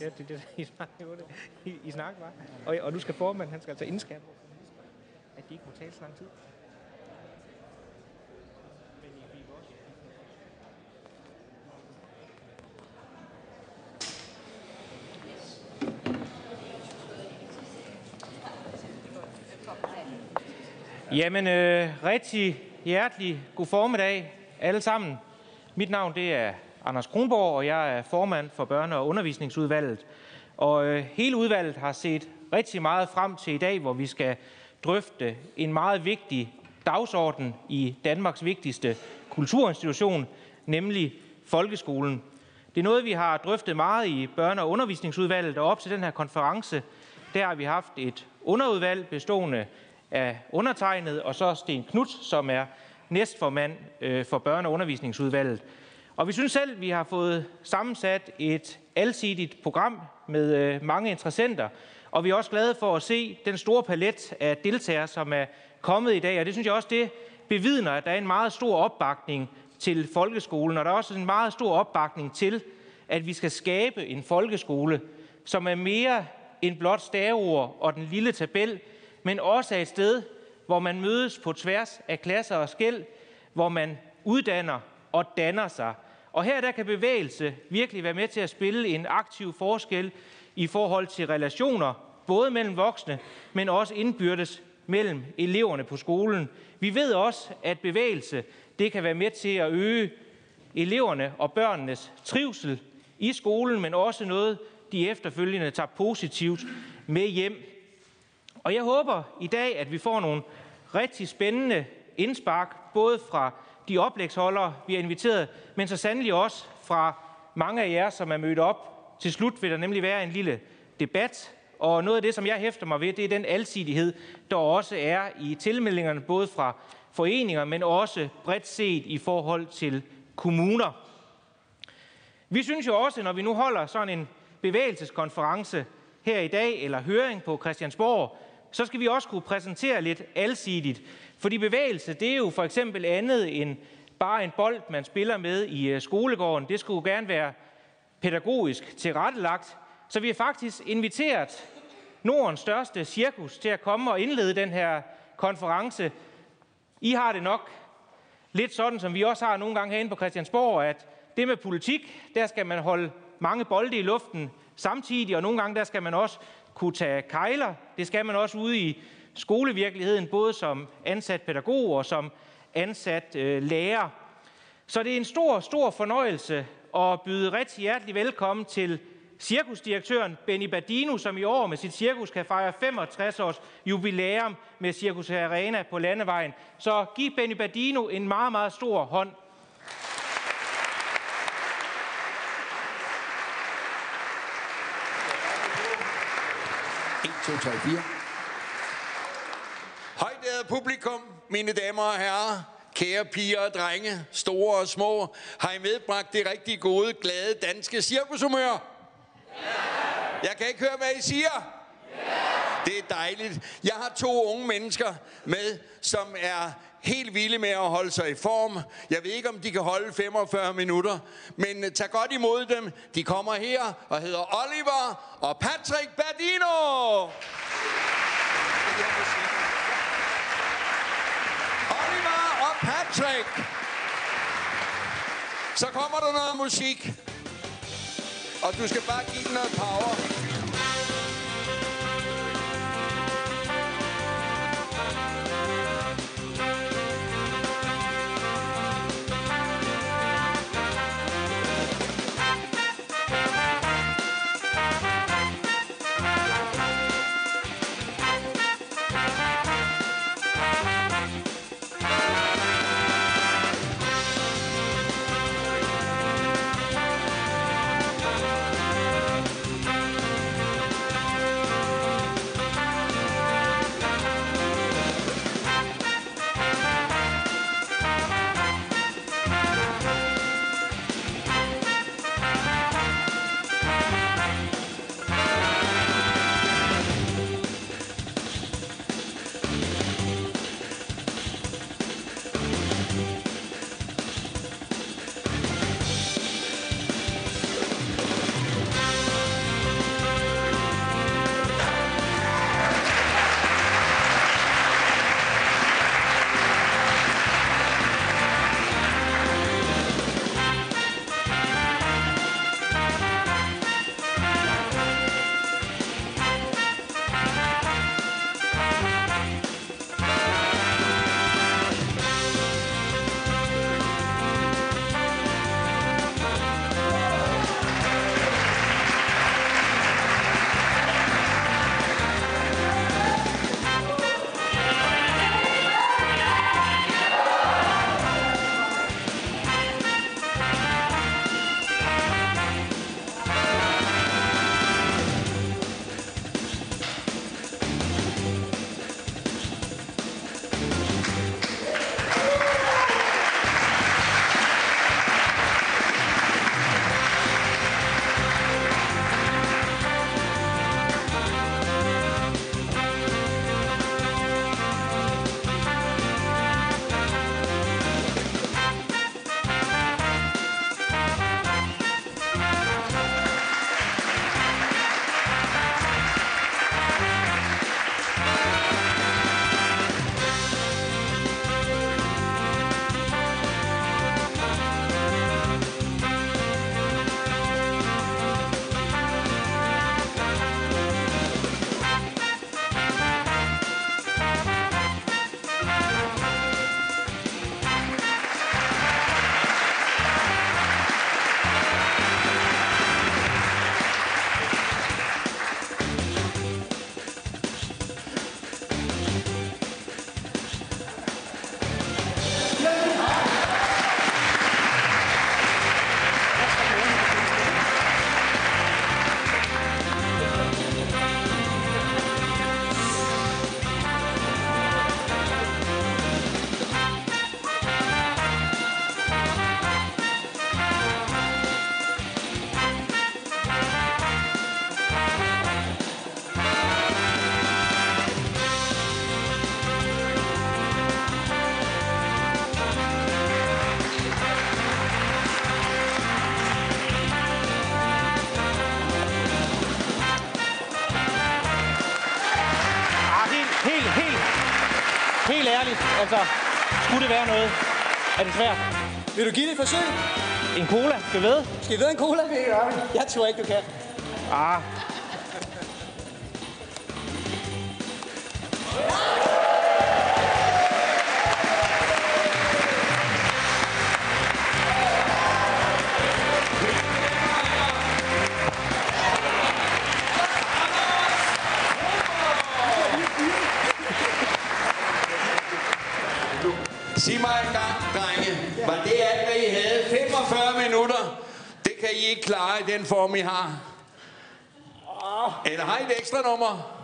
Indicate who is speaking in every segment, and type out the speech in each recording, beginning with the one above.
Speaker 1: Ja, det er det, I snakker, I, I snak bare. Og, og nu skal formanden, han skal altså indskabe, at de ikke må tale så lang tid. Jamen, øh, rigtig hjertelig god formiddag alle sammen. Mit navn det er Anders Kronborg, og jeg er formand for børne- og undervisningsudvalget. Og øh, hele udvalget har set rigtig meget frem til i dag, hvor vi skal drøfte en meget vigtig dagsorden i Danmarks vigtigste kulturinstitution, nemlig folkeskolen. Det er noget, vi har drøftet meget i børne- og undervisningsudvalget, og op til den her konference, der har vi haft et underudvalg bestående af undertegnet, og så Sten Knudt, som er næstformand øh, for børne- og undervisningsudvalget. Og vi synes selv, vi har fået sammensat et alsidigt program med øh, mange interessenter, og vi er også glade for at se den store palet af deltagere, som er kommet i dag. Og det synes jeg også, det bevidner, at der er en meget stor opbakning til folkeskolen, og der er også en meget stor opbakning til, at vi skal skabe en folkeskole, som er mere end blot staveord og den lille tabel, men også er et sted, hvor man mødes på tværs af klasser og skæld, hvor man uddanner og danner sig. Og her der kan bevægelse virkelig være med til at spille en aktiv forskel i forhold til relationer, både mellem voksne, men også indbyrdes mellem eleverne på skolen. Vi ved også, at bevægelse det kan være med til at øge eleverne og børnenes trivsel i skolen, men også noget, de efterfølgende tager positivt med hjem. Og jeg håber i dag, at vi får nogle rigtig spændende indspark, både fra de oplægsholdere, vi har inviteret, men så sandelig også fra mange af jer, som er mødt op. Til slut vil der nemlig være en lille debat, og noget af det, som jeg hæfter mig ved, det er den alsidighed, der også er i tilmeldingerne, både fra foreninger, men også bredt set i forhold til kommuner. Vi synes jo også, når vi nu holder sådan en bevægelseskonference her i dag, eller høring på Christiansborg, så skal vi også kunne præsentere lidt alsidigt. Fordi bevægelse, det er jo for eksempel andet end bare en bold, man spiller med i øh, skolegården. Det skulle jo gerne være pædagogisk tilrettelagt. Så vi har faktisk inviteret Nordens største cirkus til at komme og indlede den her konference. I har det nok lidt sådan, som vi også har nogle gange herinde på Christiansborg, at det med politik, der skal man holde mange bolde i luften samtidig, og nogle gange der skal man også kunne tage kejler. Det skal man også ude i skolevirkeligheden, både som ansat pædagog og som ansat øh, lærer. Så det er en stor, stor fornøjelse at byde rigtig hjertelig velkommen til cirkusdirektøren Benny Badino, som i år med sit cirkus kan fejre 65 års jubilæum med Cirkus Arena på Landevejen. Så giv Benny Badino en meget, meget stor hånd.
Speaker 2: 2, 3, 4. Højt publikum, mine damer og herrer, kære piger og drenge, store og små, har I medbragt det rigtig gode, glade danske cirkushumør? Ja! Jeg kan ikke høre, hvad I siger. Det er dejligt. Jeg har to unge mennesker med, som er helt vilde med at holde sig i form. Jeg ved ikke, om de kan holde 45 minutter, men øh, tag godt imod dem. De kommer her og hedder Oliver og Patrick Badino. Oliver track. Så kommer der noget musik. Og du skal bare give den noget power.
Speaker 1: Være noget? Er det svært?
Speaker 3: Vil du give det et forsøg?
Speaker 1: En cola? Skal vi ved?
Speaker 3: Skal vi ved en cola? Jeg tror ikke, du kan.
Speaker 1: Ah,
Speaker 2: I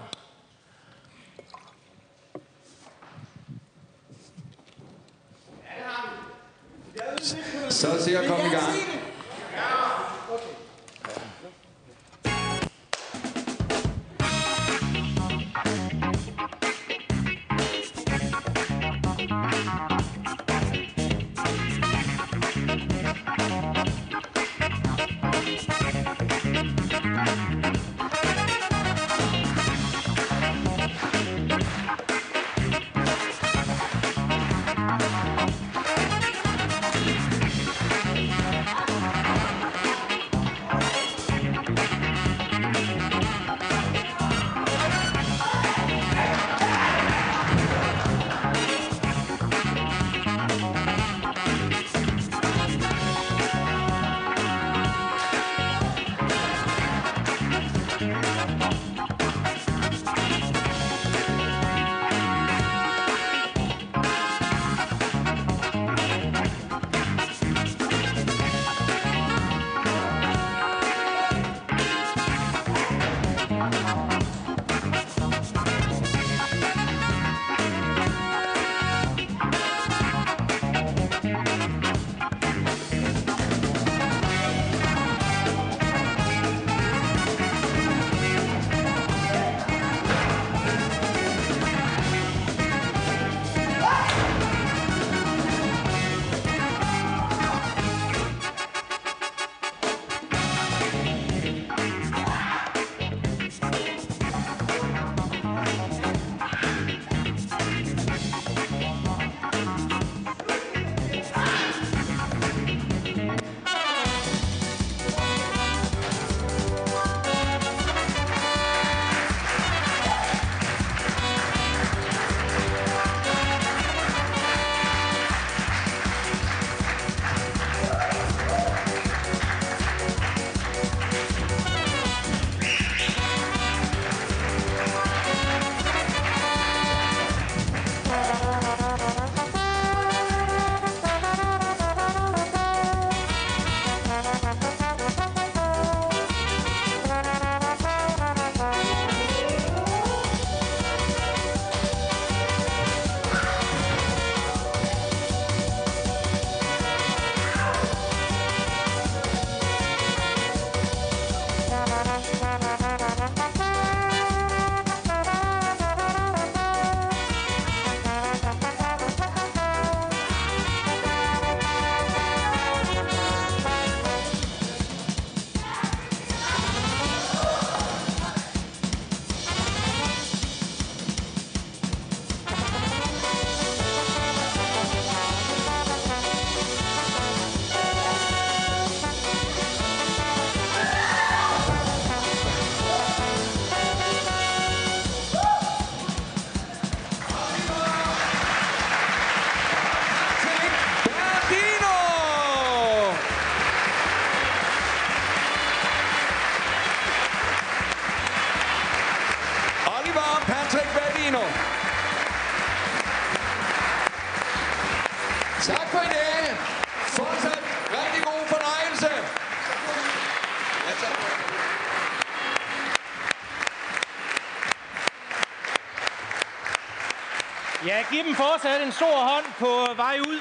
Speaker 2: Ja,
Speaker 1: giv dem fortsat en stor hånd på vej ud.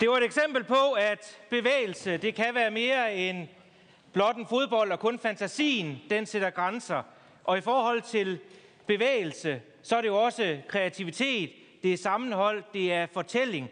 Speaker 1: Det var et eksempel på, at bevægelse det kan være mere end blot en fodbold, og kun fantasien den sætter grænser. Og i forhold til bevægelse, så er det jo også kreativitet, det er sammenhold, det er fortælling.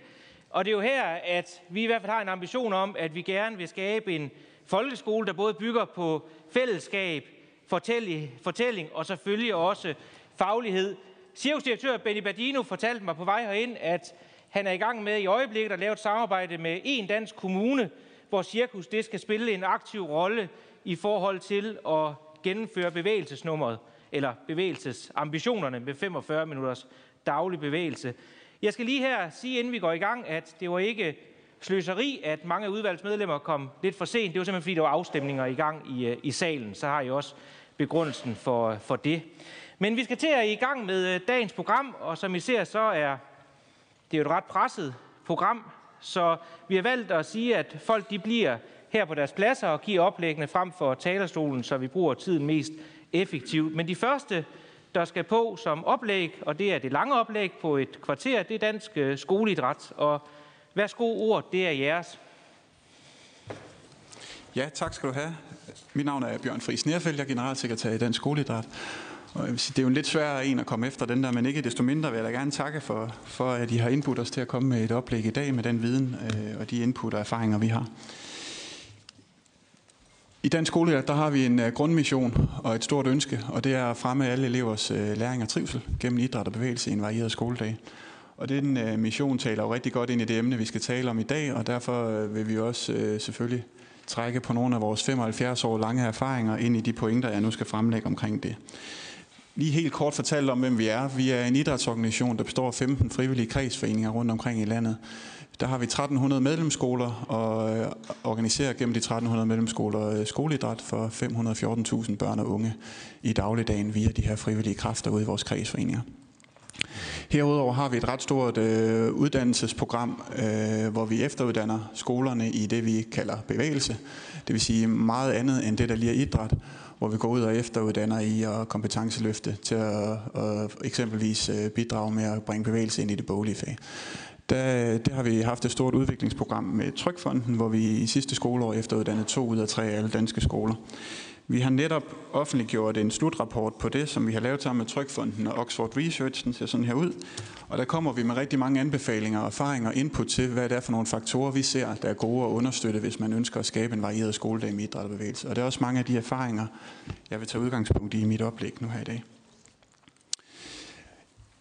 Speaker 1: Og det er jo her, at vi i hvert fald har en ambition om, at vi gerne vil skabe en folkeskole, der både bygger på fællesskab, fortælling, fortælling og selvfølgelig også faglighed. Cirkusdirektør Benny Badino fortalte mig på vej herind, at han er i gang med i øjeblikket at lave et samarbejde med en dansk kommune, hvor cirkus det skal spille en aktiv rolle i forhold til at gennemføre bevægelsesnummeret eller bevægelsesambitionerne med 45 minutters daglig bevægelse. Jeg skal lige her sige, inden vi går i gang, at det var ikke sløseri, at mange af udvalgsmedlemmer kom lidt for sent. Det var simpelthen, fordi der var afstemninger i gang i, øh, i salen. Så har I også begrundelsen for, for det. Men vi skal til at i gang med øh, dagens program, og som I ser, så er det jo et ret presset program. Så vi har valgt at sige, at folk de bliver her på deres pladser og giver oplæggene frem for talerstolen, så vi bruger tiden mest effektivt. Men de første, der skal på som oplæg, og det er det lange oplæg på et kvarter, det er dansk øh, skoleidræt. Og værsgo ord, det er jeres.
Speaker 4: Ja, tak skal du have. Mit navn er Bjørn Friis Nerfeldt, jeg er generalsekretær i Dansk Skoleidræt. Og jeg vil sige, det er jo en lidt svær en at komme efter den der, men ikke desto mindre vil jeg da gerne takke for, for at I har indbudt os til at komme med et oplæg i dag med den viden øh, og de input og erfaringer, vi har. I Dansk Skole der har vi en øh, grundmission og et stort ønske, og det er at fremme alle elevers øh, læring og trivsel gennem idræt og bevægelse i en varieret skoledag. Og den øh, mission taler jo rigtig godt ind i det emne, vi skal tale om i dag, og derfor vil vi også selvfølgelig trække på nogle af vores 75 år lange erfaringer ind i de pointer, jeg nu skal fremlægge omkring det. Lige helt kort fortalt om, hvem vi er. Vi er en idrætsorganisation, der består af 15 frivillige kredsforeninger rundt omkring i landet. Der har vi 1300 medlemsskoler og øh, organiserer gennem de 1300 medlemsskoler øh, skoleidræt for 514.000 børn og unge i dagligdagen via de her frivillige kræfter ude i vores kredsforeninger. Herudover har vi et ret stort øh, uddannelsesprogram, øh, hvor vi efteruddanner skolerne i det, vi kalder bevægelse. Det vil sige meget andet end det, der lige er idræt, hvor vi går ud og efteruddanner i og kompetenceløfte til at, at eksempelvis øh, bidrage med at bringe bevægelse ind i det boglige fag. Der, det har vi haft et stort udviklingsprogram med Trykfonden, hvor vi i sidste skoleår efteruddannede to ud af tre af alle danske skoler. Vi har netop offentliggjort en slutrapport på det, som vi har lavet sammen med Trykfonden og Oxford Research. Den ser sådan her ud. Og der kommer vi med rigtig mange anbefalinger, erfaringer og input til, hvad det er for nogle faktorer, vi ser, der er gode at understøtte, hvis man ønsker at skabe en varieret skoledag med idræt og bevægelse. Og det er også mange af de erfaringer, jeg vil tage udgangspunkt i i mit oplæg nu her i dag.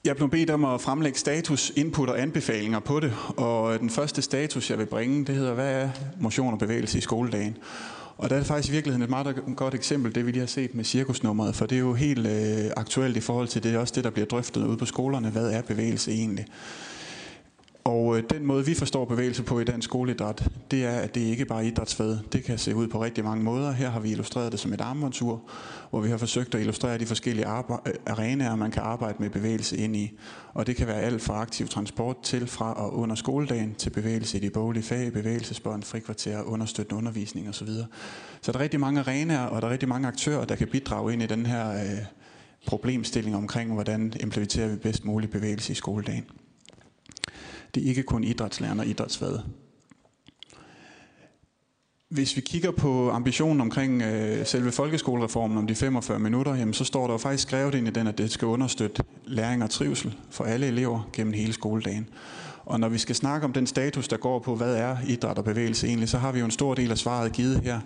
Speaker 4: Jeg blev bedt om at fremlægge status, input og anbefalinger på det, og den første status, jeg vil bringe, det hedder, hvad er motion og bevægelse i skoledagen? Og der er det faktisk i virkeligheden et meget godt eksempel, det vi lige har set med cirkusnummeret, for det er jo helt øh, aktuelt i forhold til det, også det, der bliver drøftet ude på skolerne. Hvad er bevægelse egentlig? Og øh, den måde, vi forstår bevægelse på i dansk skoleidræt, det er, at det ikke bare er idrætsfaget. Det kan se ud på rigtig mange måder. Her har vi illustreret det som et armbåndsur, hvor vi har forsøgt at illustrere de forskellige øh, arenaer, man kan arbejde med bevægelse ind i. Og det kan være alt fra aktiv transport til, fra og under skoledagen, til bevægelse i de boglige fag, bevægelsesbånd, frikvarter, understøttende undervisning osv. Så der er rigtig mange arenaer, og der er rigtig mange aktører, der kan bidrage ind i den her øh, problemstilling omkring, hvordan implementerer vi bedst mulig bevægelse i skoledagen. Det er ikke kun idrætslærerne og idrætsfaget. Hvis vi kigger på ambitionen omkring øh, selve folkeskolereformen om de 45 minutter, jamen, så står der jo faktisk skrevet ind i den, at det skal understøtte læring og trivsel for alle elever gennem hele skoledagen. Og når vi skal snakke om den status, der går på, hvad er idræt og bevægelse egentlig, så har vi jo en stor del af svaret givet her.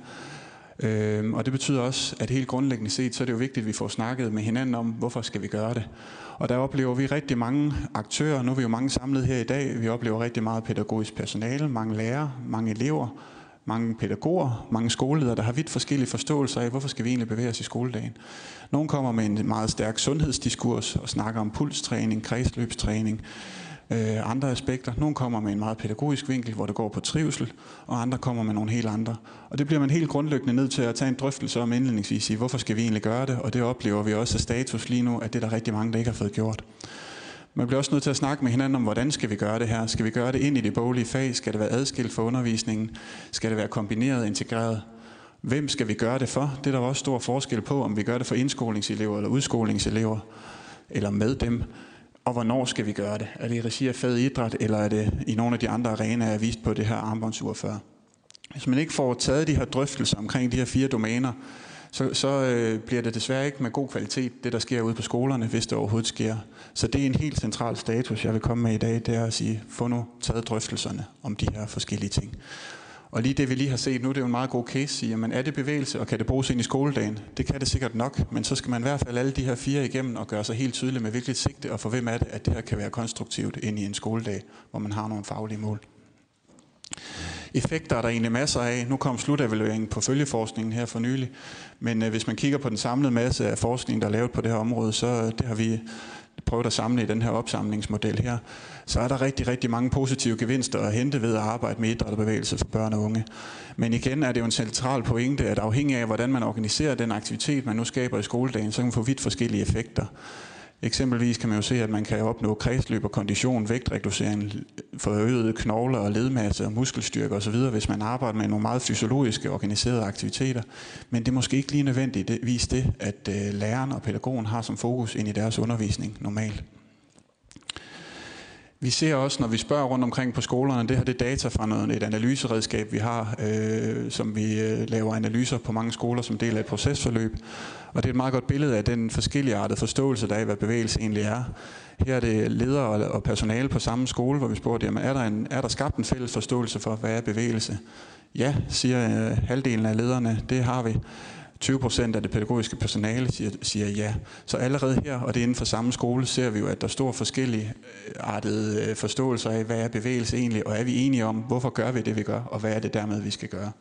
Speaker 4: Øhm, og det betyder også, at helt grundlæggende set, så er det jo vigtigt, at vi får snakket med hinanden om, hvorfor skal vi gøre det. Og der oplever vi rigtig mange aktører, nu er vi jo mange samlet her i dag, vi oplever rigtig meget pædagogisk personale, mange lærere, mange elever, mange pædagoger, mange skoleledere, der har vidt forskellige forståelser af, hvorfor skal vi egentlig bevæge os i skoledagen. Nogle kommer med en meget stærk sundhedsdiskurs og snakker om pulstræning, kredsløbstræning, øh, andre aspekter. Nogle kommer med en meget pædagogisk vinkel, hvor det går på trivsel, og andre kommer med nogle helt andre. Og det bliver man helt grundlæggende nødt til at tage en drøftelse om indledningsvis i, hvorfor skal vi egentlig gøre det, og det oplever vi også af status lige nu, at det er der rigtig mange, der ikke har fået gjort. Man bliver også nødt til at snakke med hinanden om, hvordan skal vi gøre det her? Skal vi gøre det ind i det boglige fag? Skal det være adskilt for undervisningen? Skal det være kombineret, integreret? Hvem skal vi gøre det for? Det er der også stor forskel på, om vi gør det for indskolingselever eller udskolingselever, eller med dem. Og hvornår skal vi gøre det? Er det i regi af fed idræt, eller er det i nogle af de andre arenaer, jeg vist på det her armbåndsur før? Hvis man ikke får taget de her drøftelser omkring de her fire domæner, så, så øh, bliver det desværre ikke med god kvalitet, det der sker ude på skolerne, hvis det overhovedet sker. Så det er en helt central status, jeg vil komme med i dag, det er at sige, få nu taget drøftelserne om de her forskellige ting. Og lige det, vi lige har set nu, det er jo en meget god case. Jamen, er det bevægelse, og kan det bruges ind i skoledagen? Det kan det sikkert nok, men så skal man i hvert fald alle de her fire igennem og gøre sig helt tydelig med hvilket sigte, og for hvem er det, at det her kan være konstruktivt ind i en skoledag, hvor man har nogle faglige mål. Effekter er der egentlig masser af. Nu kom slutevalueringen på følgeforskningen her for nylig. Men øh, hvis man kigger på den samlede masse af forskning, der er lavet på det her område, så øh, det har vi prøvet at samle i den her opsamlingsmodel her, så er der rigtig, rigtig mange positive gevinster at hente ved at arbejde med idræt og bevægelse for børn og unge. Men igen er det jo en central pointe, at afhængig af, hvordan man organiserer den aktivitet, man nu skaber i skoledagen, så kan man få vidt forskellige effekter. Eksempelvis kan man jo se, at man kan opnå kredsløb og kondition, vægtreducering, forøgede knogler og ledmasse og muskelstyrke osv., hvis man arbejder med nogle meget fysiologiske organiserede aktiviteter. Men det er måske ikke lige nødvendigvis det, at øh, læreren og pædagogen har som fokus ind i deres undervisning normalt. Vi ser også, når vi spørger rundt omkring på skolerne, det her det er data fra noget, et analyseredskab, vi har, øh, som vi øh, laver analyser på mange skoler som del af et procesforløb. Og det er et meget godt billede af den forskelligartede forståelse, der er, hvad bevægelse egentlig er. Her er det ledere og personale på samme skole, hvor vi spurgte, jamen, er, der en, er der skabt en fælles forståelse for, hvad er bevægelse? Ja, siger øh, halvdelen af lederne, det har vi. 20 procent af det pædagogiske personale siger, siger ja. Så allerede her, og det er inden for samme skole, ser vi jo, at der er stor forskellige øh, artede øh, forståelser af, hvad er bevægelse egentlig, og er vi enige om, hvorfor gør vi det, vi gør, og hvad er det dermed, vi skal gøre.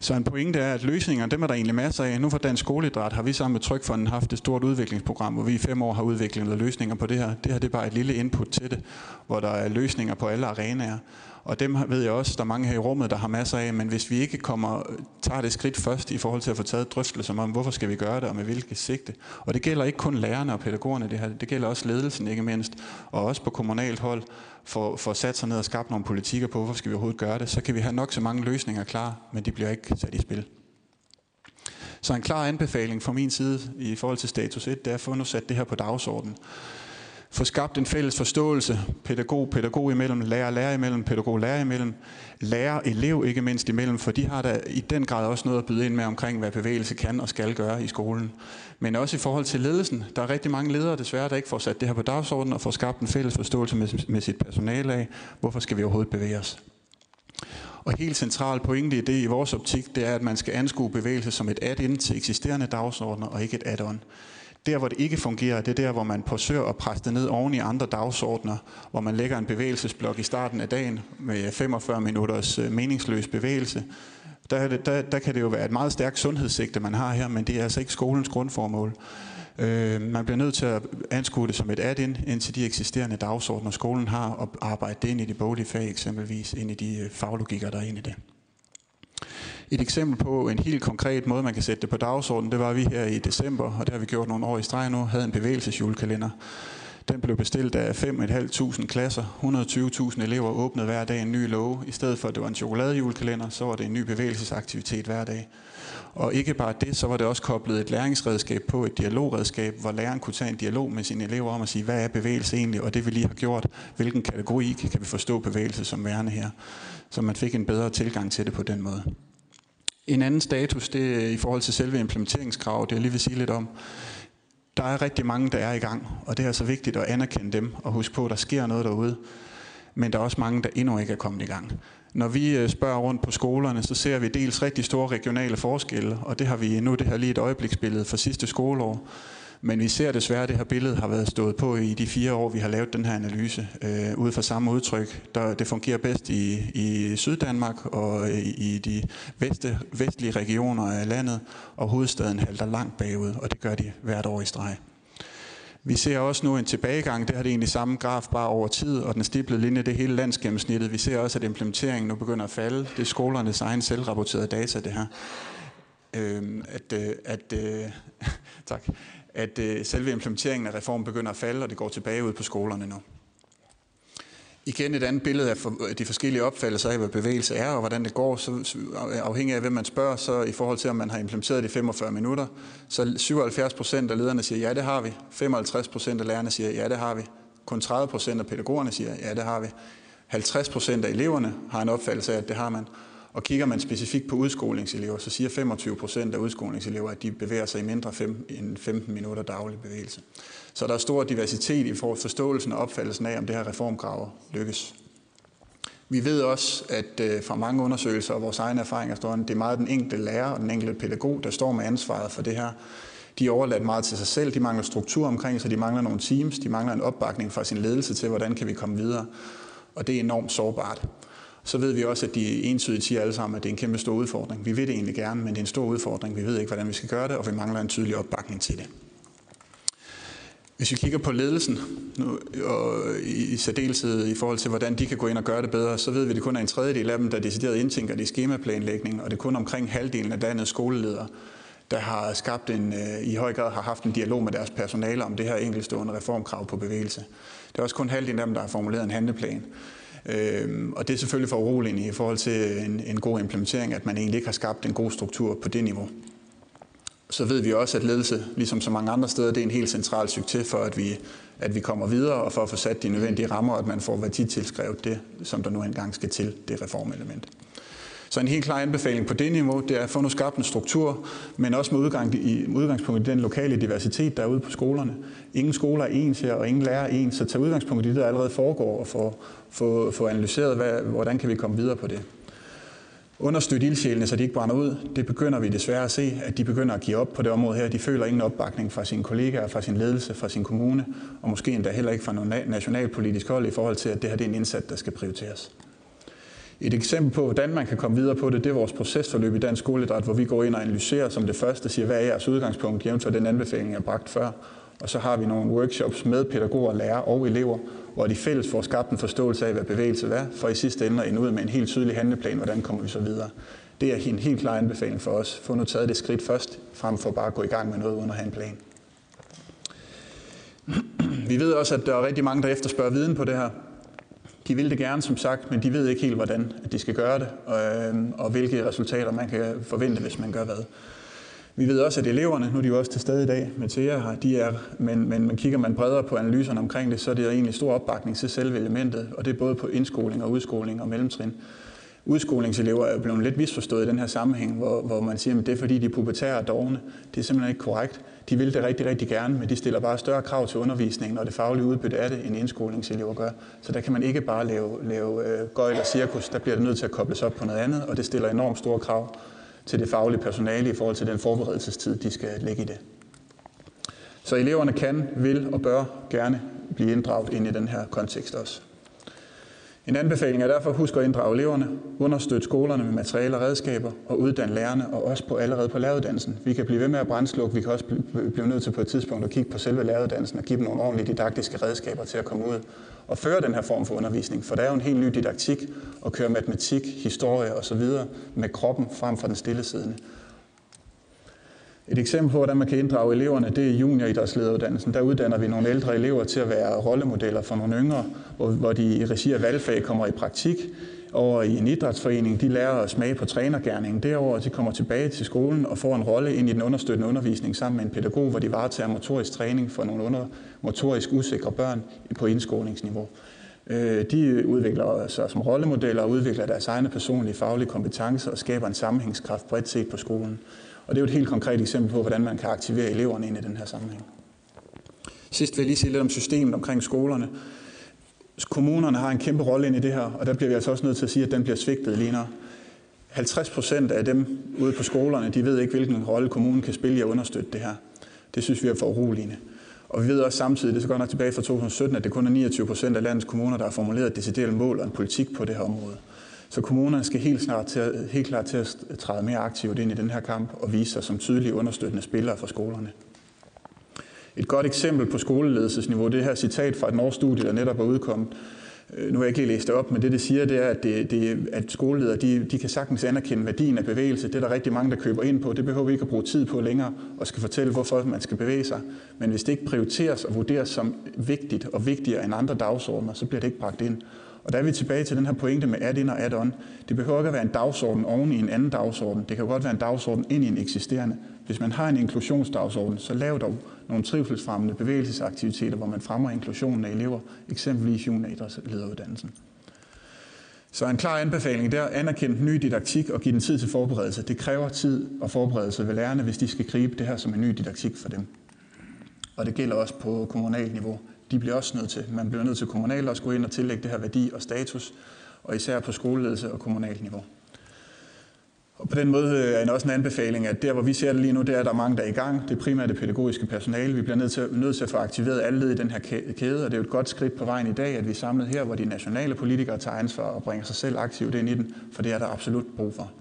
Speaker 4: Så en pointe er, at løsninger, dem er der egentlig masser af. Nu for Dansk Skoleidræt har vi sammen med Trykfonden haft et stort udviklingsprogram, hvor vi i fem år har udviklet løsninger på det her. Det her det er bare et lille input til det, hvor der er løsninger på alle arenaer. Og dem ved jeg også, der er mange her i rummet, der har masser af, men hvis vi ikke kommer, tager det skridt først i forhold til at få taget drøftelser om, hvorfor skal vi gøre det, og med hvilket sigte. Og det gælder ikke kun lærerne og pædagogerne, det, her, det gælder også ledelsen ikke mindst, og også på kommunalt hold, for, for sat sig ned og skabe nogle politikker på, hvorfor skal vi overhovedet gøre det, så kan vi have nok så mange løsninger klar, men de bliver ikke sat i spil. Så en klar anbefaling fra min side i forhold til status 1, det er at få nu sat det her på dagsordenen få skabt en fælles forståelse, pædagog, pædagog imellem, lærer, lærer imellem, pædagog, lærer imellem, lærer, elev ikke mindst imellem, for de har da i den grad også noget at byde ind med omkring, hvad bevægelse kan og skal gøre i skolen. Men også i forhold til ledelsen. Der er rigtig mange ledere desværre, der ikke får sat det her på dagsordenen og får skabt en fælles forståelse med, med sit personale af, hvorfor skal vi overhovedet bevæge os. Og helt central pointe i det i vores optik, det er, at man skal anskue bevægelse som et add-in til eksisterende dagsordner og ikke et add-on. Der, hvor det ikke fungerer, det er der, hvor man forsøger at presse det ned oven i andre dagsordner, hvor man lægger en bevægelsesblok i starten af dagen med 45 minutters øh, meningsløs bevægelse. Der, det, der, der kan det jo være et meget stærkt sundhedssigte, man har her, men det er altså ikke skolens grundformål. Øh, man bliver nødt til at anskue det som et add-in ind til de eksisterende dagsordner, skolen har, og arbejde det ind i de boglige fag eksempelvis, ind i de øh, faglogikker, der er ind i det. Et eksempel på en helt konkret måde, man kan sætte det på dagsordenen, det var vi her i december, og det har vi gjort nogle år i streg nu, havde en bevægelsesjulekalender. Den blev bestilt af 5.500 klasser. 120.000 elever åbnede hver dag en ny lov. I stedet for, at det var en chokoladejulekalender, så var det en ny bevægelsesaktivitet hver dag. Og ikke bare det, så var det også koblet et læringsredskab på, et dialogredskab, hvor læreren kunne tage en dialog med sine elever om at sige, hvad er bevægelse egentlig, og det vi lige har gjort, hvilken kategori kan vi forstå bevægelse som værende her. Så man fik en bedre tilgang til det på den måde. En anden status, det er i forhold til selve implementeringskravet, det jeg lige vil sige lidt om. Der er rigtig mange, der er i gang, og det er altså vigtigt at anerkende dem og huske på, at der sker noget derude. Men der er også mange, der endnu ikke er kommet i gang. Når vi øh, spørger rundt på skolerne, så ser vi dels rigtig store regionale forskelle, og det har vi nu det her lige et øjebliksbillede for sidste skoleår. Men vi ser desværre, at det her billede har været stået på i de fire år, vi har lavet den her analyse, øh, ud fra samme udtryk. Der, det fungerer bedst i, i Syddanmark og i, i de veste, vestlige regioner af landet, og hovedstaden halter langt bagud, og det gør de hvert år i streg. Vi ser også nu en tilbagegang, det har det egentlig samme graf bare over tid, og den stiplede linje, det hele landsgennemsnittet. Vi ser også, at implementeringen nu begynder at falde. Det er skolernes egen selvrapporterede data, det her. Øhm, at, øh, at, øh, tak at øh, selve implementeringen af reformen begynder at falde, og det går tilbage ud på skolerne nu. Igen et andet billede af de forskellige opfattelser af, hvad bevægelse er, og hvordan det går, så afhængig af, hvem man spørger, så i forhold til, om man har implementeret det i 45 minutter, så 77 procent af lederne siger, ja, det har vi. 55 procent af lærerne siger, ja, det har vi. Kun 30 procent af pædagogerne siger, ja, det har vi. 50 procent af eleverne har en opfattelse af, at det har man. Og kigger man specifikt på udskolingselever, så siger 25 procent af udskolingselever, at de bevæger sig i mindre end 15 minutter daglig bevægelse. Så der er stor diversitet i forhold forståelsen og opfattelsen af, om det her reformkrav lykkes. Vi ved også, at øh, fra mange undersøgelser og vores egne erfaringer står, det er meget den enkelte lærer og den enkelte pædagog, der står med ansvaret for det her. De er overladt meget til sig selv, de mangler struktur omkring sig, de mangler nogle teams, de mangler en opbakning fra sin ledelse til, hvordan kan vi komme videre. Og det er enormt sårbart. Så ved vi også, at de entydigt siger alle sammen, at det er en kæmpe stor udfordring. Vi vil det egentlig gerne, men det er en stor udfordring. Vi ved ikke, hvordan vi skal gøre det, og vi mangler en tydelig opbakning til det. Hvis vi kigger på ledelsen, nu, og i, særdeleshed i forhold til, hvordan de kan gå ind og gøre det bedre, så ved vi, at det kun er en tredjedel af dem, der decideret indtænker det i skemaplanlægning, og det er kun omkring halvdelen af landets skoleledere, der har skabt en, øh, i høj grad har haft en dialog med deres personale om det her enkeltstående reformkrav på bevægelse. Det er også kun halvdelen af dem, der har formuleret en handleplan. Øhm, og det er selvfølgelig for uroligende i forhold til en, en god implementering, at man egentlig ikke har skabt en god struktur på det niveau så ved vi også, at ledelse, ligesom så mange andre steder, det er en helt central succes for, at vi, at vi kommer videre og for at få sat de nødvendige rammer, og at man får værditilskrevet det, som der nu engang skal til, det reformelement. Så en helt klar anbefaling på det niveau, det er at få nu skabt en struktur, men også med, udgang i, med udgangspunkt i den lokale diversitet, der er ude på skolerne. Ingen skoler er ens her, og ingen lærer er ens, så tag udgangspunkt i det, der allerede foregår, og få, få, få analyseret, hvad, hvordan kan vi komme videre på det understøtte ildsjælene, så de ikke brænder ud. Det begynder vi desværre at se, at de begynder at give op på det område her. De føler ingen opbakning fra sine kollegaer, fra sin ledelse, fra sin kommune, og måske endda heller ikke fra noget nationalpolitisk hold i forhold til, at det her det er en indsats, der skal prioriteres. Et eksempel på, hvordan man kan komme videre på det, det er vores procesforløb i dansk skoleidræt, hvor vi går ind og analyserer som det første, siger, hvad er jeres udgangspunkt, jævnt for den anbefaling, jeg har bragt før. Og så har vi nogle workshops med pædagoger, lærere og elever, hvor de fælles får skabt en forståelse af, hvad bevægelse er, for i sidste ende at ende ud med en helt tydelig handleplan, hvordan kommer vi så videre. Det er en helt klar anbefaling for os. Få nu taget det skridt først, frem for bare at gå i gang med noget uden at have en plan. Vi ved også, at der er rigtig mange, der efterspørger viden på det her. De vil det gerne, som sagt, men de ved ikke helt, hvordan de skal gøre det, og, og hvilke resultater man kan forvente, hvis man gør hvad. Vi ved også, at eleverne, nu er de jo også til stede i dag Mathia her, de er, men, men man kigger man bredere på analyserne omkring det, så er det egentlig stor opbakning til selve elementet, og det er både på indskoling og udskoling og mellemtrin. Udskolingselever er blevet lidt misforstået i den her sammenhæng, hvor, hvor man siger, at det er fordi, de er pubertære og dogne. Det er simpelthen ikke korrekt. De vil det rigtig, rigtig gerne, men de stiller bare større krav til undervisningen og det faglige udbytte af det, end indskolingselever gør. Så der kan man ikke bare lave, lave øh, gøjl og cirkus. Der bliver det nødt til at kobles op på noget andet, og det stiller enormt store krav til det faglige personale i forhold til den forberedelsestid, de skal lægge i det. Så eleverne kan, vil og bør gerne blive inddraget ind i den her kontekst også. En anbefaling er derfor, husk at inddrage eleverne, understøtte skolerne med materialer og redskaber og uddanne lærerne, og også på, allerede på læreruddannelsen. Vi kan blive ved med at brændslukke, vi kan også blive nødt til på et tidspunkt at kigge på selve læreruddannelsen og give dem nogle ordentlige didaktiske redskaber til at komme ud og føre den her form for undervisning. For der er jo en helt ny didaktik at køre matematik, historie osv. med kroppen frem for den stillesiddende. Et eksempel på, hvordan man kan inddrage eleverne, det er junioridrætslederuddannelsen. Der uddanner vi nogle ældre elever til at være rollemodeller for nogle yngre, hvor de i regi af valgfag kommer i praktik over i en idrætsforening. De lærer at smage på trænergærningen derover, de kommer tilbage til skolen og får en rolle ind i den understøttende undervisning sammen med en pædagog, hvor de varetager motorisk træning for nogle under motorisk usikre børn på indskolingsniveau. Øh, de udvikler sig som rollemodeller og udvikler deres egne personlige faglige kompetencer og skaber en sammenhængskraft bredt set på skolen. Og det er jo et helt konkret eksempel på, hvordan man kan aktivere eleverne ind i den her sammenhæng. Sidst vil jeg lige sige lidt om systemet omkring skolerne. Kommunerne har en kæmpe rolle ind i det her, og der bliver vi altså også nødt til at sige, at den bliver svigtet lige 50 procent af dem ude på skolerne, de ved ikke, hvilken rolle kommunen kan spille i at understøtte det her. Det synes vi er for uroligende. Og vi ved også samtidig, det er så godt nok tilbage fra 2017, at det kun er 29 procent af landets kommuner, der har formuleret et decideret mål og en politik på det her område. Så kommunerne skal helt, snart til at, helt klart til at træde mere aktivt ind i den her kamp og vise sig som tydelige understøttende spillere for skolerne. Et godt eksempel på skoleledelsesniveau, det her citat fra et norsk studie, der netop er udkommet. Øh, nu har jeg ikke lige læst det op, men det, det siger, det er, at, det, det, at skoleledere de, de kan sagtens anerkende værdien af bevægelse. Det er der rigtig mange, der køber ind på. Det behøver vi ikke at bruge tid på længere og skal fortælle, hvorfor man skal bevæge sig. Men hvis det ikke prioriteres og vurderes som vigtigt og vigtigere end andre dagsordner, så bliver det ikke bragt ind. Og der er vi tilbage til den her pointe med add-in og add-on. Det behøver ikke at være en dagsorden oven i en anden dagsorden. Det kan godt være en dagsorden ind i en eksisterende. Hvis man har en inklusionsdagsorden, så lav dog nogle trivselsfremmende bevægelsesaktiviteter, hvor man fremmer inklusionen af elever, eksempelvis juniorlederuddannelsen. Så en klar anbefaling der, anerkend ny didaktik og give den tid til forberedelse. Det kræver tid og forberedelse ved lærerne, hvis de skal gribe det her som en ny didaktik for dem. Og det gælder også på kommunalt niveau de bliver også nødt til, man bliver nødt til kommunalt at gå ind og tillægge det her værdi og status, og især på skoleledelse og kommunalt niveau. Og på den måde øh, er en også en anbefaling, at der, hvor vi ser det lige nu, det er, at der er mange, der er i gang. Det er primært det pædagogiske personale. Vi bliver nødt til, nødt til at få aktiveret alle led i den her kæde, og det er jo et godt skridt på vejen i dag, at vi er samlet her, hvor de nationale politikere tager ansvar og bringer sig selv aktivt ind i den, for det er der absolut brug for.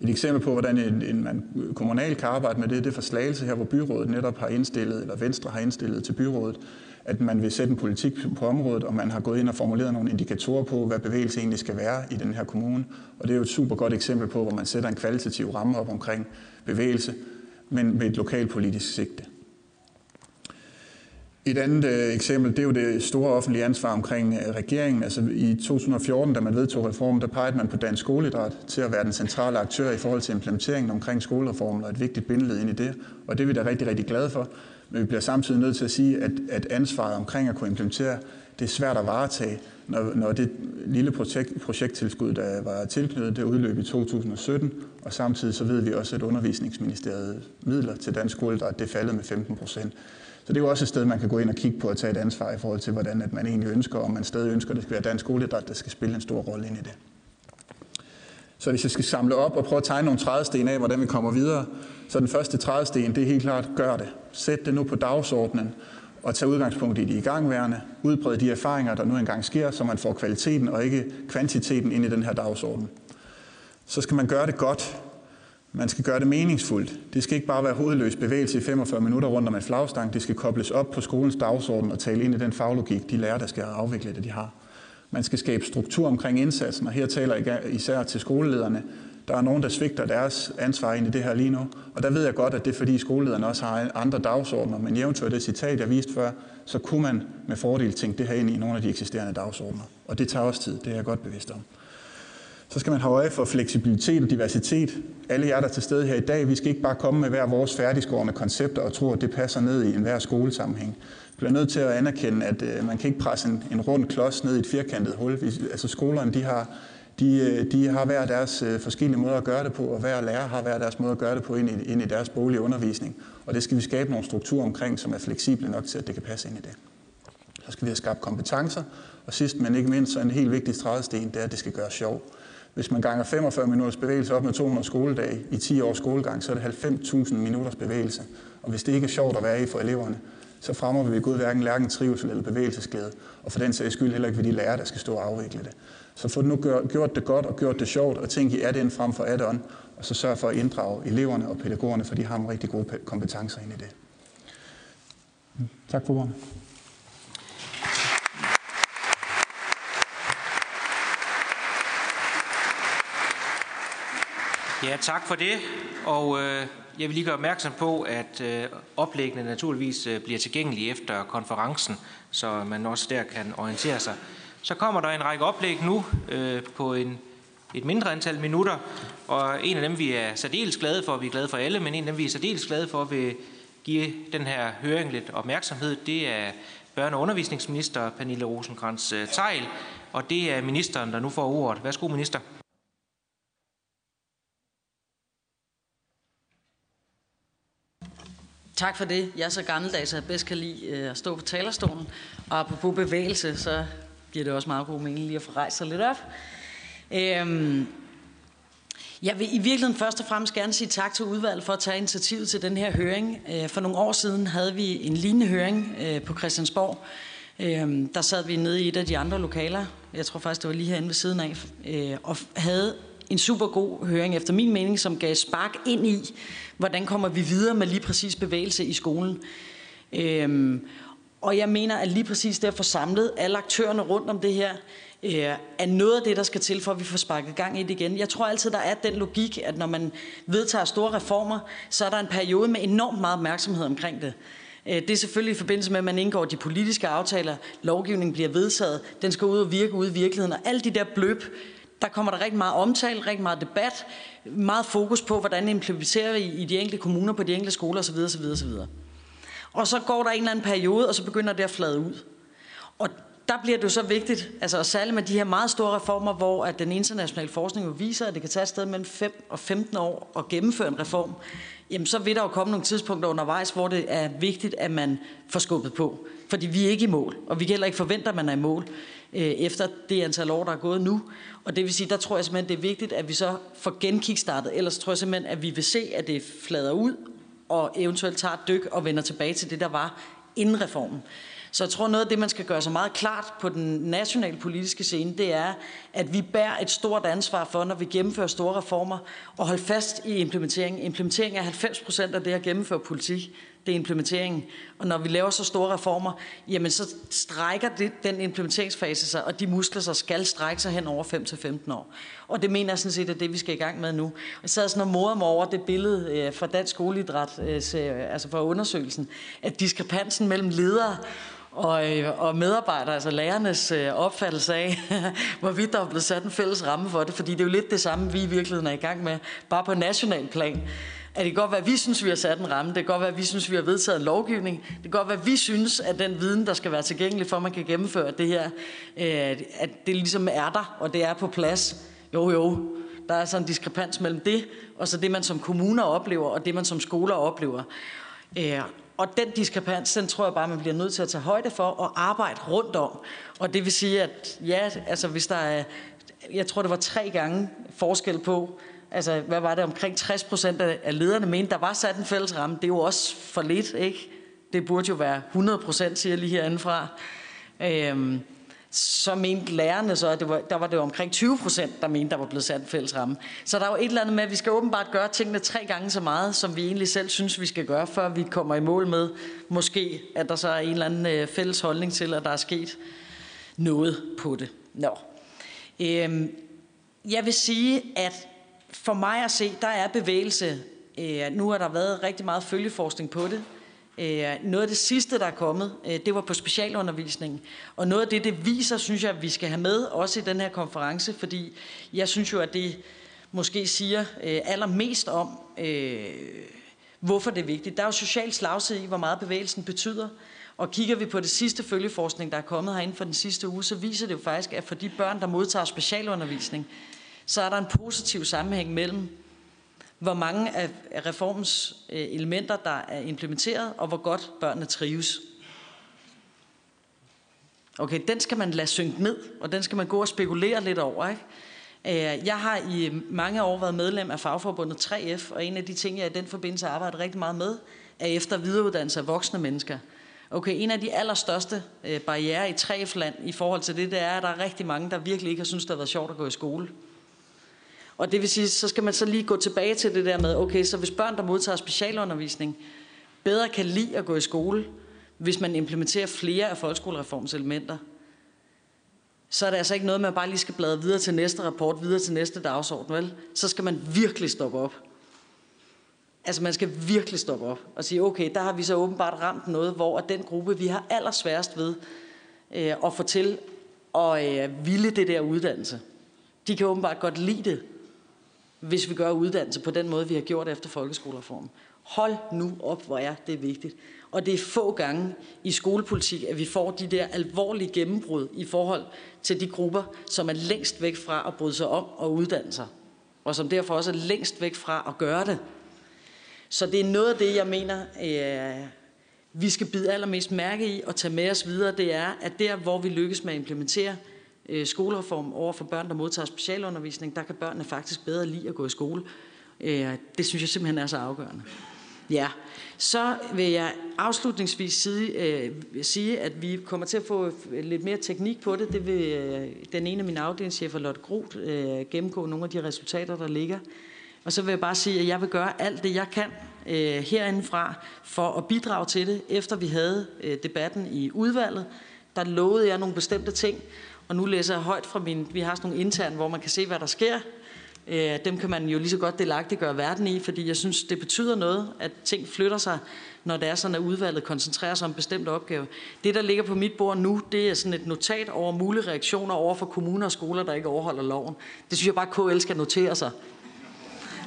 Speaker 4: Et eksempel på, hvordan en, en, man kommunal kan arbejde med det, det er forslagelse her, hvor byrådet netop har indstillet, eller Venstre har indstillet til byrådet, at man vil sætte en politik på området, og man har gået ind og formuleret nogle indikatorer på, hvad bevægelse egentlig skal være i den her kommune. Og det er jo et super godt eksempel på, hvor man sætter en kvalitativ ramme op omkring bevægelse, men med et lokalpolitisk sigte. Et andet øh, eksempel, det er jo det store offentlige ansvar omkring øh, regeringen. Altså i 2014, da man vedtog reformen, der pegede man på dansk skoleidræt til at være den centrale aktør i forhold til implementeringen omkring skolereformen og et vigtigt bindeled ind i det. Og det er vi da rigtig, rigtig glade for. Men vi bliver samtidig nødt til at sige, at, at ansvaret omkring at kunne implementere, det er svært at varetage, når, når det lille projekt, projekttilskud, der var tilknyttet, det udløb i 2017, og samtidig så ved vi også, at undervisningsministeriet midler til dansk skoleidræt, det faldet med 15 procent. Så det er jo også et sted, man kan gå ind og kigge på og tage et ansvar i forhold til, hvordan at man egentlig ønsker, om man stadig ønsker, at det skal være dansk skoleidræt, der skal spille en stor rolle ind i det. Så hvis jeg skal samle op og prøve at tegne nogle trædesten af, hvordan vi kommer videre, så den første trædesten, det er helt klart, gør det. Sæt det nu på dagsordenen og tag udgangspunkt i de igangværende. Udbred de erfaringer, der nu engang sker, så man får kvaliteten og ikke kvantiteten ind i den her dagsorden. Så skal man gøre det godt. Man skal gøre det meningsfuldt. Det skal ikke bare være hovedløs bevægelse i 45 minutter rundt om en flagstang. Det skal kobles op på skolens dagsorden og tale ind i den faglogik, de lærer, der skal afvikle det, de har. Man skal skabe struktur omkring indsatsen, og her taler jeg især til skolelederne. Der er nogen, der svigter deres ansvar ind i det her lige nu, og der ved jeg godt, at det er fordi skolelederne også har andre dagsordner, men jævnført det citat, jeg viste før, så kunne man med fordel tænke det her ind i nogle af de eksisterende dagsordner. Og det tager også tid, det er jeg godt bevidst om. Så skal man have øje for fleksibilitet og diversitet. Alle jer, der er til stede her i dag, vi skal ikke bare komme med hver vores færdigskårende koncepter og tro, at det passer ned i enhver skolesammenhæng bliver nødt til at anerkende, at øh, man kan ikke presse en, en rund klods ned i et firkantet hul. Altså skolerne, de har, de, øh, de har hver deres øh, forskellige måder at gøre det på, og hver lærer har hver deres måde at gøre det på ind i, ind i deres bolige undervisning. Og det skal vi skabe nogle strukturer omkring, som er fleksible nok til, at det kan passe ind i det. Så skal vi have skabt kompetencer, og sidst men ikke mindst, så en helt vigtig strædesten, det er, at det skal gøre sjov. Hvis man ganger 45 minutters bevægelse op med 200 skoledage i 10 års skolegang, så er det 90.000 minutters bevægelse. Og hvis det ikke er sjovt at være i for eleverne, så fremmer vi Gud hverken lærken trivsel eller bevægelsesglæde, og for den sags skyld heller ikke ved de lærere, der skal stå og afvikle det. Så få nu gjort det godt og gjort det sjovt, og tænk i er det frem for add-on, og så sørg for at inddrage eleverne og pædagogerne, for de har nogle rigtig gode kompetencer ind i det. Tak for ordet.
Speaker 1: Ja, tak for det. Og øh, jeg vil lige gøre opmærksom på, at øh, oplæggene naturligvis øh, bliver tilgængelige efter konferencen, så man også der kan orientere sig. Så kommer der en række oplæg nu øh, på en, et mindre antal minutter, og en af dem, vi er særdeles glade for, vi er glade for alle, men en af dem, vi er særdeles glade for, vil give den her høring lidt opmærksomhed, det er børne- og undervisningsminister Pernille rosenkrantz teil og det er ministeren, der nu får ordet. Værsgo, minister.
Speaker 5: Tak for det. Jeg er så gammeldags, at jeg bedst kan lide øh, at stå på talerstolen. Og apropos bevægelse, så giver det også meget god mening lige at få rejst sig lidt op. Øhm, jeg vil i virkeligheden først og fremmest gerne sige tak til udvalget for at tage initiativet til den her høring. Øh, for nogle år siden havde vi en lignende høring øh, på Christiansborg. Øhm, der sad vi nede i et af de andre lokaler, jeg tror faktisk det var lige herinde ved siden af, øh, og havde en super god høring, efter min mening, som gav spark ind i, hvordan kommer vi videre med lige præcis bevægelse i skolen. Øhm, og jeg mener, at lige præcis det at få samlet alle aktørerne rundt om det her, øh, er noget af det, der skal til, for at vi får sparket gang i det igen. Jeg tror altid, der er den logik, at når man vedtager store reformer, så er der en periode med enormt meget opmærksomhed omkring det. Øh, det er selvfølgelig i forbindelse med, at man indgår de politiske aftaler, lovgivningen bliver vedtaget, den skal ud og virke ude i virkeligheden, og alle de der bløb, der kommer der rigtig meget omtale, rigtig meget debat, meget fokus på, hvordan implementerer vi i de enkelte kommuner, på de enkelte skoler osv. osv., osv. Og så går der en eller anden periode, og så begynder det at flade ud. Og der bliver det jo så vigtigt, altså og særligt med de her meget store reformer, hvor at den internationale forskning jo viser, at det kan tage sted mellem 5 og 15 år at gennemføre en reform, jamen så vil der jo komme nogle tidspunkter undervejs, hvor det er vigtigt, at man får skubbet på. Fordi vi er ikke i mål, og vi kan heller ikke forvente, at man er i mål Øh, efter det antal år, der er gået nu. Og det vil sige, der tror jeg simpelthen, det er vigtigt, at vi så får genkickstartet. Ellers tror jeg simpelthen, at vi vil se, at det flader ud, og eventuelt tager et dyk og vender tilbage til det, der var inden reformen. Så jeg tror, noget af det, man skal gøre sig meget klart på den nationale politiske scene, det er, at vi bærer et stort ansvar for, når vi gennemfører store reformer, og holde fast i implementeringen. Implementering er 90 procent af det at gennemføre politik. Det er implementeringen. Og når vi laver så store reformer, jamen så strækker det, den implementeringsfase sig, og de muskler sig skal strække sig hen over 5-15 år. Og det mener jeg sådan set at det, vi skal i gang med nu. Jeg sad sådan og morede mig over det billede øh, fra Dansk Skoleidræt, øh, altså fra undersøgelsen, at diskrepansen mellem ledere og, øh, og medarbejdere, altså lærernes øh, opfattelse af, hvorvidt der er blevet sat en fælles ramme for det, fordi det er jo lidt det samme, vi i virkeligheden er i gang med, bare på national plan. At det kan godt være, at vi synes, vi har sat en ramme. Det kan godt være, at vi synes, vi har vedtaget en lovgivning. Det kan godt være, at vi synes, at den viden, der skal være tilgængelig for, at man kan gennemføre det her, øh, at det ligesom er der, og det er på plads. Jo, jo, der er sådan en diskrepans mellem det, og så det, man som kommuner oplever, og det, man som skoler oplever. Øh, og den diskrepans, den tror jeg bare, man bliver nødt til at tage højde for og arbejde rundt om. Og det vil sige, at ja, altså hvis der er, jeg tror det var tre gange forskel på, altså hvad var det, omkring 60 procent af lederne mente, der var sat en fælles ramme. Det er jo også for lidt, ikke? Det burde jo være 100 procent, siger jeg lige herindefra. Øhm, så mente lærerne så, at det var, der var det omkring 20 procent, der mente, der var blevet sat en fælles ramme. Så der er jo et eller andet med, at vi skal åbenbart gøre tingene tre gange så meget, som vi egentlig selv synes, vi skal gøre, før vi kommer i mål med, måske, at der så er en eller anden øh, fælles holdning til, at der er sket noget på det. Nå. Øhm, jeg vil sige, at for mig at se, der er bevægelse. Øh, nu har der været rigtig meget følgeforskning på det. Øh, noget af det sidste, der er kommet, øh, det var på specialundervisning. Og noget af det, det viser, synes jeg, at vi skal have med, også i den her konference, fordi jeg synes jo, at det måske siger allermest om, hvorfor det er vigtigt. Der er jo social slagside i, hvor meget bevægelsen betyder. Og kigger vi på det sidste følgeforskning, der er kommet herinde for den sidste uge, så viser det jo faktisk, at for de børn, der modtager specialundervisning, så er der en positiv sammenhæng mellem hvor mange af reformens øh, elementer, der er implementeret, og hvor godt børnene trives. Okay, den skal man lade synke ned, og den skal man gå og spekulere lidt over. Ikke? Øh, jeg har i mange år været medlem af fagforbundet 3F, og en af de ting, jeg i den forbindelse arbejder rigtig meget med, er efter videreuddannelse af voksne mennesker. Okay, en af de allerstørste øh, barriere i 3F-land i forhold til det, det er, at der er rigtig mange, der virkelig ikke har synes, det har været sjovt at gå i skole. Og det vil sige, så skal man så lige gå tilbage til det der med, okay, så hvis børn, der modtager specialundervisning, bedre kan lide at gå i skole, hvis man implementerer flere af folkeskolereformens elementer, så er det altså ikke noget man bare lige skal bladre videre til næste rapport, videre til næste dagsorden, vel? Så skal man virkelig stoppe op. Altså man skal virkelig stoppe op og sige, okay, der har vi så åbenbart ramt noget, hvor den gruppe, vi har allersværest ved øh, at få til at øh, ville det der uddannelse, de kan åbenbart godt lide det, hvis vi gør uddannelse på den måde, vi har gjort efter folkeskolereformen. Hold nu op, hvor er det vigtigt. Og det er få gange i skolepolitik, at vi får de der alvorlige gennembrud i forhold til de grupper, som er længst væk fra at bryde sig om og uddanne sig. Og som derfor også er længst væk fra at gøre det. Så det er noget af det, jeg mener, øh, vi skal bide allermest mærke i og tage med os videre. Det er, at der, hvor vi lykkes med at implementere øh, skolereform over for børn, der modtager specialundervisning, der kan børnene faktisk bedre lide at gå i skole. Øh, det synes jeg simpelthen er så afgørende. Ja, så vil jeg afslutningsvis sige, øh, sige, at vi kommer til at få lidt mere teknik på det. Det vil øh, den ene af mine afdelingschefer, Lotte Groth, øh, gennemgå nogle af de resultater, der ligger. Og så vil jeg bare sige, at jeg vil gøre alt det, jeg kan øh, herindefra for at bidrage til det. Efter vi havde øh, debatten i udvalget, der lovede jeg nogle bestemte ting, og nu læser jeg højt fra min, vi har sådan nogle interne, hvor man kan se, hvad der sker. Øh, dem kan man jo lige så godt delagtigt gøre verden i, fordi jeg synes, det betyder noget, at ting flytter sig, når det er sådan, at udvalget koncentrerer sig om en bestemt opgave. Det, der ligger på mit bord nu, det er sådan et notat over mulige reaktioner over for kommuner og skoler, der ikke overholder loven. Det synes jeg bare, KL skal notere sig.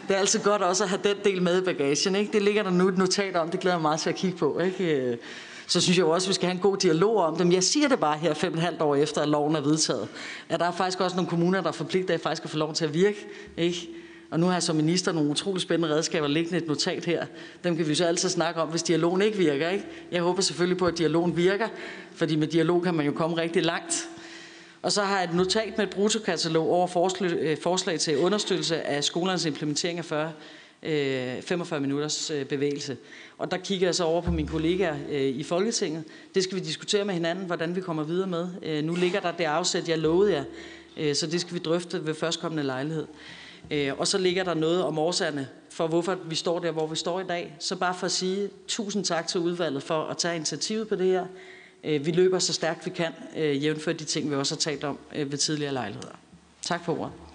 Speaker 5: Det er altid godt også at have den del med i bagagen. Ikke? Det ligger der nu et notat om, det glæder jeg mig meget til at kigge på. Ikke? Øh, så synes jeg jo også, at vi skal have en god dialog om dem. Jeg siger det bare her fem og et halvt år efter, at loven er vedtaget. At der er faktisk også nogle kommuner, der er forpligtet af faktisk at få lov til at virke. Ikke? Og nu har jeg som minister nogle utrolig spændende redskaber liggende et notat her. Dem kan vi så altid snakke om, hvis dialogen ikke virker. Ikke? Jeg håber selvfølgelig på, at dialogen virker, fordi med dialog kan man jo komme rigtig langt. Og så har jeg et notat med et brutokatalog over forslag, øh, forslag til understøttelse af skolernes implementering af 40, Øh, 45 minutters øh, bevægelse. Og der kigger jeg så over på mine kollegaer øh, i Folketinget. Det skal vi diskutere med hinanden, hvordan vi kommer videre med. Nu ligger der det afsæt, jeg lovede jer, så det skal vi drøfte ved førstkommende lejlighed. Og så ligger der noget om årsagerne for, hvorfor vi står der, hvor vi står i dag. Så bare for at sige tusind tak til udvalget for at tage initiativet på det her. Vi løber så stærkt vi kan, jævnført jævnfør de ting, vi også har talt om ved tidligere lejligheder. Tak for ordet.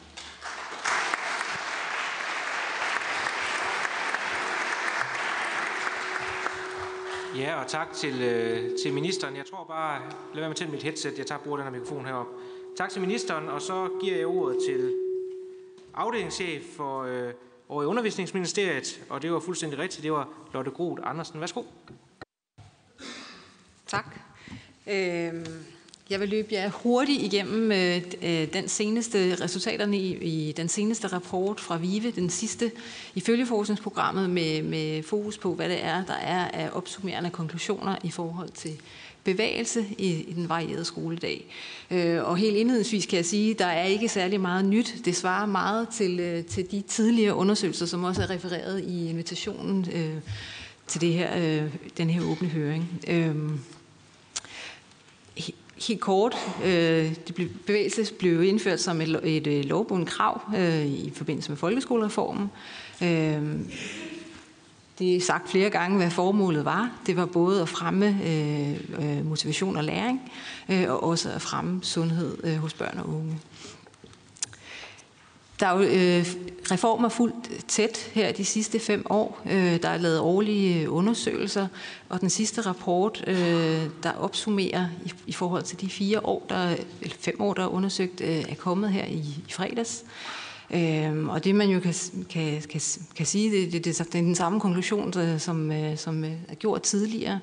Speaker 1: Ja, og tak til, øh, til ministeren. Jeg tror bare, lad være med til mit headset, jeg tager bruger den her mikrofon herop. Tak til ministeren, og så giver jeg ordet til afdelingschef for øh, over i undervisningsministeriet, og det var fuldstændig rigtigt, det var Lotte Groth Andersen. Værsgo.
Speaker 6: Tak. Øhm, jeg vil løbe jer hurtigt igennem øh, øh, den seneste resultaterne i, i den seneste rapport fra VIVE, den sidste i følgeforskningsprogrammet med, med fokus på, hvad det er, der er af opsummerende konklusioner i forhold til bevægelse i, i den varierede skoledag. Øh, og helt indledningsvis kan jeg sige, at der er ikke særlig meget nyt. Det svarer meget til, øh, til de tidligere undersøgelser, som også er refereret i invitationen øh, til det her, øh, den her åbne høring. Øh, Helt kort, øh, det blev, bevægelse blev indført som et, et, øh, et lovbundet krav øh, i forbindelse med folkeskolereformen. Øh, det er sagt flere gange, hvad formålet var. Det var både at fremme øh, øh motivation og læring, øh, og også at fremme sundhed øh, hos børn og unge. Der er jo øh, reformer fuldt tæt her de sidste fem år. Øh, der er lavet årlige øh, undersøgelser, og den sidste rapport, øh, der opsummerer i, i forhold til de fire år, der, eller fem år, der er undersøgt, øh, er kommet her i, i fredags. Øhm, og det man jo kan, kan, kan, kan sige, det, det, det, det er den samme konklusion, som, øh, som øh, er gjort tidligere,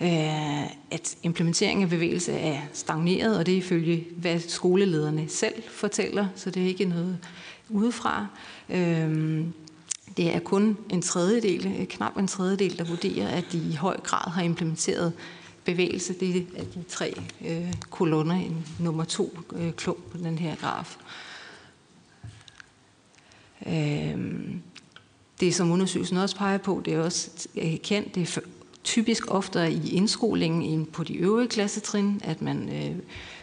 Speaker 6: øh, at implementeringen af bevægelse er stagneret, og det er ifølge, hvad skolelederne selv fortæller, så det er ikke noget udefra. Øhm, det er kun en tredjedel, øh, knap en tredjedel, der vurderer, at de i høj grad har implementeret bevægelse. Det er de tre øh, kolonner, i nummer to øh, klump på den her graf. Øhm, det, som undersøgelsen også peger på, det er også øh, kendt, det er typisk oftere i indskolingen end på de øvrige klassetrin, at man øh,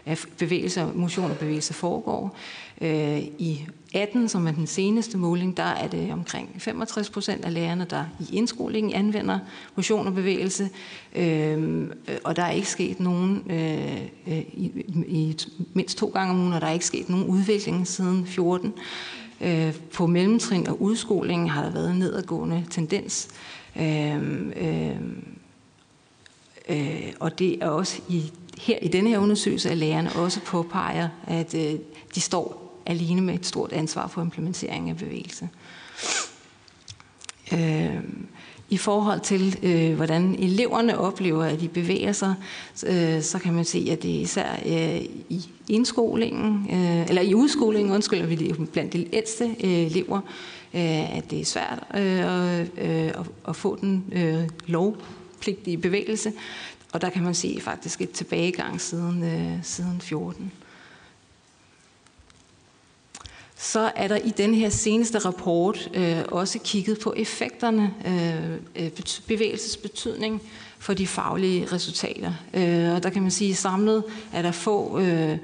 Speaker 6: at bevægelse, motion og bevægelse foregår. Øh, I 18, som er den seneste måling, der er det omkring 65 procent af lærerne, der i indskolingen anvender motion og bevægelse, øhm, øh, og der er ikke sket nogen, øh, øh i, i mindst to gange om ugen, og der er ikke sket nogen udvikling siden 14. Øh, på mellemtrin og udskolingen har der været en nedadgående tendens. Øh, øh, øh, og det er også i, her i denne her undersøgelse, at lærerne også påpeger, at øh, de står alene med et stort ansvar for implementering af bevægelse. Øh, I forhold til, øh, hvordan eleverne oplever, at de bevæger sig, øh, så kan man se, at det er især øh, i indskolingen, øh, eller i udskolingen, undskyld, vi det blandt de ældste øh, elever, øh, at det er svært øh, øh, at, at få den øh, lovpligtige bevægelse. Og der kan man se faktisk et tilbagegang siden, øh, siden 14 så er der i den her seneste rapport øh, også kigget på effekterne, øh, øh bevægelsesbetydning for de faglige resultater. Øh, og der kan man sige, at samlet er der få øh,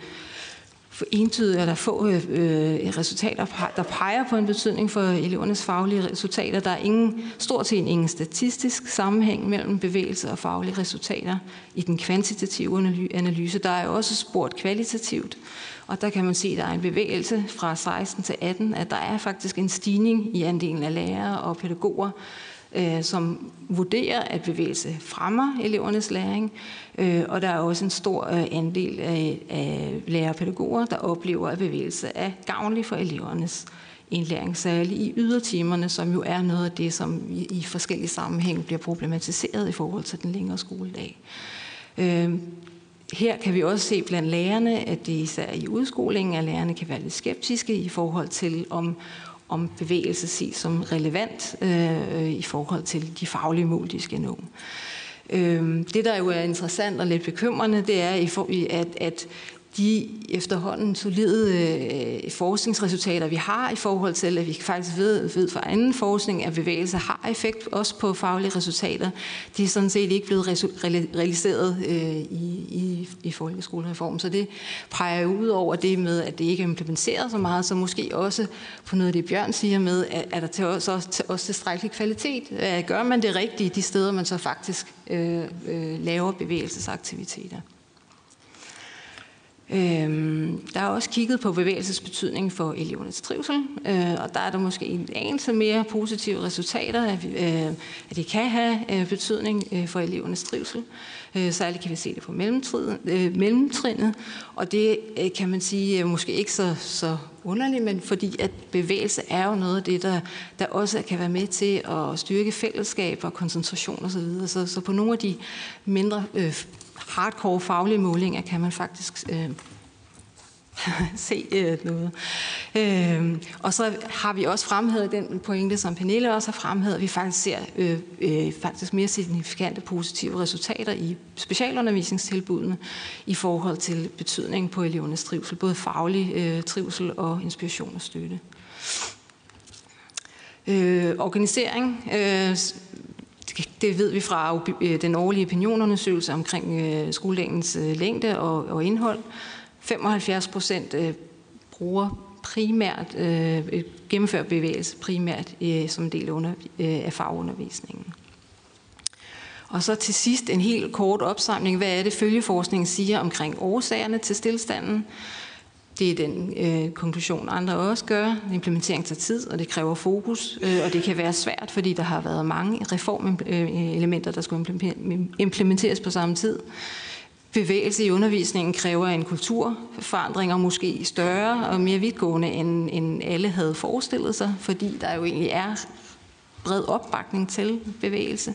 Speaker 6: for entydigt er der få øh, øh resultater, der peger på en betydning for elevernes faglige resultater. Der er ingen, stort set ingen statistisk sammenhæng mellem bevægelse og faglige resultater i den kvantitative analyse. Der er også spurgt kvalitativt, og der kan man se, at der er en bevægelse fra 16 til 18, at der er faktisk en stigning i andelen af lærere og pædagoger, øh, som vurderer, at bevægelse fremmer elevernes læring. Øh, og der er også en stor øh, andel af, af lærere og pædagoger, der oplever, at bevægelse er gavnlig for elevernes indlæring, særligt i ydertimerne, som jo er noget af det, som i, i forskellige sammenhæng bliver problematiseret i forhold til den længere skoledag. Øh, her kan vi også se blandt lærerne, at det især i udskolingen, at lærerne kan være lidt skeptiske i forhold til, om, om bevægelse ses som relevant øh, i forhold til de faglige mål, de skal nå. Øh, det, der jo er interessant og lidt bekymrende, det er, at, at de efterhånden solide øh, forskningsresultater, vi har i forhold til, at vi faktisk ved, ved fra anden forskning, at bevægelse har effekt også på faglige resultater, de er sådan set ikke blevet realiseret øh, i, i, i folkeskolereformen. Så det peger jo ud over det med, at det ikke er implementeret så meget, så måske også på noget af det, Bjørn siger med, at at der til også, også, også tilstrækkelig kvalitet? Gør man det rigtigt de steder, man så faktisk øh, øh, laver bevægelsesaktiviteter? Øhm, der er også kigget på bevægelsesbetydning for elevernes trivsel, øh, og der er der måske en anelse mere positive resultater, at, vi, øh, at det kan have øh, betydning øh, for elevernes trivsel. Øh, særligt kan vi se det på øh, mellemtrinnet, og det øh, kan man sige øh, måske ikke så, så underligt, men fordi at bevægelse er jo noget af det, der, der også kan være med til at styrke fællesskab og koncentration osv. Så, videre. så, så på nogle af de mindre øh, hardcore faglige målinger kan man faktisk øh, se øh, noget. Øh, og så har vi også fremhævet den pointe, som Pernille også har fremhævet, at vi faktisk ser øh, øh, faktisk mere signifikante positive resultater i specialundervisningstilbudene i forhold til betydningen på elevernes trivsel, både faglig øh, trivsel og inspiration og støtte. Øh, organisering. Øh, det ved vi fra øh, den årlige opinionundersøgelse omkring øh, skoledagens øh, længde og, og indhold. 75 procent bruger primært, øh, gennemfører bevægelse primært øh, som en del under, øh, af fagundervisningen. Og så til sidst en helt kort opsamling. Hvad er det, følgeforskningen siger omkring årsagerne til stillstanden? Det er den øh, konklusion, andre også gør. Implementering tager tid, og det kræver fokus, øh, og det kan være svært, fordi der har været mange reformelementer, der skulle implementeres på samme tid. Bevægelse i undervisningen kræver en kulturforandring, og måske større og mere vidtgående, end, end alle havde forestillet sig, fordi der jo egentlig er bred opbakning til bevægelse.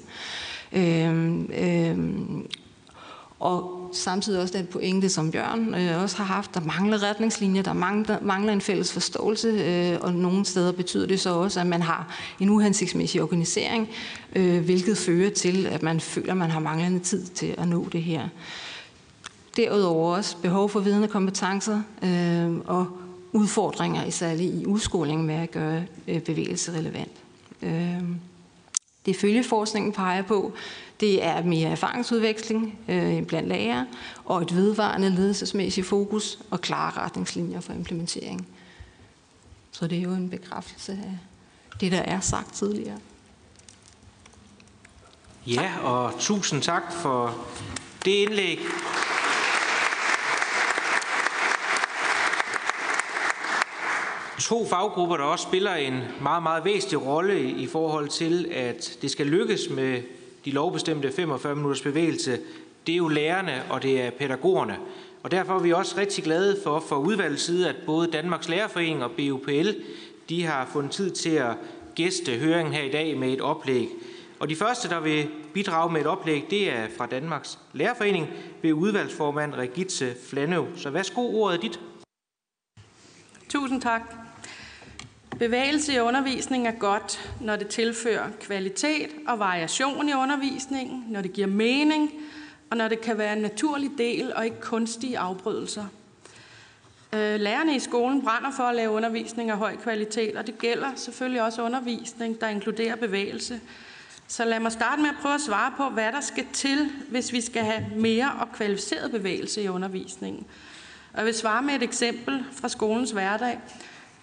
Speaker 6: Øh, øh, og samtidig også den pointe, som Bjørn øh, også har haft, der mangler retningslinjer, der mangler, mangler en fælles forståelse, øh, og nogle steder betyder det så også, at man har en uhensigtsmæssig organisering, øh, hvilket fører til, at man føler, at man har manglende tid til at nå det her. Derudover også behov for vidende kompetencer øh, og udfordringer, især i udskolingen med at gøre øh, bevægelse relevant. Øh, det følgeforskningen peger på, det er mere erfaringsudveksling øh, blandt lærere og et vedvarende ledelsesmæssigt fokus og klare retningslinjer for implementering. Så det er jo en bekræftelse af det, der er sagt tidligere.
Speaker 1: Ja, og tusind tak for det indlæg. to faggrupper, der også spiller en meget, meget væsentlig rolle i forhold til, at det skal lykkes med de lovbestemte 45 minutters bevægelse, det er jo lærerne og det er pædagogerne. Og derfor er vi også rigtig glade for for udvalgets side, at både Danmarks Lærerforening og BUPL de har fundet tid til at gæste høringen her i dag med et oplæg. Og de første, der vil bidrage med et oplæg, det er fra Danmarks Lærerforening ved udvalgsformand Regitze Flanøv. Så værsgo, ordet dit.
Speaker 7: Tusind tak. Bevægelse i undervisningen er godt, når det tilfører kvalitet og variation i undervisningen, når det giver mening, og når det kan være en naturlig del og ikke kunstige afbrydelser. Øh, lærerne i skolen brænder for at lave undervisning af høj kvalitet, og det gælder selvfølgelig også undervisning, der inkluderer bevægelse. Så lad mig starte med at prøve at svare på, hvad der skal til, hvis vi skal have mere og kvalificeret bevægelse i undervisningen. Og jeg vil svare med et eksempel fra skolens hverdag.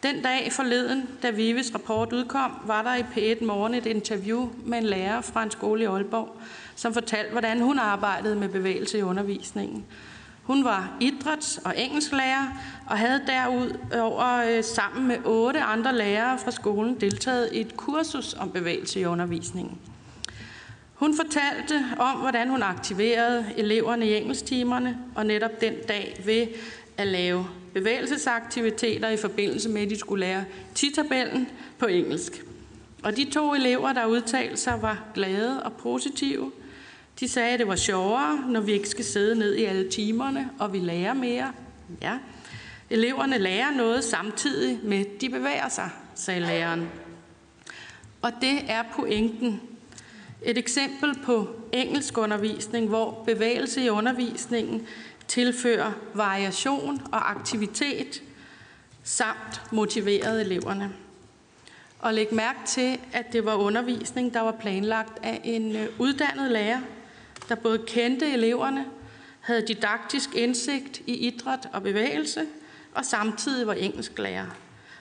Speaker 7: Den dag forleden, da Vives rapport udkom, var der i P1 Morgen et interview med en lærer fra en skole i Aalborg, som fortalte, hvordan hun arbejdede med bevægelse i undervisningen. Hun var idræts- og engelsklærer og havde derudover øh, sammen med otte andre lærere fra skolen deltaget i et kursus om bevægelse i undervisningen. Hun fortalte om, hvordan hun aktiverede eleverne i engelsktimerne, og netop den dag ved at lave bevægelsesaktiviteter i forbindelse med, at de skulle lære titabellen på engelsk. Og de to elever, der udtalte sig, var glade og positive. De sagde, at det var sjovere, når vi ikke skal sidde ned i alle timerne, og vi lærer mere. Ja, eleverne lærer noget samtidig med, at de bevæger sig, sagde læreren. Og det er pointen. Et eksempel på engelsk undervisning, hvor bevægelse i undervisningen tilfører variation og aktivitet samt motiverede eleverne. Og læg mærke til, at det var undervisning, der var planlagt af en øh, uddannet lærer, der både kendte eleverne, havde didaktisk indsigt i idræt og bevægelse, og samtidig var engelsklærer.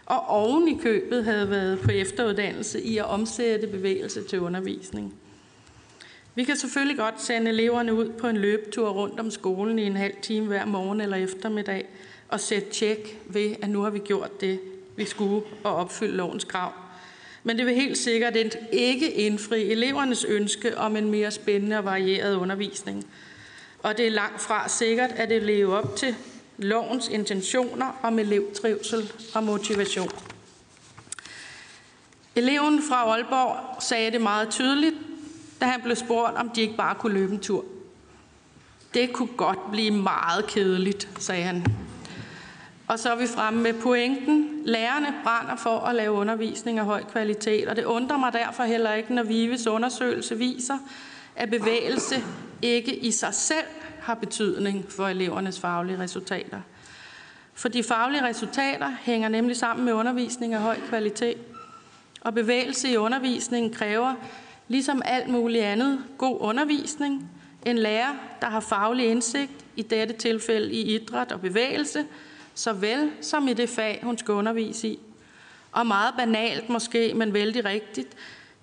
Speaker 7: Og oven i købet havde været på efteruddannelse i at omsætte bevægelse til undervisning. Vi kan selvfølgelig godt sende eleverne ud på en løbetur rundt om skolen i en halv time hver morgen eller eftermiddag og sætte tjek ved, at nu har vi gjort det, vi skulle, og opfylde lovens krav. Men det vil helt sikkert ikke indfri elevernes ønske om en mere spændende og varieret undervisning. Og det er langt fra sikkert, at det lever op til lovens intentioner om elevtrivsel og motivation. Eleven fra Aalborg sagde det meget tydeligt, da han blev spurgt, om de ikke bare kunne løbe en tur. Det kunne godt blive meget kedeligt, sagde han. Og så er vi fremme med pointen. Lærerne brænder for at lave undervisning af høj kvalitet, og det undrer mig derfor heller ikke, når Vives undersøgelse viser, at bevægelse ikke i sig selv har betydning for elevernes faglige resultater. For de faglige resultater hænger nemlig sammen med undervisning af høj kvalitet. Og bevægelse i undervisningen kræver, ligesom alt muligt andet, god undervisning, en lærer, der har faglig indsigt, i dette tilfælde i idræt og bevægelse, såvel som i det fag, hun skal undervise i. Og meget banalt måske, men vældig rigtigt,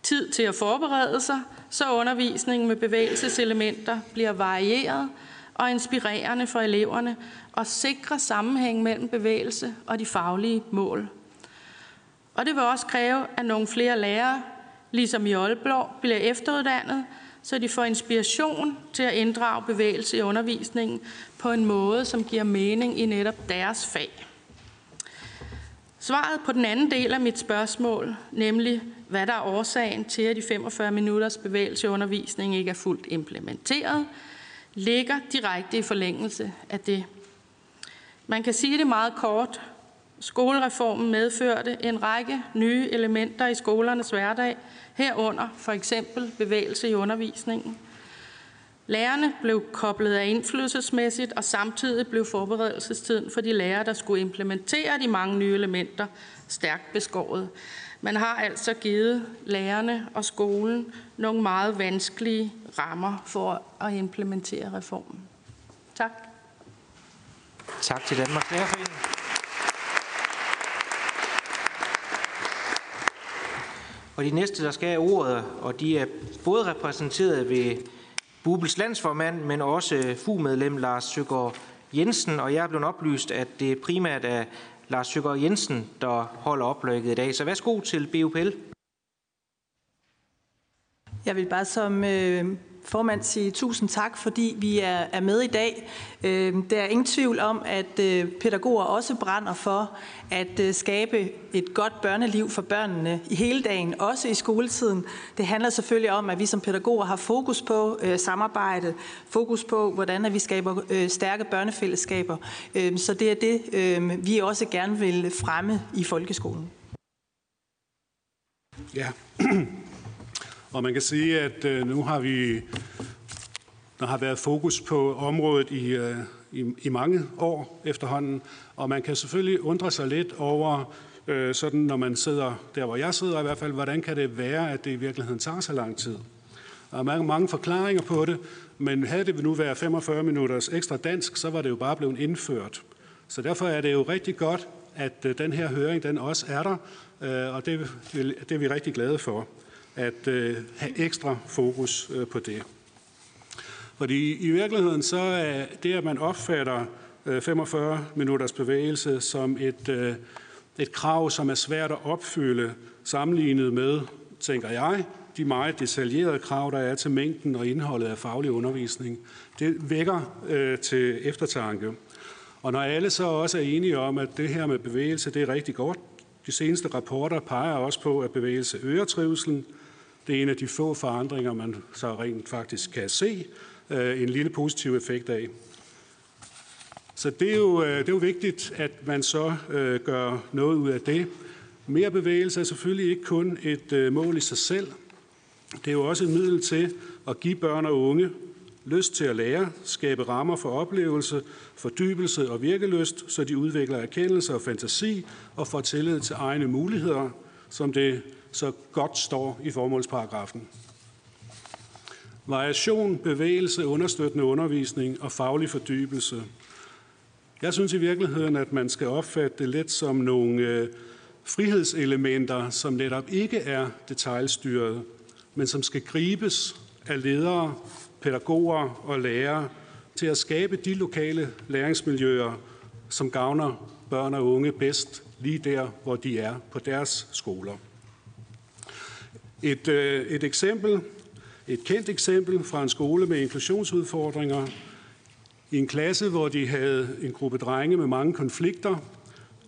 Speaker 7: tid til at forberede sig, så undervisningen med bevægelseselementer bliver varieret og inspirerende for eleverne og sikrer sammenhæng mellem bevægelse og de faglige mål. Og det vil også kræve, at nogle flere lærere, ligesom i Aalborg, bliver efteruddannet, så de får inspiration til at inddrage bevægelse i undervisningen på en måde, som giver mening i netop deres fag. Svaret på den anden del af mit spørgsmål, nemlig hvad der er årsagen til, at de 45 minutters bevægelse i undervisningen ikke er fuldt implementeret, ligger direkte i forlængelse af det. Man kan sige det meget kort. Skolereformen medførte en række nye elementer i skolernes hverdag, herunder for eksempel bevægelse i undervisningen. Lærerne blev koblet af indflydelsesmæssigt, og samtidig blev forberedelsestiden for de lærere, der skulle implementere de mange nye elementer, stærkt beskåret. Man har altså givet lærerne og skolen nogle meget vanskelige rammer for at implementere reformen. Tak.
Speaker 1: Tak til Danmarks Lærerforening. Og de næste, der skal have ordet, og de er både repræsenteret ved Bubels landsformand, men også øh, FU-medlem Lars Søgaard Jensen, og jeg er blevet oplyst, at det primært er Lars Søgaard Jensen, der holder oplægget i dag. Så værsgo til BUPL.
Speaker 8: Jeg vil bare som øh, formand sige tusind tak, fordi vi er, er med i dag. Øh, der er ingen tvivl om, at øh, pædagoger også brænder for at øh, skabe et godt børneliv for børnene i hele dagen, også i skoletiden. Det handler selvfølgelig om, at vi som pædagoger har fokus på øh, samarbejde, fokus på, hvordan at vi skaber øh, stærke børnefællesskaber. Øh, så det er det, øh, vi også gerne vil fremme i folkeskolen.
Speaker 9: Ja, og man kan sige, at øh, nu har vi der har været fokus på området i, øh, i, i mange år efterhånden, og man kan selvfølgelig undre sig lidt over, øh, sådan når man sidder der, hvor jeg sidder i hvert fald, hvordan kan det være, at det i virkeligheden tager så lang tid? Der er mange, mange forklaringer på det, men havde det nu været 45 minutters ekstra dansk, så var det jo bare blevet indført. Så derfor er det jo rigtig godt, at øh, den her høring den også er der, øh, og det, det er vi rigtig glade for at øh, have ekstra fokus øh, på det. Fordi i virkeligheden så er det, at man opfatter øh, 45 minutters bevægelse som et, øh, et krav, som er svært at opfylde, sammenlignet med, tænker jeg, de meget detaljerede krav, der er til mængden og indholdet af faglig undervisning. Det vækker øh, til eftertanke. Og når alle så også er enige om, at det her med bevægelse, det er rigtig godt, de seneste rapporter peger også på, at bevægelse øger trivselen. Det er en af de få forandringer, man så rent faktisk kan se øh, en lille positiv effekt af. Så det er, jo, øh, det er jo vigtigt, at man så øh, gør noget ud af det. Mere bevægelse er selvfølgelig ikke kun et øh, mål i sig selv. Det er jo også et middel til at give børn og unge lyst til at lære, skabe rammer for oplevelse, fordybelse og virkelyst, så de udvikler erkendelse og fantasi og får tillid til egne muligheder, som det så godt står i formålsparagrafen. Variation, bevægelse, understøttende undervisning og faglig fordybelse. Jeg synes i virkeligheden, at man skal opfatte det lidt som nogle øh, frihedselementer, som netop ikke er detaljstyret, men som skal gribes af ledere, pædagoger og lærere til at skabe de lokale læringsmiljøer, som gavner børn og unge bedst lige der, hvor de er på deres skoler. Et, øh, et eksempel, et kendt eksempel fra en skole med inklusionsudfordringer, i en klasse, hvor de havde en gruppe drenge med mange konflikter.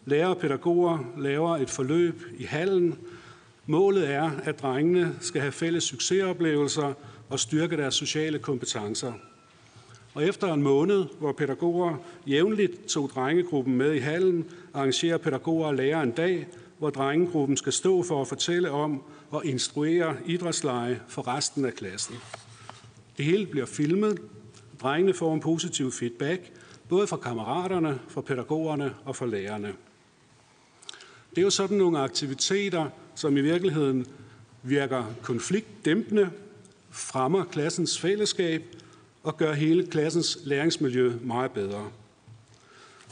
Speaker 9: Lærere og pædagoger laver et forløb i hallen. Målet er, at drengene skal have fælles succesoplevelser og styrke deres sociale kompetencer. Og efter en måned, hvor pædagoger jævnligt tog drengegruppen med i hallen, arrangerer pædagoger og lærer en dag, hvor drengegruppen skal stå for at fortælle om og instruere idrætsleje for resten af klassen. Det hele bliver filmet. Drengene får en positiv feedback, både fra kammeraterne, fra pædagogerne og fra lærerne. Det er jo sådan nogle aktiviteter, som i virkeligheden virker konfliktdæmpende, fremmer klassens fællesskab og gør hele klassens læringsmiljø meget bedre.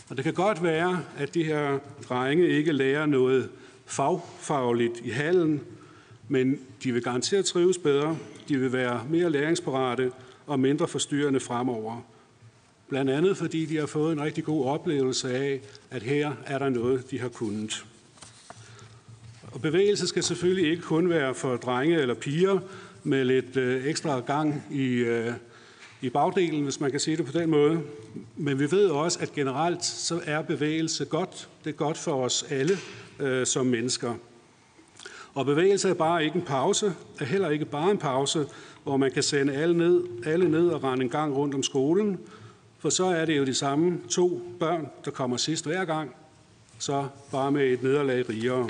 Speaker 9: Og det kan godt være, at de her drenge ikke lærer noget fagfagligt i hallen, men de vil garanteret trives bedre, de vil være mere læringsparate og mindre forstyrrende fremover. Blandt andet fordi de har fået en rigtig god oplevelse af, at her er der noget, de har kunnet. Og bevægelse skal selvfølgelig ikke kun være for drenge eller piger med lidt øh, ekstra gang i, øh, i bagdelen, hvis man kan sige det på den måde. Men vi ved også, at generelt så er bevægelse godt. Det er godt for os alle øh, som mennesker. Og bevægelse er bare ikke en pause, er heller ikke bare en pause, hvor man kan sende alle ned, alle ned og rende en gang rundt om skolen, for så er det jo de samme to børn, der kommer sidst hver gang, så bare med et nederlag rigere.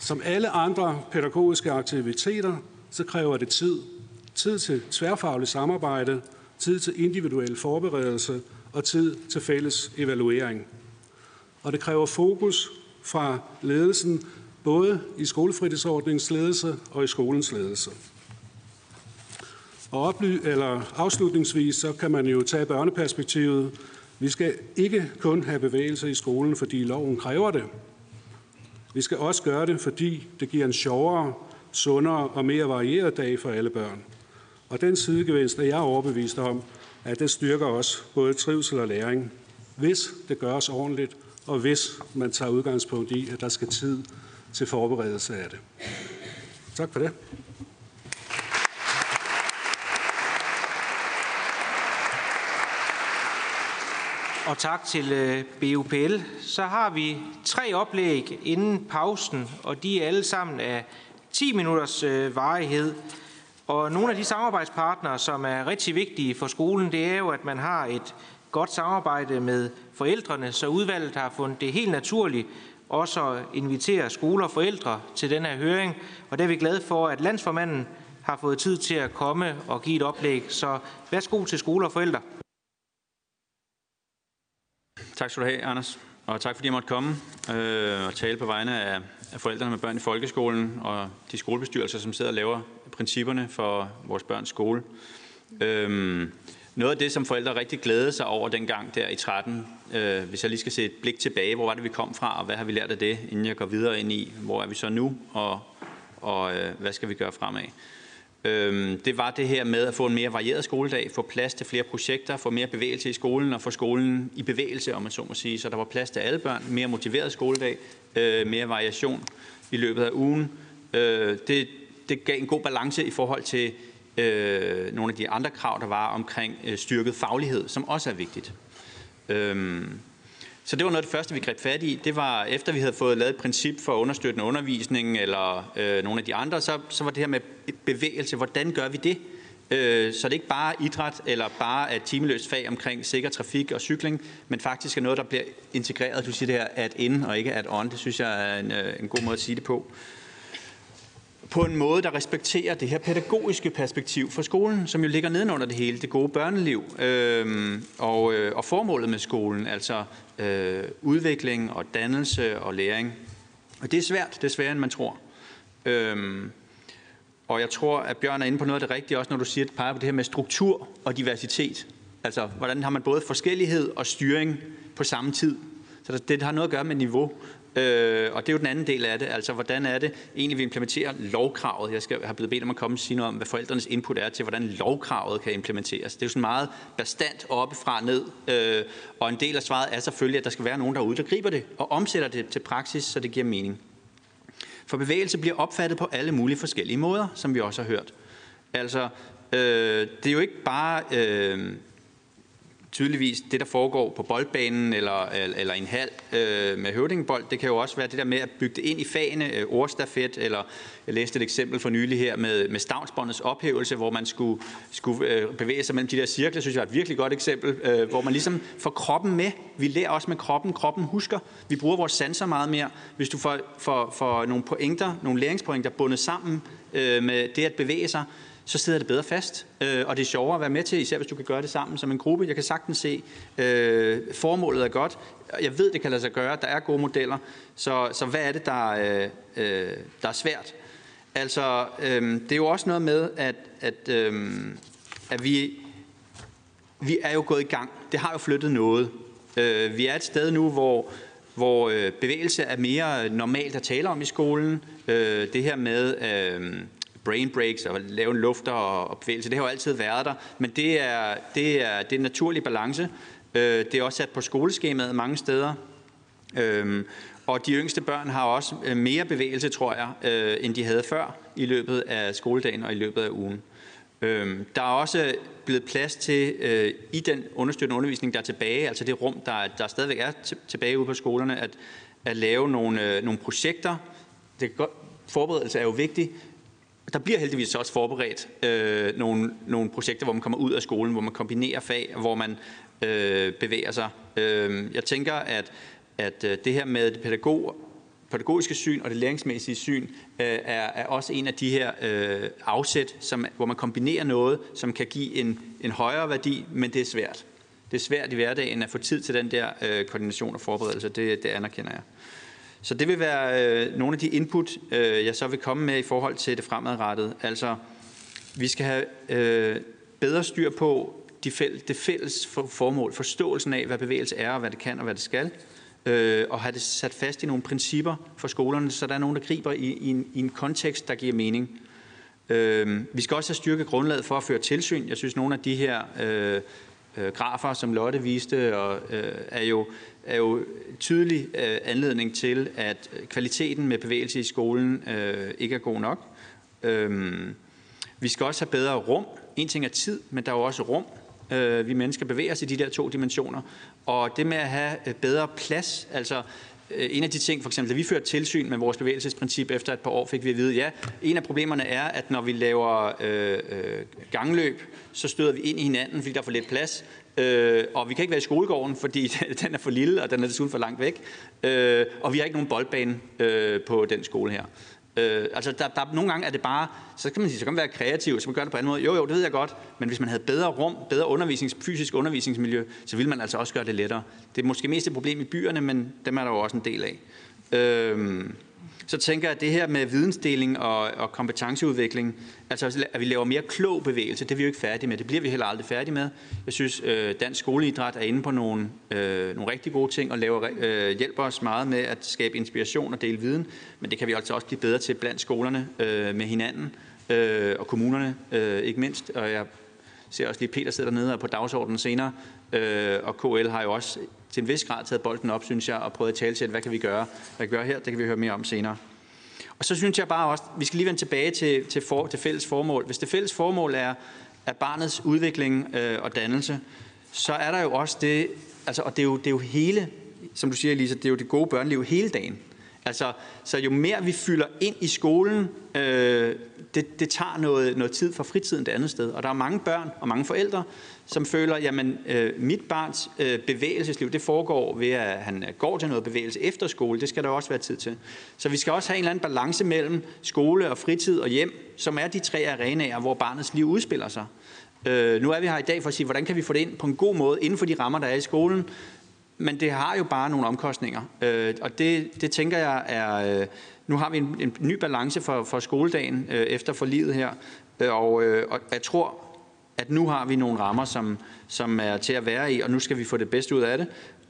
Speaker 9: Som alle andre pædagogiske aktiviteter, så kræver det tid. Tid til tværfagligt samarbejde, tid til individuel forberedelse og tid til fælles evaluering. Og det kræver fokus fra ledelsen, både i skolefritidsordningens ledelse og i skolens ledelse. Og oply- eller afslutningsvis, så kan man jo tage børneperspektivet. Vi skal ikke kun have bevægelse i skolen, fordi loven kræver det. Vi skal også gøre det, fordi det giver en sjovere, sundere og mere varieret dag for alle børn. Og den sidegevinst er jeg overbevist om, at det styrker også både trivsel og læring, hvis det gøres ordentligt, og hvis man tager udgangspunkt i, at der skal tid til forberedelse af det. Tak for det.
Speaker 1: Og tak til øh, BUPL. Så har vi tre oplæg inden pausen, og de er alle sammen af 10 minutters øh, varighed. Og nogle af de samarbejdspartnere, som er rigtig vigtige for skolen, det er jo, at man har et godt samarbejde med forældrene, så udvalget har fundet det helt naturligt også at invitere skoler og forældre til den her høring. Og der er vi glade for, at landsformanden har fået tid til at komme og give et oplæg. Så værsgo til skoler og forældre.
Speaker 10: Tak skal du have, Anders. Og tak fordi jeg måtte komme øh, og tale på vegne af, af forældrene med børn i folkeskolen og de skolebestyrelser, som sidder og laver principperne for vores børns skole. Øhm, noget af det, som forældre rigtig glædede sig over dengang der i 13, øh, hvis jeg lige skal se et blik tilbage, hvor var det, vi kom fra, og hvad har vi lært af det, inden jeg går videre ind i, hvor er vi så nu, og, og øh, hvad skal vi gøre fremad. Øhm, det var det her med at få en mere varieret skoledag, få plads til flere projekter, få mere bevægelse i skolen og få skolen i bevægelse, om man så må sige. Så der var plads til alle børn, mere motiveret skoledag, øh, mere variation i løbet af ugen. Øh, det, det gav en god balance i forhold til øh, nogle af de andre krav, der var omkring øh, styrket faglighed, som også er vigtigt. Øhm, så det var noget af det første, vi greb fat i. Det var, efter vi havde fået lavet et princip for understøttende undervisning, eller øh, nogle af de andre, så, så var det her med bevægelse. Hvordan gør vi det? Øh, så det er ikke bare idræt, eller bare et timeløst fag omkring sikker trafik og cykling, men faktisk er noget, der bliver integreret. Du siger det her at in og ikke at on. Det synes jeg er en, øh, en god måde at sige det på på en måde, der respekterer det her pædagogiske perspektiv for skolen, som jo ligger nedenunder det hele, det gode børneliv øh, og, øh, og formålet med skolen, altså øh, udvikling og dannelse og læring. Og det er svært, det er sværere, end man tror. Øh, og jeg tror, at Bjørn er inde på noget af det rigtige, også når du siger, at peger på det her med struktur og diversitet. Altså, hvordan har man både forskellighed og styring på samme tid? Så det har noget at gøre med niveau. Øh, og det er jo den anden del af det, altså hvordan er det egentlig, vi implementerer lovkravet. Jeg skal have blevet bedt om at komme og sige noget om, hvad forældrenes input er til, hvordan lovkravet kan implementeres. Det er jo sådan meget bestandt oppefra ned, øh, og en del af svaret er selvfølgelig, at der skal være nogen derude, der griber det og omsætter det til praksis, så det giver mening. For bevægelse bliver opfattet på alle mulige forskellige måder, som vi også har hørt. Altså, øh, det er jo ikke bare øh, tydeligvis det, der foregår på boldbanen eller, eller en halv øh, med høvdingbold. Det kan jo også være det der med at bygge det ind i fagene, øh, ordstafet, eller jeg læste et eksempel for nylig her med, med stavnsbåndets ophævelse, hvor man skulle, skulle øh, bevæge sig mellem de der cirkler, synes jeg er et virkelig godt eksempel, øh, hvor man ligesom får kroppen med. Vi lærer også med kroppen, kroppen husker. Vi bruger vores sanser meget mere. Hvis du får, får, får nogle pointer, nogle læringspointer bundet sammen øh, med det at bevæge sig, så sidder det bedre fast. Øh, og det er sjovere at være med til, især hvis du kan gøre det sammen som en gruppe. Jeg kan sagtens se, øh, formålet er godt. Jeg ved, det kan lade sig gøre. Der er gode modeller. Så, så hvad er det, der, øh, øh, der er svært? Altså, øh, det er jo også noget med, at, at, øh, at vi, vi er jo gået i gang. Det har jo flyttet noget. Øh, vi er et sted nu, hvor, hvor øh, bevægelse er mere normalt at tale om i skolen. Øh, det her med... Øh, brain breaks og lave en lufter og, bevægelse. Det har jo altid været der, men det er, det er, det er en naturlig balance. Øh, det er også sat på skoleskemaet mange steder. Øh, og de yngste børn har også øh, mere bevægelse, tror jeg, øh, end de havde før i løbet af skoledagen og i løbet af ugen. Øhm, der er også blevet plads til øh, i den understøttende undervisning, der er tilbage, altså det rum, der, der stadigvæk er tilbage ude på skolerne, at, at lave nogle, nogle projekter. Det kan godt, forberedelse er jo vigtigt, der bliver heldigvis også forberedt øh, nogle, nogle projekter, hvor man kommer ud af skolen, hvor man kombinerer fag, hvor man øh, bevæger sig. Øh, jeg tænker, at, at øh, det her med det pædagog, pædagogiske syn og det læringsmæssige syn øh, er, er også en af de her øh, afsæt, som, hvor man kombinerer noget, som kan give en, en højere værdi, men det er svært. Det er svært i hverdagen at få tid til den der øh, koordination og forberedelse, det, det anerkender jeg. Så det vil være øh, nogle af de input, øh, jeg så vil komme med i forhold til det fremadrettede. Altså, vi skal have øh, bedre styr på de fælles, det fælles formål, forståelsen af, hvad bevægelse er, og hvad det kan, og hvad det skal, øh, og have det sat fast i nogle principper for skolerne, så der er nogen, der griber i, i, en, i en kontekst, der giver mening. Øh, vi skal også have styrket grundlaget for at føre tilsyn. Jeg synes, nogle af de her øh, øh, grafer, som Lotte viste, og, øh, er jo er jo tydelig øh, anledning til, at kvaliteten med bevægelse i skolen øh, ikke er god nok. Øhm, vi skal også have bedre rum. En ting er tid, men der er jo også rum. Øh, vi mennesker bevæger os i de der to dimensioner. Og det med at have øh, bedre plads, altså øh, en af de ting, for eksempel, da vi førte tilsyn med vores bevægelsesprincip efter et par år, fik vi at vide, ja, en af problemerne er, at når vi laver øh, øh, gangløb, så støder vi ind i hinanden, fordi der er for lidt plads. Øh, og vi kan ikke være i skolegården, fordi den er for lille, og den er desuden for langt væk. Øh, og vi har ikke nogen boldbane øh, på den skole her. Øh, altså, der, der, nogle gange er det bare, så kan man sige, så kan man være kreativ, så man gør det på en anden måde. Jo, jo, det ved jeg godt, men hvis man havde bedre rum, bedre undervisnings, fysisk undervisningsmiljø, så ville man altså også gøre det lettere. Det er måske mest et problem i byerne, men dem er der jo også en del af. Øh, så tænker jeg, at det her med vidensdeling og, og kompetenceudvikling, altså at vi laver mere klog bevægelse, det er vi jo ikke færdige med. Det bliver vi heller aldrig færdige med. Jeg synes, øh, dansk skoleidræt er inde på nogle, øh, nogle rigtig gode ting og laver, øh, hjælper os meget med at skabe inspiration og dele viden, men det kan vi altså også blive bedre til blandt skolerne øh, med hinanden øh, og kommunerne øh, ikke mindst. Og jeg ser også lige Peter sidder dernede og på dagsordenen senere, øh, og KL har jo også til en vis grad taget bolden op, synes jeg, og prøvet at tale til, hvad kan vi gøre? Hvad kan vi gøre her? Det kan vi høre mere om senere. Og så synes jeg bare også, vi skal lige vende tilbage til, til, for, til fælles formål. Hvis det fælles formål er, er barnets udvikling øh, og dannelse, så er der jo også det, altså, og det er jo, det er jo hele, som du siger, Elisa, det er jo det gode børneliv hele dagen. Altså, så jo mere vi fylder ind i skolen, øh, det, det tager noget, noget tid fra fritiden det andet sted. Og der er mange børn og mange forældre, som føler, jamen øh, mit barns øh, bevægelsesliv, det foregår ved, at han øh, går til noget bevægelse efter skole. Det skal der også være tid til. Så vi skal også have en eller anden balance mellem skole og fritid og hjem, som er de tre arenaer, hvor barnets liv udspiller sig. Øh, nu er vi her i dag for at sige, hvordan kan vi få det ind på en god måde inden for de rammer, der er i skolen, men det har jo bare nogle omkostninger. Øh, og det, det tænker jeg er... Øh, nu har vi en, en ny balance for, for skoledagen øh, efter forliget her, øh, og, øh, og jeg tror, at nu har vi nogle rammer, som, som er til at være i, og nu skal vi få det bedste ud af det.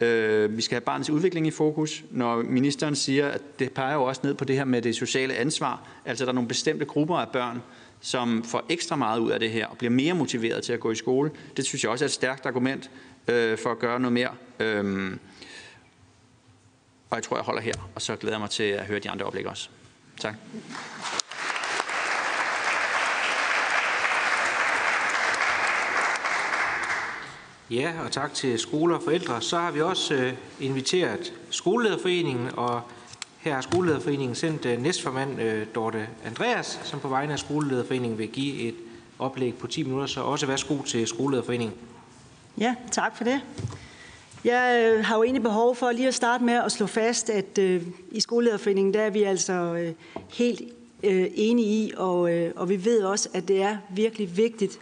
Speaker 10: Øh, vi skal have barnets udvikling i fokus. Når ministeren siger, at det peger jo også ned på det her med det sociale ansvar, altså der er nogle bestemte grupper af børn, som får ekstra meget ud af det her og bliver mere motiveret til at gå i skole. Det synes jeg også er et stærkt argument øh, for at gøre noget mere. Øhm, og jeg tror, jeg holder her, og så glæder jeg mig til at høre de andre oplæg også. Tak.
Speaker 1: Ja, og tak til skoler og forældre. Så har vi også øh, inviteret Skolelederforeningen, og her har Skolelederforeningen sendt øh, næstformand øh, Dorte Andreas, som på vegne af Skolelederforeningen vil give et oplæg på 10 minutter. Så også værsgo til Skolelederforeningen.
Speaker 11: Ja, tak for det. Jeg øh, har jo egentlig behov for lige at starte med at slå fast, at øh, i Skolelederforeningen der er vi altså øh, helt øh, enige i, og, øh, og vi ved også, at det er virkelig vigtigt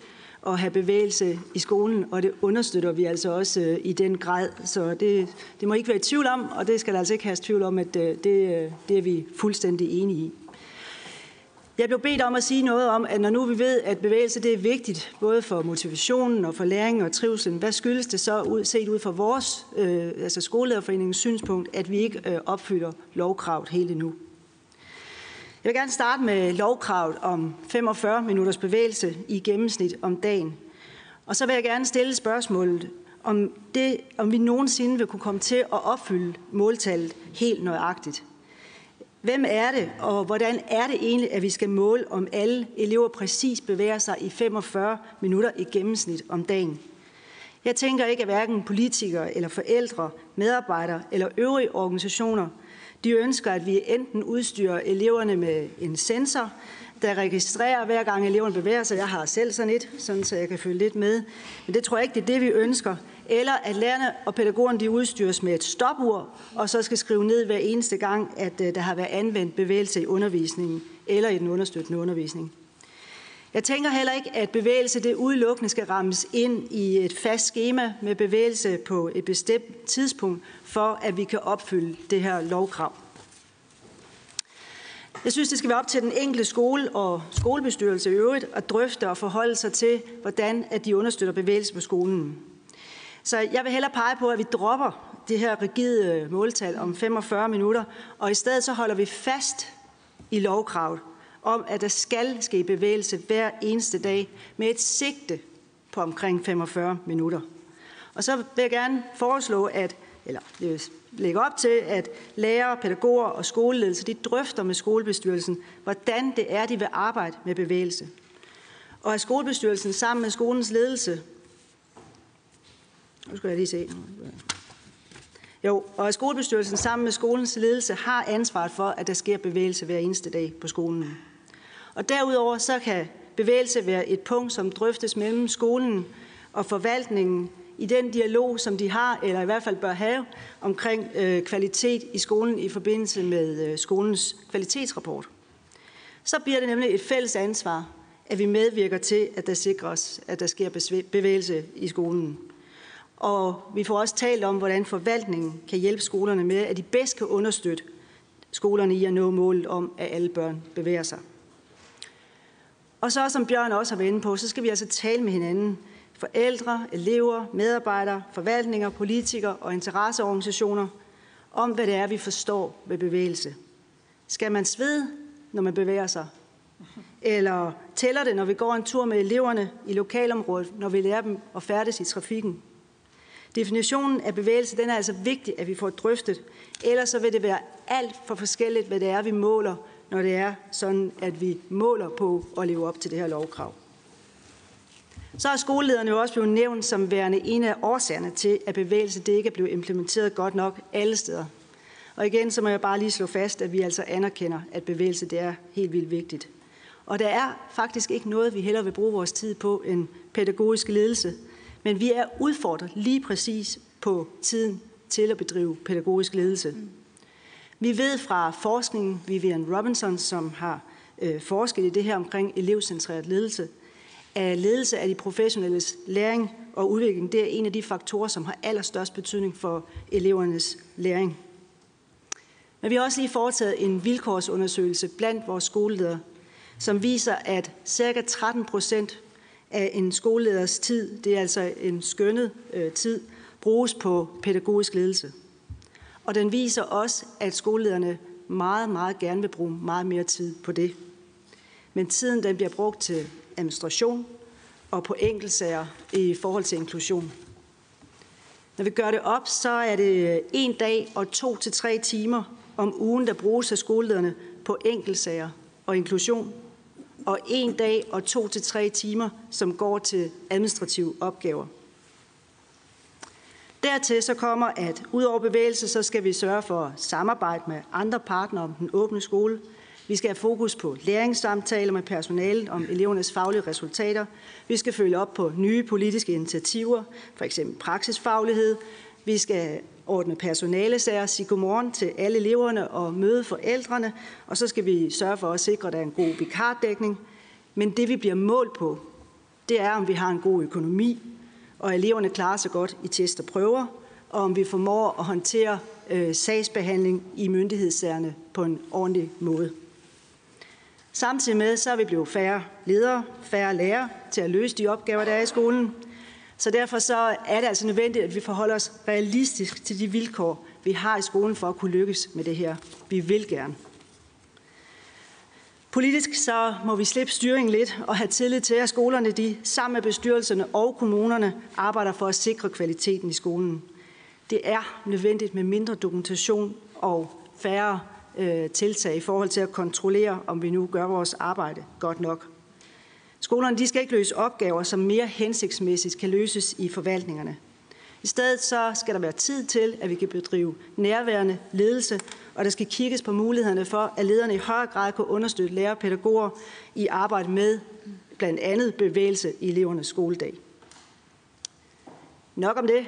Speaker 11: at have bevægelse i skolen, og det understøtter vi altså også øh, i den grad. Så det, det må ikke være i tvivl om, og det skal der altså ikke have tvivl om, at øh, det, øh, det er vi fuldstændig enige i. Jeg blev bedt om at sige noget om, at når nu vi ved, at bevægelse det er vigtigt, både for motivationen og for læring og trivselen, hvad skyldes det så ud, set ud fra vores, øh, altså skolelederforeningens synspunkt, at vi ikke øh, opfylder lovkravet helt endnu? Jeg vil gerne starte med lovkravet om 45 minutters bevægelse i gennemsnit om dagen. Og så vil jeg gerne stille spørgsmålet, om, det, om vi nogensinde vil kunne komme til at opfylde måltallet helt nøjagtigt. Hvem er det, og hvordan er det egentlig, at vi skal måle, om alle elever præcis bevæger sig i 45 minutter i gennemsnit om dagen? Jeg tænker ikke, at hverken politikere eller forældre, medarbejdere eller øvrige organisationer, de ønsker, at vi enten udstyrer eleverne med en sensor, der registrerer hver gang eleverne bevæger sig. Jeg har selv sådan et, sådan så jeg kan følge lidt med. Men det tror jeg ikke, det er det, vi ønsker eller at lærerne og pædagogerne de udstyres med et stopur, og så skal skrive ned hver eneste gang, at øh, der har været anvendt bevægelse i undervisningen eller i den understøttende undervisning. Jeg tænker heller ikke, at bevægelse det udelukkende skal rammes ind i et fast schema med bevægelse på et bestemt tidspunkt, for at vi kan opfylde det her lovkrav. Jeg synes, det skal være op til den enkelte skole og skolebestyrelse i øvrigt at drøfte og forholde sig til, hvordan at de understøtter bevægelse på skolen. Så jeg vil hellere pege på, at vi dropper det her rigide øh, måltal om 45 minutter, og i stedet så holder vi fast i lovkravet om, at der skal ske bevægelse hver eneste dag med et sigte på omkring 45 minutter. Og så vil jeg gerne foreslå, at, eller øh, lægge op til, at lærere, pædagoger og skoleledelse de drøfter med skolebestyrelsen, hvordan det er, de vil arbejde med bevægelse. Og at skolebestyrelsen sammen med skolens ledelse nu skal jeg lige se. Jo, og skolebestyrelsen sammen med skolens ledelse har ansvaret for, at der sker bevægelse hver eneste dag på skolen. Og derudover så kan bevægelse være et punkt, som drøftes mellem skolen og forvaltningen i den dialog, som de har, eller i hvert fald bør have, omkring øh, kvalitet i skolen i forbindelse med øh, skolens kvalitetsrapport. Så bliver det nemlig et fælles ansvar, at vi medvirker til, at der sikres, at der sker bevægelse i skolen. Og vi får også talt om, hvordan forvaltningen kan hjælpe skolerne med, at de bedst kan understøtte skolerne i at nå målet om, at alle børn bevæger sig. Og så som Bjørn også har været inde på, så skal vi altså tale med hinanden. Forældre, elever, medarbejdere, forvaltninger, politikere og interesseorganisationer om, hvad det er, vi forstår ved bevægelse. Skal man svede, når man bevæger sig? Eller tæller det, når vi går en tur med eleverne i lokalområdet, når vi lærer dem at færdes i trafikken? Definitionen af bevægelse den er altså vigtig, at vi får drøftet. Ellers så vil det være alt for forskelligt, hvad det er, vi måler, når det er sådan, at vi måler på at leve op til det her lovkrav. Så er skolelederne jo også blevet nævnt som værende en af årsagerne til, at bevægelse det ikke er blevet implementeret godt nok alle steder. Og igen, så må jeg bare lige slå fast, at vi altså anerkender, at bevægelse det er helt vildt vigtigt. Og der er faktisk ikke noget, vi heller vil bruge vores tid på end pædagogisk ledelse. Men vi er udfordret lige præcis på tiden til at bedrive pædagogisk ledelse. Mm. Vi ved fra forskningen, Vivian Robinson, som har øh, forsket i det her omkring elevcentreret ledelse, at ledelse af de professionelles læring og udvikling, det er en af de faktorer, som har allerstørst betydning for elevernes læring. Men vi har også lige foretaget en vilkårsundersøgelse blandt vores skoleledere, som viser, at ca. 13 procent af en skoleleders tid, det er altså en skønnet øh, tid, bruges på pædagogisk ledelse. Og den viser også, at skolelederne meget, meget gerne vil bruge meget mere tid på det. Men tiden den bliver brugt til administration og på enkeltsager i forhold til inklusion. Når vi gør det op, så er det øh, en dag og to til tre timer om ugen, der bruges af skolelederne på enkeltsager og inklusion, og en dag og to til tre timer, som går til administrative opgaver. Dertil så kommer, at udover bevægelse, så skal vi sørge for samarbejde med andre partnere om den åbne skole. Vi skal have fokus på læringssamtaler med personalet om elevernes faglige resultater. Vi skal følge op på nye politiske initiativer, f.eks. praksisfaglighed. Vi skal ordne personalesager, sige godmorgen til alle eleverne og møde forældrene, og så skal vi sørge for at sikre, at der er en god vikardækning. Men det vi bliver målt på, det er, om vi har en god økonomi, og eleverne klarer sig godt i test og prøver, og om vi formår at håndtere øh, sagsbehandling i myndighedssagerne på en ordentlig måde. Samtidig med, så er vi blevet færre ledere, færre lærere til at løse de opgaver, der er i skolen. Så derfor så er det altså nødvendigt, at vi forholder os realistisk til de vilkår, vi har i skolen for at kunne lykkes med det her. Vi vil gerne. Politisk så må vi slippe styringen lidt og have tillid til, at skolerne de, sammen med bestyrelserne og kommunerne arbejder for at sikre kvaliteten i skolen. Det er nødvendigt med mindre dokumentation og færre øh, tiltag i forhold til at kontrollere, om vi nu gør vores arbejde godt nok. Skolerne de skal ikke løse opgaver, som mere hensigtsmæssigt kan løses i forvaltningerne. I stedet så skal der være tid til, at vi kan bedrive nærværende ledelse, og der skal kigges på mulighederne for, at lederne i højere grad kan understøtte lærere og pædagoger i arbejde med blandt andet bevægelse i elevernes skoledag. Nok om det.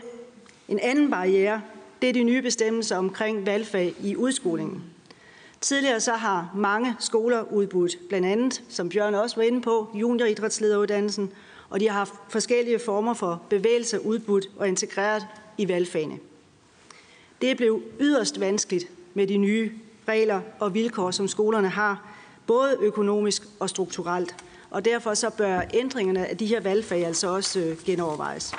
Speaker 11: En anden barriere, det er de nye bestemmelser omkring valgfag i udskolingen. Tidligere så har mange skoler udbudt, blandt andet, som Bjørn også var inde på, junioridrætslederuddannelsen, og de har haft forskellige former for bevægelser udbudt og integreret i valgfagene. Det blev yderst vanskeligt med de nye regler og vilkår, som skolerne har, både økonomisk og strukturelt. Og derfor så bør ændringerne af de her valgfag altså også øh, genovervejes.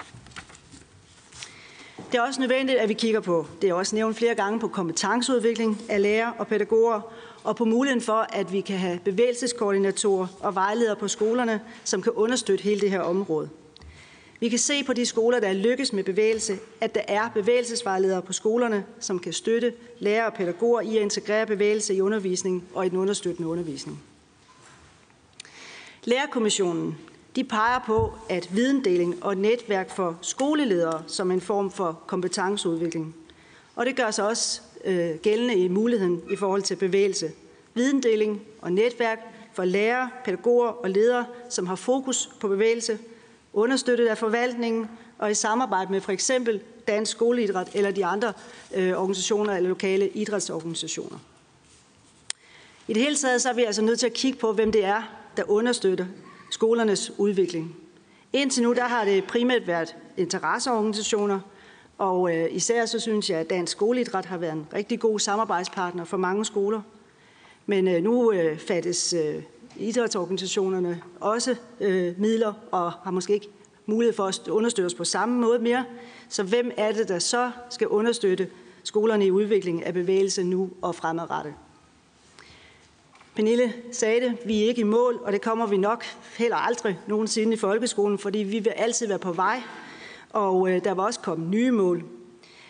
Speaker 11: Det er også nødvendigt, at vi kigger på, det er også nævnt flere gange, på kompetenceudvikling af lærere og pædagoger, og på muligheden for, at vi kan have bevægelseskoordinatorer og vejledere på skolerne, som kan understøtte hele det her område. Vi kan se på de skoler, der er lykkes med bevægelse, at der er bevægelsesvejledere på skolerne, som kan støtte lærere og pædagoger i at integrere bevægelse i undervisningen og i den understøttende undervisning. Lærerkommissionen de peger på, at videndeling og netværk for skoleledere som en form for kompetenceudvikling. Og det gør sig også øh, gældende i muligheden i forhold til bevægelse. Videndeling og netværk for lærere, pædagoger og ledere, som har fokus på bevægelse, understøttet af forvaltningen og i samarbejde med for eksempel Dansk Skoleidræt eller de andre øh, organisationer eller lokale idrætsorganisationer. I det hele taget så er vi altså nødt til at kigge på, hvem det er, der understøtter skolernes udvikling. Indtil nu der har det primært været interesseorganisationer, og øh, især så synes jeg, at Dansk Skoleidræt har været en rigtig god samarbejdspartner for mange skoler. Men øh, nu øh, fattes øh, idrætsorganisationerne også øh, midler og har måske ikke mulighed for at understøtte os på samme måde mere. Så hvem er det, der så skal understøtte skolerne i udviklingen af bevægelse nu og fremadrettet? Pernille sagde det, vi er ikke i mål, og det kommer vi nok heller aldrig nogensinde i folkeskolen, fordi vi vil altid være på vej, og øh, der var også komme nye mål.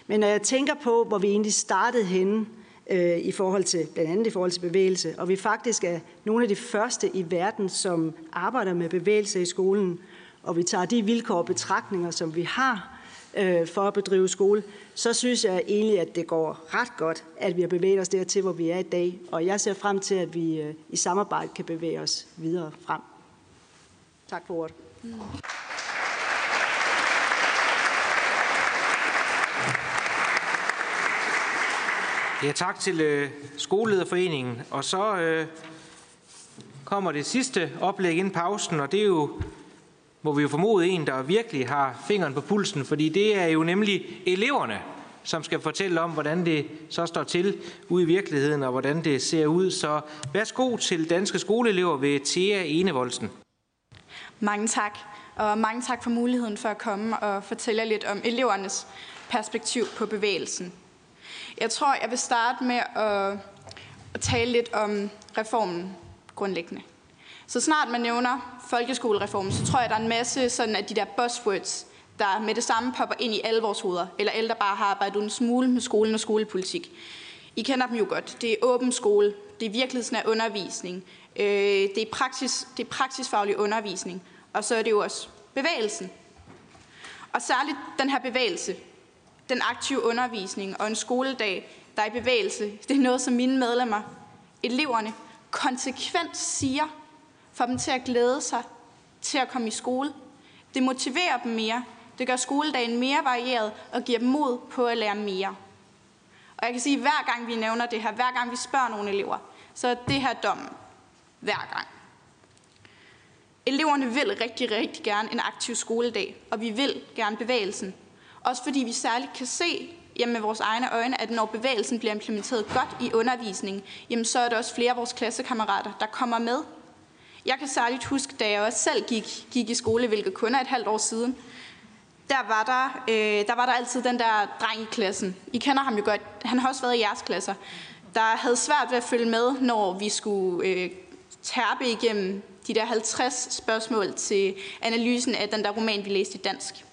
Speaker 11: Men når jeg tænker på, hvor vi egentlig startede henne, øh, i forhold til, blandt andet i forhold til bevægelse, og vi faktisk er nogle af de første i verden, som arbejder med bevægelse i skolen, og vi tager de vilkår og betragtninger, som vi har øh, for at bedrive skole, så synes jeg egentlig, at det går ret godt, at vi har bevæget os dertil, hvor vi er i dag. Og jeg ser frem til, at vi øh, i samarbejde kan bevæge os videre frem. Tak for ordet. Mm.
Speaker 1: Ja, tak til øh, Skolelederforeningen. Og så øh, kommer det sidste oplæg inden pausen, og det er jo, må vi jo formode, en, der virkelig har fingeren på pulsen, fordi det er jo nemlig eleverne, som skal fortælle om, hvordan det så står til ude i virkeligheden, og hvordan det ser ud. Så værsgo til danske skoleelever ved Thea Enevoldsen.
Speaker 12: Mange tak, og mange tak for muligheden for at komme og fortælle lidt om elevernes perspektiv på bevægelsen. Jeg tror, jeg vil starte med at, at tale lidt om reformen grundlæggende. Så snart man nævner folkeskolereformen, så tror jeg, der er en masse sådan af de der buzzwords, der med det samme popper ind i alle vores hoveder, eller alle, der bare har arbejdet en smule med skolen og skolepolitik. I kender dem jo godt. Det er åben skole, det er virkelighedsnær undervisning, øh, det, er praksis, det er praksisfaglig undervisning, og så er det jo også bevægelsen. Og særligt den her bevægelse, den aktive undervisning og en skoledag, der er i bevægelse, det er noget, som mine medlemmer, eleverne, konsekvent siger, får dem til at glæde sig til at komme i skole. Det motiverer dem mere. Det gør skoledagen mere varieret og giver dem mod på at lære mere. Og jeg kan sige, at hver gang vi nævner det her, hver gang vi spørger nogle elever, så er det her dommen. Hver gang. Eleverne vil rigtig, rigtig gerne en aktiv skoledag, og vi vil gerne bevægelsen. Også fordi vi særligt kan se jamen med vores egne øjne, at når bevægelsen bliver implementeret godt i undervisningen, jamen så er der også flere af vores klassekammerater, der kommer med. Jeg kan særligt huske, da jeg også selv gik, gik i skole, hvilket kun er et halvt år siden, der var der, øh, der var der altid den der dreng i klassen. I kender ham jo godt. Han har også været i jeres klasser. Der havde svært ved at følge med, når vi skulle øh, tærpe igennem de der 50 spørgsmål til analysen af den der roman, vi læste i dansk.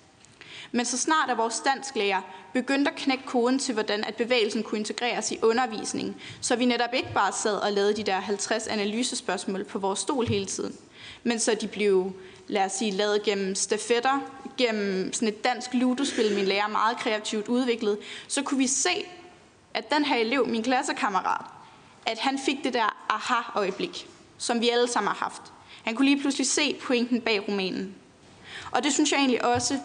Speaker 12: Men så snart er vores dansklærer begyndte at knække koden til, hvordan at bevægelsen kunne integreres i undervisningen, så vi netop ikke bare sad og lavede de der 50 analysespørgsmål på vores stol hele tiden, men så de blev, lad os sige, lavet gennem stafetter, gennem sådan et dansk ludospil, min lærer meget kreativt udviklet, så kunne vi se, at den her elev, min klassekammerat, at han fik det der aha-øjeblik, som vi alle sammen har haft. Han kunne lige pludselig se pointen bag romanen. Og det synes jeg egentlig også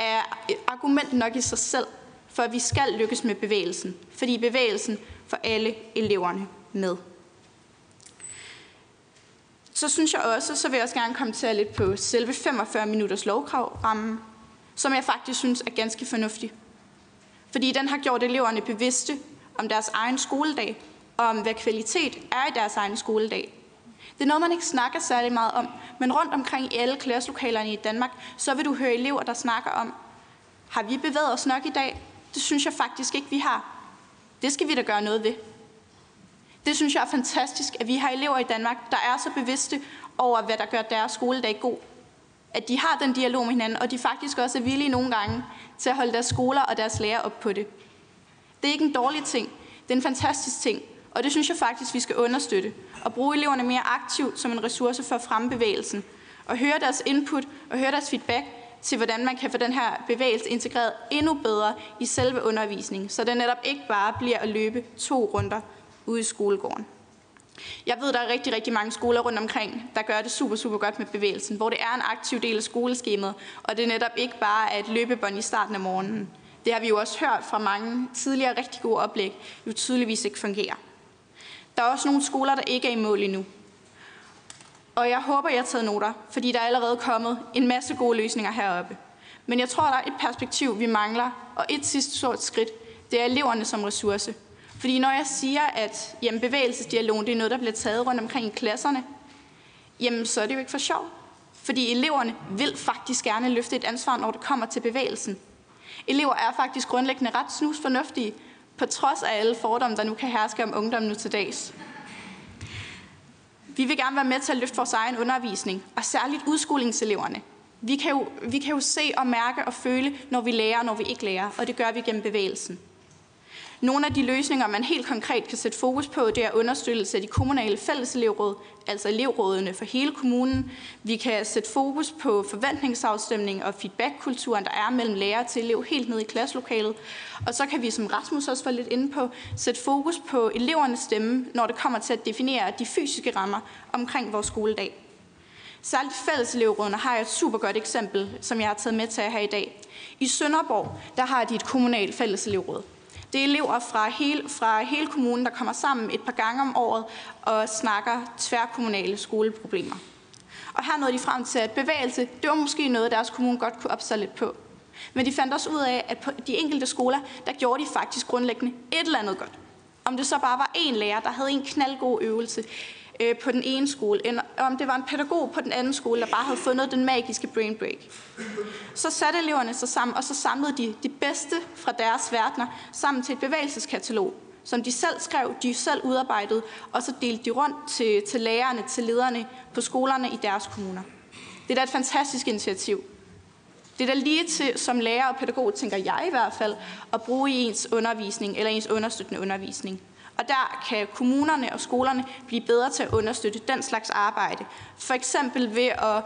Speaker 12: er et argument nok i sig selv, for at vi skal lykkes med bevægelsen. Fordi bevægelsen får alle eleverne med. Så synes jeg også, så vil jeg også gerne komme til lidt på selve 45 minutters lovkravrammen, som jeg faktisk synes er ganske fornuftig. Fordi den har gjort eleverne bevidste om deres egen skoledag, og om hvad kvalitet er i deres egen skoledag. Det er noget, man ikke snakker særlig meget om, men rundt omkring i alle klasselokalerne i Danmark, så vil du høre elever, der snakker om, har vi bevæget os nok i dag? Det synes jeg faktisk ikke, vi har. Det skal vi da gøre noget ved. Det synes jeg er fantastisk, at vi har elever i Danmark, der er så bevidste over, hvad der gør deres skoledag god. At de har den dialog med hinanden, og de faktisk også er villige nogle gange til at holde deres skoler og deres lærer op på det. Det er ikke en dårlig ting. Det er en fantastisk ting. Og det synes jeg faktisk, vi skal understøtte. Og bruge eleverne mere aktivt som en ressource for at fremme bevægelsen. Og høre deres input og høre deres feedback til, hvordan man kan få den her bevægelse integreret endnu bedre i selve undervisningen, så det netop ikke bare bliver at løbe to runder ude i skolegården. Jeg ved, der er rigtig, rigtig mange skoler rundt omkring, der gør det super, super godt med bevægelsen, hvor det er en aktiv del af skoleskemaet, og det er netop ikke bare at et løbebånd i starten af morgenen. Det har vi jo også hørt fra mange tidligere rigtig gode oplæg, jo tydeligvis ikke fungerer. Der er også nogle skoler, der ikke er i mål endnu. Og jeg håber, jeg har taget noter, fordi der er allerede kommet en masse gode løsninger heroppe. Men jeg tror, der er et perspektiv, vi mangler, og et sidste stort skridt, det er eleverne som ressource. Fordi når jeg siger, at jamen, bevægelsesdialogen det er noget, der bliver taget rundt omkring i klasserne, jamen så er det jo ikke for sjov. Fordi eleverne vil faktisk gerne løfte et ansvar, når det kommer til bevægelsen. Elever er faktisk grundlæggende ret snusfornuftige, på trods af alle fordomme, der nu kan herske om ungdommen nu til dags. Vi vil gerne være med til at løfte vores egen undervisning, og særligt udskolingseleverne. Vi kan, jo, vi kan jo se og mærke og føle, når vi lærer og når vi ikke lærer, og det gør vi gennem bevægelsen. Nogle af de løsninger, man helt konkret kan sætte fokus på, det er understøttelse af de kommunale fælleselevråd, altså elevrådene for hele kommunen. Vi kan sætte fokus på forventningsafstemning og feedbackkulturen, der er mellem lærer til elev helt ned i klasselokalet. Og så kan vi, som Rasmus også var lidt inde på, sætte fokus på elevernes stemme, når det kommer til at definere de fysiske rammer omkring vores skoledag. Særligt fælleselevrådene har jeg et super godt eksempel, som jeg har taget med til her i dag. I Sønderborg, der har de et kommunalt fælleselevråd. Det er elever fra hele, fra hele kommunen, der kommer sammen et par gange om året og snakker tværkommunale skoleproblemer. Og her nåede de frem til, at bevægelse, det var måske noget, deres kommune godt kunne opsætte lidt på. Men de fandt også ud af, at på de enkelte skoler, der gjorde de faktisk grundlæggende et eller andet godt. Om det så bare var en lærer, der havde en knaldgod øvelse, øh, på den ene skole, end om det var en pædagog på den anden skole, der bare havde fundet den magiske brain break. Så satte eleverne sig sammen, og så samlede de de bedste fra deres verdener sammen til et bevægelseskatalog, som de selv skrev, de selv udarbejdede, og så delte de rundt til, til lærerne, til lederne på skolerne i deres kommuner. Det er da et fantastisk initiativ. Det er da lige til, som lærer og pædagog, tænker jeg i hvert fald, at bruge i ens undervisning eller ens understøttende undervisning. Og der kan kommunerne og skolerne blive bedre til at understøtte den slags arbejde. For eksempel ved at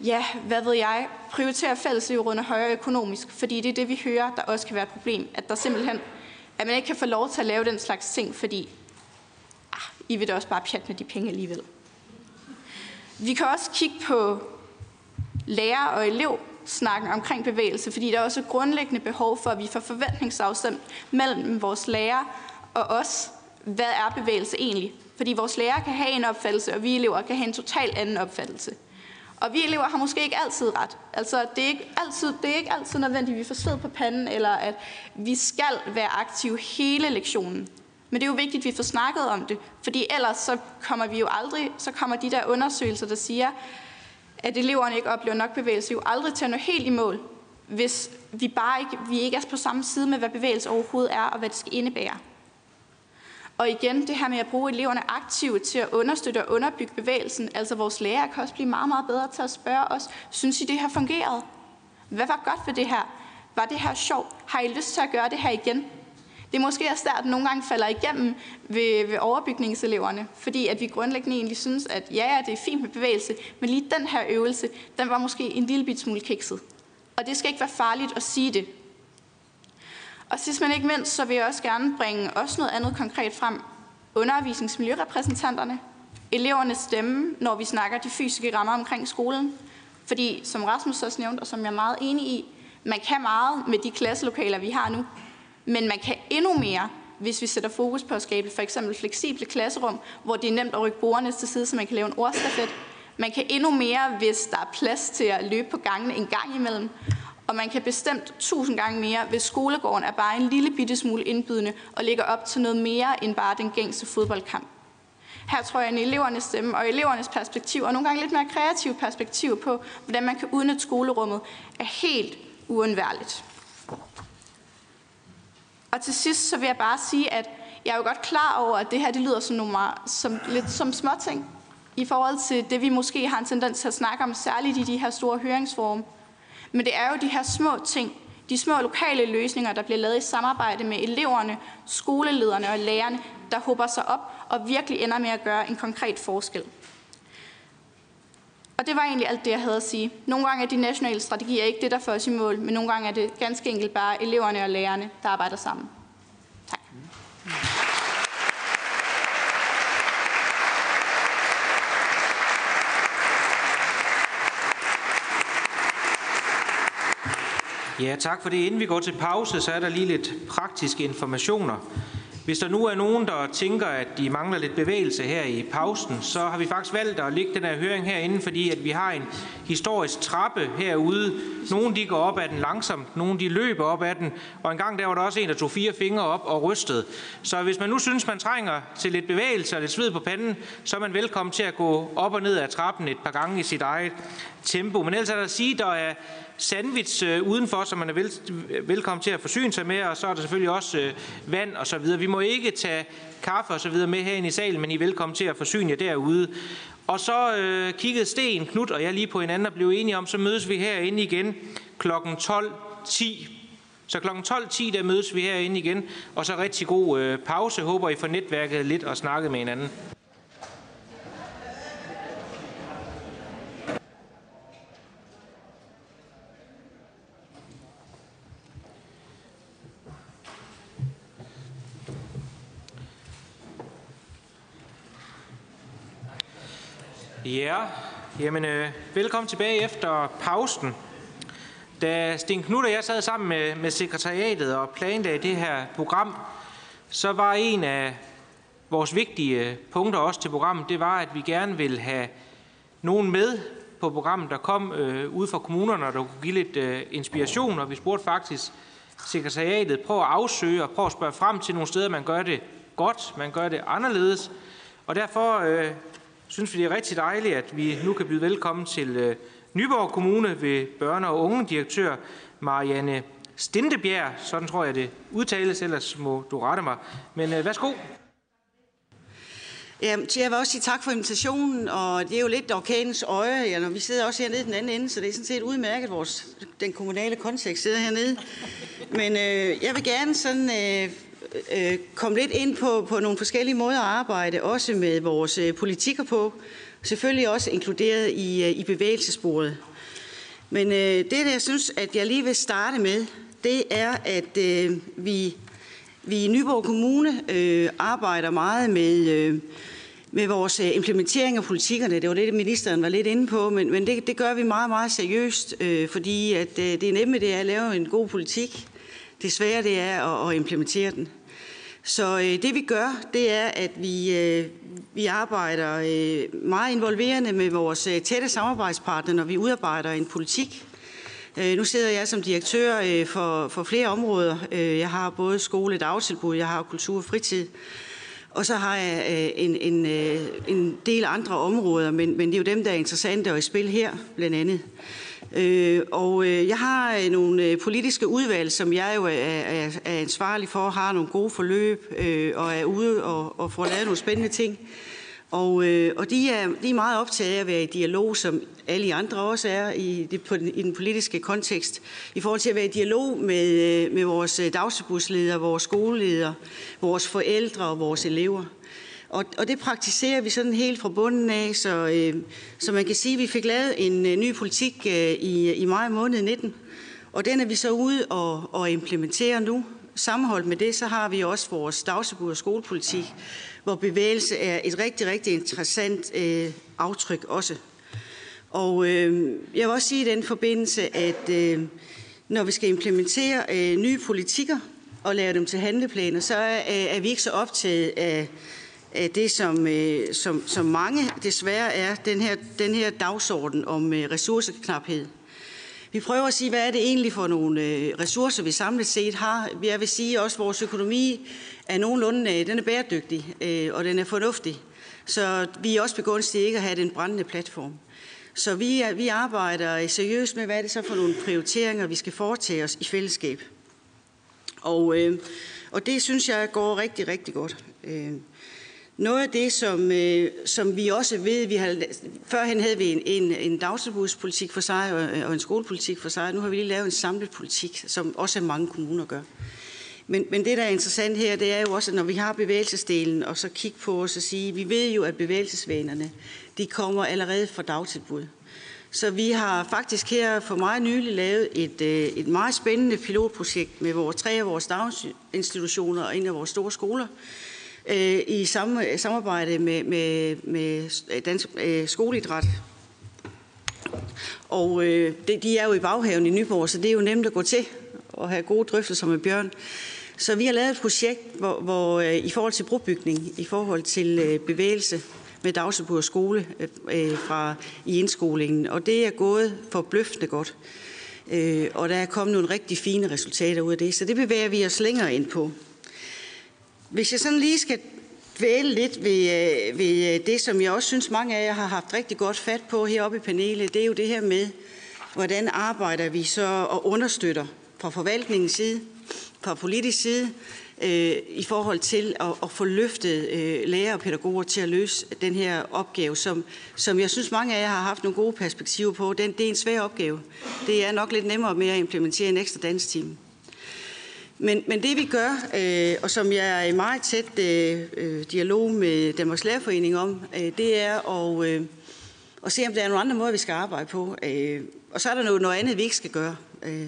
Speaker 12: ja, hvad ved jeg, prioritere fælleslivrundene højere økonomisk, fordi det er det, vi hører, der også kan være et problem, at der simpelthen, at man ikke kan få lov til at lave den slags ting, fordi ah, I vil da også bare pjat med de penge alligevel. Vi kan også kigge på lærer og elev snakken omkring bevægelse, fordi der er også et grundlæggende behov for, at vi får forventningsafstemt mellem vores lærer og os, hvad er bevægelse egentlig? Fordi vores lærere kan have en opfattelse, og vi elever kan have en total anden opfattelse. Og vi elever har måske ikke altid ret. Altså, det er ikke altid, det er ikke altid nødvendigt, at vi får sved på panden, eller at vi skal være aktive hele lektionen. Men det er jo vigtigt, at vi får snakket om det, fordi ellers så kommer vi jo aldrig, så kommer de der undersøgelser, der siger, at eleverne ikke oplever nok bevægelse, jo aldrig til at nå helt i mål, hvis vi bare ikke, vi ikke er på samme side med, hvad bevægelse overhovedet er, og hvad det skal indebære. Og igen, det her med at bruge eleverne aktivt til at understøtte og underbygge bevægelsen. Altså vores lærere kan også blive meget, meget bedre til at spørge os, synes I det her fungerede? Hvad var godt ved det her? Var det her sjovt? Har I lyst til at gøre det her igen? Det er måske også der, at nogle gange falder igennem ved, ved overbygningseleverne, fordi at vi grundlæggende egentlig synes, at ja, ja, det er fint med bevægelse, men lige den her øvelse, den var måske en lille bit smule kikset. Og det skal ikke være farligt at sige det, og sidst men ikke mindst, så vil jeg også gerne bringe også noget andet konkret frem. Undervisningsmiljørepræsentanterne, elevernes stemme, når vi snakker de fysiske rammer omkring skolen. Fordi, som Rasmus også nævnte, og som jeg er meget enig i, man kan meget med de klasselokaler, vi har nu. Men man kan endnu mere, hvis vi sætter fokus på at skabe for eksempel fleksible klasserum, hvor det er nemt at rykke bordene til side, så man kan lave en ordstafet. Man kan endnu mere, hvis der er plads til at løbe på gangene en gang imellem og man kan bestemt tusind gange mere, hvis skolegården er bare en lille bitte smule indbydende og ligger op til noget mere end bare den gængse fodboldkamp. Her tror jeg, at elevernes stemme og elevernes perspektiv, og nogle gange lidt mere kreative perspektiv på, hvordan man kan udnytte skolerummet, er helt uundværligt. Og til sidst så vil jeg bare sige, at jeg er jo godt klar over, at det her det lyder som, nogle, som lidt som småting i forhold til det, vi måske har en tendens til at snakke om, særligt i de her store høringsformer. Men det er jo de her små ting, de små lokale løsninger, der bliver lavet i samarbejde med eleverne, skolelederne og lærerne, der håber sig op og virkelig ender med at gøre en konkret forskel. Og det var egentlig alt det, jeg havde at sige. Nogle gange er de nationale strategier ikke det, der får os i mål, men nogle gange er det ganske enkelt bare eleverne og lærerne, der arbejder sammen. Tak.
Speaker 1: Ja, tak for det. Inden vi går til pause, så er der lige lidt praktiske informationer. Hvis der nu er nogen, der tænker, at de mangler lidt bevægelse her i pausen, så har vi faktisk valgt at lægge den her høring herinde, fordi at vi har en historisk trappe herude. Nogle de går op ad den langsomt, nogle de løber op ad den, og en gang der var der også en, der tog fire fingre op og rystede. Så hvis man nu synes, man trænger til lidt bevægelse og lidt sved på panden, så er man velkommen til at gå op og ned ad trappen et par gange i sit eget tempo. Men ellers er der at sige, der er sandwich øh, udenfor, som man er vel, velkommen til at forsyne sig med, og så er der selvfølgelig også øh, vand og så videre. Vi må ikke tage kaffe og så videre med herinde i salen, men I er velkommen til at forsyne jer derude. Og så øh, kiggede Sten, Knut og jeg lige på hinanden og blev enige om, så mødes vi herinde igen kl. 12.10. Så kl. 12.10 der mødes vi herinde igen, og så rigtig god øh, pause. Håber, I får netværket lidt og snakket med hinanden. Ja, jamen øh, velkommen tilbage efter pausen. Da Sten Knud og jeg sad sammen med, med sekretariatet og planlagde det her program, så var en af vores vigtige punkter også til programmet, det var, at vi gerne ville have nogen med på programmet, der kom øh, ud fra kommunerne, der kunne give lidt øh, inspiration, og vi spurgte faktisk sekretariatet, prøv at afsøge og prøv at spørge frem til nogle steder, man gør det godt, man gør det anderledes. Og derfor øh, synes vi, det er rigtig dejligt, at vi nu kan byde velkommen til øh, Nyborg Kommune ved børne- og ungedirektør Marianne Stintebjerg. Sådan tror jeg, det udtales, ellers må du rette mig. Men øh, værsgo.
Speaker 13: Ja, jeg vil også sige tak for invitationen, og det er jo lidt orkanens øje, ja, når vi sidder også hernede i den anden ende, så det er sådan set udmærket, vores, den kommunale kontekst sidder hernede. Men øh, jeg vil gerne sådan, øh, øh, komme lidt ind på, på nogle forskellige måder at arbejde, også med vores øh, politikker på, selvfølgelig også inkluderet i, øh, i bevægelsessporet. Men øh, det, jeg synes, at jeg lige vil starte med, det er, at øh, vi, vi i Nyborg Kommune øh, arbejder meget med, øh, med vores øh, implementering af politikkerne. Det var det, ministeren var lidt inde på, men, men det, det gør vi meget, meget seriøst, øh, fordi at, øh, det er nemme det er at lave en god politik. Det svære det er at, at implementere den. Så øh, det vi gør, det er, at vi, øh, vi arbejder øh, meget involverende med vores øh, tætte samarbejdspartnere, når vi udarbejder en politik. Øh, nu sidder jeg som direktør øh, for, for flere områder. Øh, jeg har både skole, dagtilbud, jeg har kultur og fritid. Og så har jeg øh, en, en, øh, en del andre områder, men, men det er jo dem, der er interessante og i spil her, blandt andet. Øh, og øh, jeg har øh, nogle øh, politiske udvalg, som jeg jo er, ansvarlig for, har nogle gode forløb og er ude og, og får lavet nogle spændende ting. Og, øh, og de, er, de er meget optaget af at være i dialog, som alle andre også er i, det, på den, i den politiske kontekst, i forhold til at være i dialog med, med vores dagtilbudsledere, vores skoleledere, vores forældre og vores elever. Og, og det praktiserer vi sådan helt fra bunden af, så, øh, så man kan sige, at vi fik lavet en øh, ny politik øh, i, i maj måned 19, og den er vi så ude og, og implementere nu. Sammenholdt med det, så har vi også vores dagtilbud og skolepolitik, hvor bevægelse er et rigtig, rigtig interessant øh, aftryk også. Og øh, jeg vil også sige i den forbindelse, at øh, når vi skal implementere øh, nye politikker og lave dem til handleplaner, så er, er vi ikke så optaget af det, som, øh, som, som mange desværre er, den her, den her dagsorden om øh, ressourceknaphed. Vi prøver at sige, hvad er det egentlig for nogle øh, ressourcer, vi samlet set har. Jeg vil sige, at også vores økonomi er nogenlunde den er bæredygtig, og den er fornuftig. Så vi er også begunstiget ikke at have den brændende platform. Så vi, vi arbejder seriøst med, hvad er det så for nogle prioriteringer, vi skal foretage os i fællesskab. Og, og det synes jeg går rigtig, rigtig godt. Noget af det, som, øh, som vi også ved, vi har, førhen havde vi en, en, en dagtilbudspolitik for sig og, øh, og en skolepolitik for sig. Nu har vi lige lavet en samlet politik, som også mange kommuner gør. Men, men det, der er interessant her, det er jo også, at når vi har bevægelsesdelen, og så kigge på os og sige, vi ved jo, at bevægelsesvanerne, de kommer allerede fra dagtilbud. Så vi har faktisk her for meget nylig lavet et, øh, et meget spændende pilotprojekt med vores, tre af vores daginstitutioner og en af vores store skoler, øh, i samme, samarbejde med, med, med Dansk øh, Skoleidræt. Og øh, det, de er jo i baghaven i Nyborg, så det er jo nemt at gå til og have gode drøftelser med Bjørn. Så vi har lavet et projekt, hvor, hvor øh, i forhold til brobygning, i forhold til øh, bevægelse med dagtilbud og skole øh, øh, fra i indskolingen, og det er gået forbløffende godt. Øh, og der er kommet nogle rigtig fine resultater ud af det, så det bevæger vi os længere ind på. Hvis jeg sådan lige skal dvæle lidt ved, øh, ved øh, det, som jeg også synes, mange af jer har haft rigtig godt fat på heroppe i panelet, det er jo det her med, hvordan arbejder vi så og understøtter fra forvaltningens side, fra politisk side, øh, i forhold til at, at få løftet øh, lærer og pædagoger til at løse den her opgave, som, som jeg synes, mange af jer har haft nogle gode perspektiver på. Den, det er en svær opgave. Det er nok lidt nemmere med at implementere en ekstra danstime. Men, men det vi gør, øh, og som jeg er i meget tæt øh, øh, dialog med Danmarks Lærerforening om, øh, det er at, øh, at se, om der er nogle andre måder, vi skal arbejde på. Øh, og så er der noget, noget andet, vi ikke skal gøre. Øh,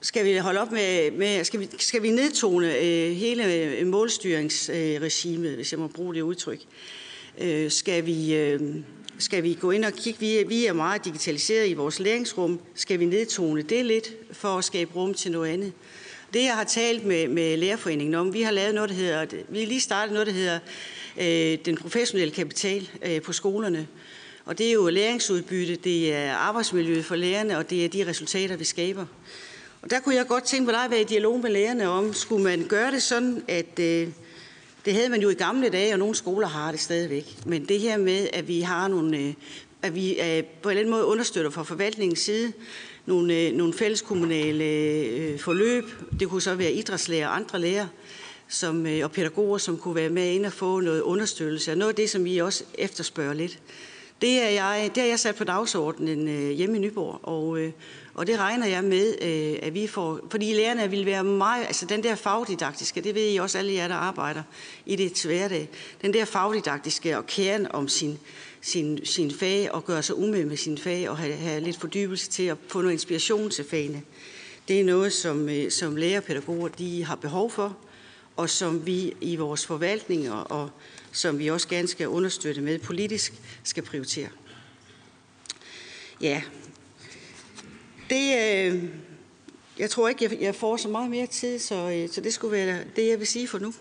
Speaker 13: skal vi holde op med, med skal, vi, skal vi nedtone øh, hele øh, målstyringsregimet, øh, hvis jeg må bruge det udtryk? Øh, skal vi... Øh, skal vi gå ind og kigge, vi er, vi er meget digitaliseret i vores læringsrum, skal vi nedtone det lidt for at skabe rum til noget andet? Det, jeg har talt med, med Lærerforeningen om, vi har lavet noget, der hedder, vi har lige startet noget, der hedder øh, den professionelle kapital øh, på skolerne. Og det er jo læringsudbytte, det er arbejdsmiljøet for lærerne, og det er de resultater, vi skaber. Og der kunne jeg godt tænke mig at være i dialog med lærerne om, skulle man gøre det sådan, at øh, det havde man jo i gamle dage, og nogle skoler har det stadigvæk. Men det her med, at vi har nogle, øh, at vi øh, på en eller anden måde understøtter fra forvaltningens side nogle, øh, nogle fælleskommunale øh, forløb. Det kunne så være idrætslærer og andre lærer som, øh, og pædagoger, som kunne være med ind og få noget understøttelse. Og noget af det, som vi også efterspørger lidt. Det er jeg, det er jeg sat på dagsordenen hjemme i Nyborg, og, og det regner jeg med, at vi får, fordi lærerne vil være meget, altså den der fagdidaktiske, det ved I også alle jer, der arbejder i det til hverdag, den der fagdidaktiske og kæren om sin, sin, sin fag og gøre sig umiddel med sin fag og have, have lidt fordybelse til at få noget inspiration til fagene. Det er noget, som, øh, som lærerpædagoger de har behov for, og som vi i vores forvaltninger og som vi også gerne skal understøtte med politisk, skal prioritere. Ja, det, øh, jeg tror ikke, jeg, jeg får så meget mere tid, så, øh, så det skulle være det, jeg vil sige for nu.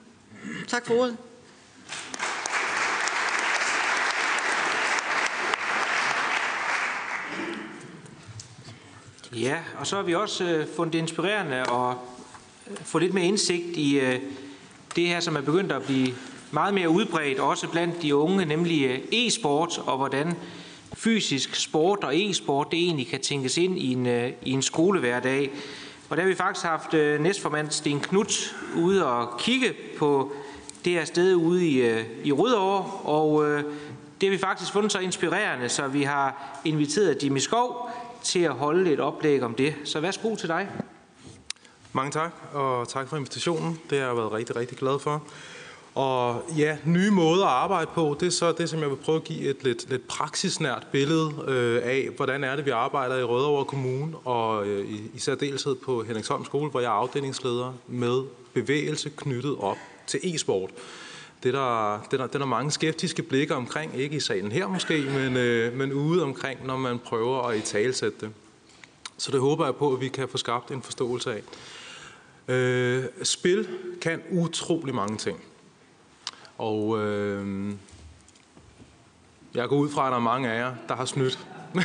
Speaker 13: Tak for ordet.
Speaker 1: Ja, og så har vi også øh, fundet det inspirerende at øh, få lidt mere indsigt i øh, det her, som er begyndt at blive meget mere udbredt, også blandt de unge, nemlig øh, e-sport, og hvordan fysisk sport og e-sport det egentlig kan tænkes ind i en, øh, i en skolehverdag. Og der har vi faktisk haft øh, næstformand Sten Knut ude og kigge på det her sted ude i, øh, i Rødovre, og øh, det har vi faktisk fundet så inspirerende, så vi har inviteret Jimmy Skov til at holde et oplæg om det. Så værsgo til dig.
Speaker 14: Mange tak, og tak for invitationen. Det har jeg været rigtig, rigtig glad for. Og ja, nye måder at arbejde på, det er så det, som jeg vil prøve at give et lidt, lidt praksisnært billede øh, af, hvordan er det, vi arbejder i Rødovre Kommune, og øh, i, i særdeleshed på Henningsholm Skole, hvor jeg er afdelingsleder med bevægelse knyttet op til e-sport. Det er der, det, der, det er der mange skeptiske blikke omkring, ikke i salen her måske, men, øh, men ude omkring, når man prøver at i talsætte det. Så det håber jeg på, at vi kan få skabt en forståelse af. Øh, spil kan utrolig mange ting. Og øh, jeg går ud fra, at der er mange af jer, der har snydt.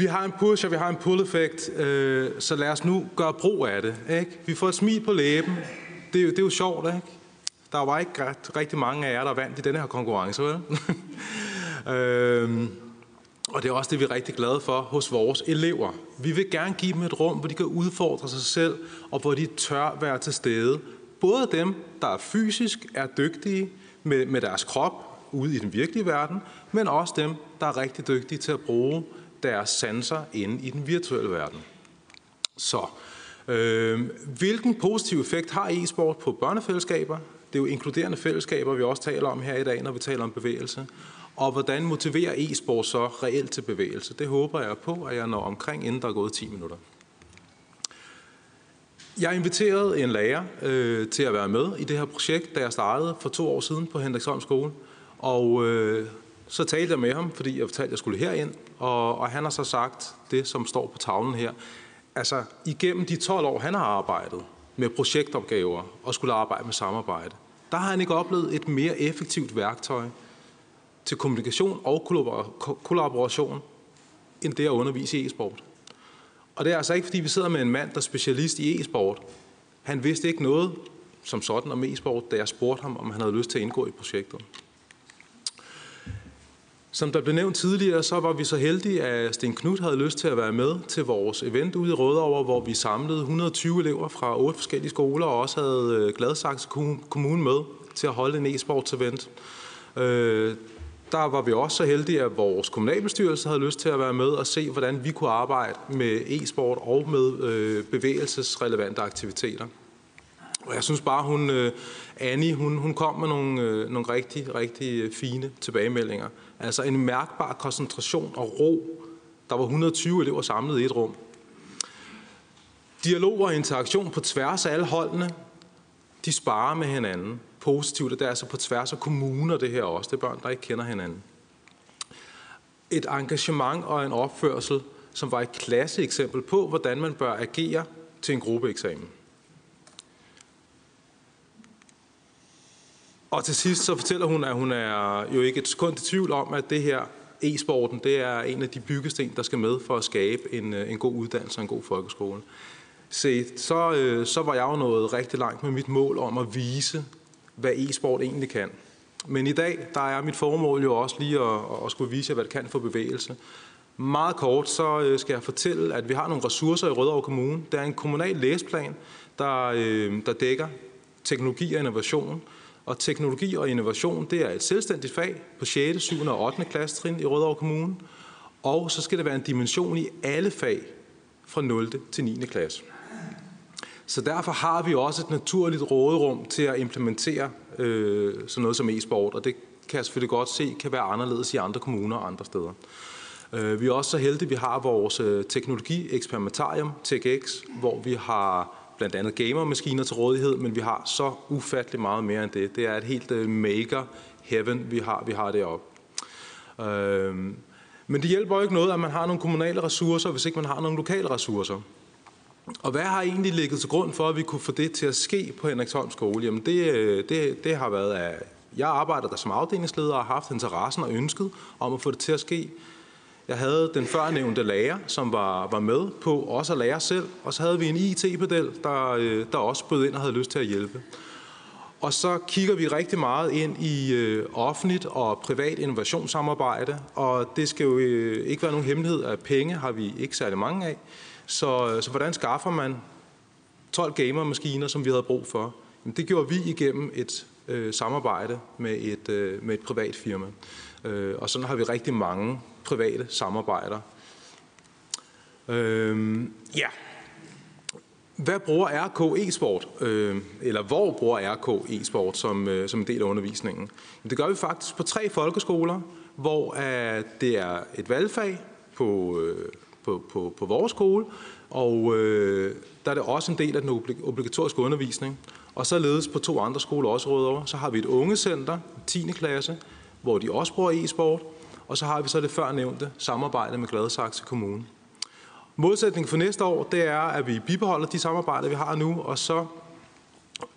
Speaker 14: vi har en push, og vi har en pull-effekt, øh, så lad os nu gøre brug af det. Ikke? Vi får et smil på læben. Det, det er jo sjovt, ikke? Der var ikke ret, rigtig mange af jer, der vandt i denne her konkurrence, vel? øhm, og det er også det, vi er rigtig glade for hos vores elever. Vi vil gerne give dem et rum, hvor de kan udfordre sig selv, og hvor de tør være til stede Både dem, der fysisk er dygtige med, med deres krop ude i den virkelige verden, men også dem, der er rigtig dygtige til at bruge deres sanser inde i den virtuelle verden. Så, Øhm, hvilken positiv effekt har e-sport på børnefællesskaber? Det er jo inkluderende fællesskaber, vi også taler om her i dag, når vi taler om bevægelse. Og hvordan motiverer e-sport så reelt til bevægelse? Det håber jeg på, at jeg når omkring, inden der er gået 10 minutter. Jeg inviterede en lærer øh, til at være med i det her projekt, da jeg startede for to år siden på Hendriksholm Skole. Og øh, så talte jeg med ham, fordi jeg fortalte, at jeg skulle herind. Og, og han har så sagt det, som står på tavlen her. Altså, igennem de 12 år, han har arbejdet med projektopgaver og skulle arbejde med samarbejde, der har han ikke oplevet et mere effektivt værktøj til kommunikation og kollaboration, end det at undervise i e-sport. Og det er altså ikke, fordi vi sidder med en mand, der er specialist i e-sport. Han vidste ikke noget som sådan om e-sport, da jeg spurgte ham, om han havde lyst til at indgå i projektet. Som der blev nævnt tidligere, så var vi så heldige, at Sten Knud havde lyst til at være med til vores event ude i Rødovre, hvor vi samlede 120 elever fra otte forskellige skoler, og også havde øh, Gladsaxe Kommune med til at holde en e-sports event. Øh, der var vi også så heldige, at vores kommunalbestyrelse havde lyst til at være med og se, hvordan vi kunne arbejde med e-sport og med øh, bevægelsesrelevante aktiviteter. Og jeg synes bare, hun, Annie, hun, hun kom med nogle, nogle rigtig, rigtig fine tilbagemeldinger. Altså en mærkbar koncentration og ro. Der var 120 elever samlet i et rum. Dialog og interaktion på tværs af alle holdene. De sparer med hinanden positivt, og det er altså på tværs af kommuner det her også. Det er børn, der ikke kender hinanden. Et engagement og en opførsel, som var et klasseeksempel på, hvordan man bør agere til en gruppeeksamen. Og til sidst så fortæller hun, at hun er jo ikke et sekund i tvivl om, at det her e-sporten, det er en af de byggesten, der skal med for at skabe en, øh, en god uddannelse og en god folkeskole. Se, så, øh, så var jeg jo nået rigtig langt med mit mål om at vise, hvad e-sport egentlig kan. Men i dag, der er mit formål jo også lige at, at skulle vise jer, hvad det kan for bevægelse. Meget kort, så øh, skal jeg fortælle, at vi har nogle ressourcer i Rødovre Kommune. Der er en kommunal læseplan, der, øh, der dækker teknologi og innovation. Og teknologi og innovation, det er et selvstændigt fag på 6., 7. og 8. klassetrin i Rødovre Kommune. Og så skal der være en dimension i alle fag fra 0. til 9. klasse. Så derfor har vi også et naturligt råderum til at implementere øh, sådan noget som e-sport, og det kan jeg selvfølgelig godt se kan være anderledes i andre kommuner og andre steder. Øh, vi er også så heldige, at vi har vores øh, teknologi-eksperimentarium, TGX, hvor vi har blandt andet gamermaskiner til rådighed, men vi har så ufattelig meget mere end det. Det er et helt øh, maker heaven, vi har, vi har deroppe. Øh, men det hjælper jo ikke noget, at man har nogle kommunale ressourcer, hvis ikke man har nogle lokale ressourcer. Og hvad har egentlig ligget til grund for, at vi kunne få det til at ske på Henriksholm skole? Jamen det, øh, det, det har været, at jeg arbejder der som afdelingsleder og har haft interessen og ønsket om at få det til at ske. Jeg havde den førnævnte lærer, som var, var med på også at lære selv, og så havde vi en IT-pedel, der, øh, der også bød ind og havde lyst til at hjælpe. Og så kigger vi rigtig meget ind i øh, offentligt og privat innovationssamarbejde, og det skal jo øh, ikke være nogen hemmelighed, at penge har vi ikke særlig mange af. Så, øh, så hvordan skaffer man 12 gamermaskiner, som vi havde brug for? Jamen, det gjorde vi igennem et øh, samarbejde med et, øh, med et privat firma. Øh, og sådan har vi rigtig mange private samarbejder. Øh, ja. Hvad bruger RK e-sport? Øh, eller hvor bruger RK e-sport som, øh, som en del af undervisningen? Det gør vi faktisk på tre folkeskoler, hvor øh, det er et valgfag på øh, på, på, på vores skole, og øh, der er det også en del af den obligatoriske undervisning. Og så ledes på to andre skoler også Rødovre. Så har vi et ungecenter, 10. klasse, hvor de også bruger e-sport, og så har vi så det før nævnte samarbejde med Gladsaxe Kommune. Modsætningen for næste år, det er, at vi bibeholder de samarbejder, vi har nu, og så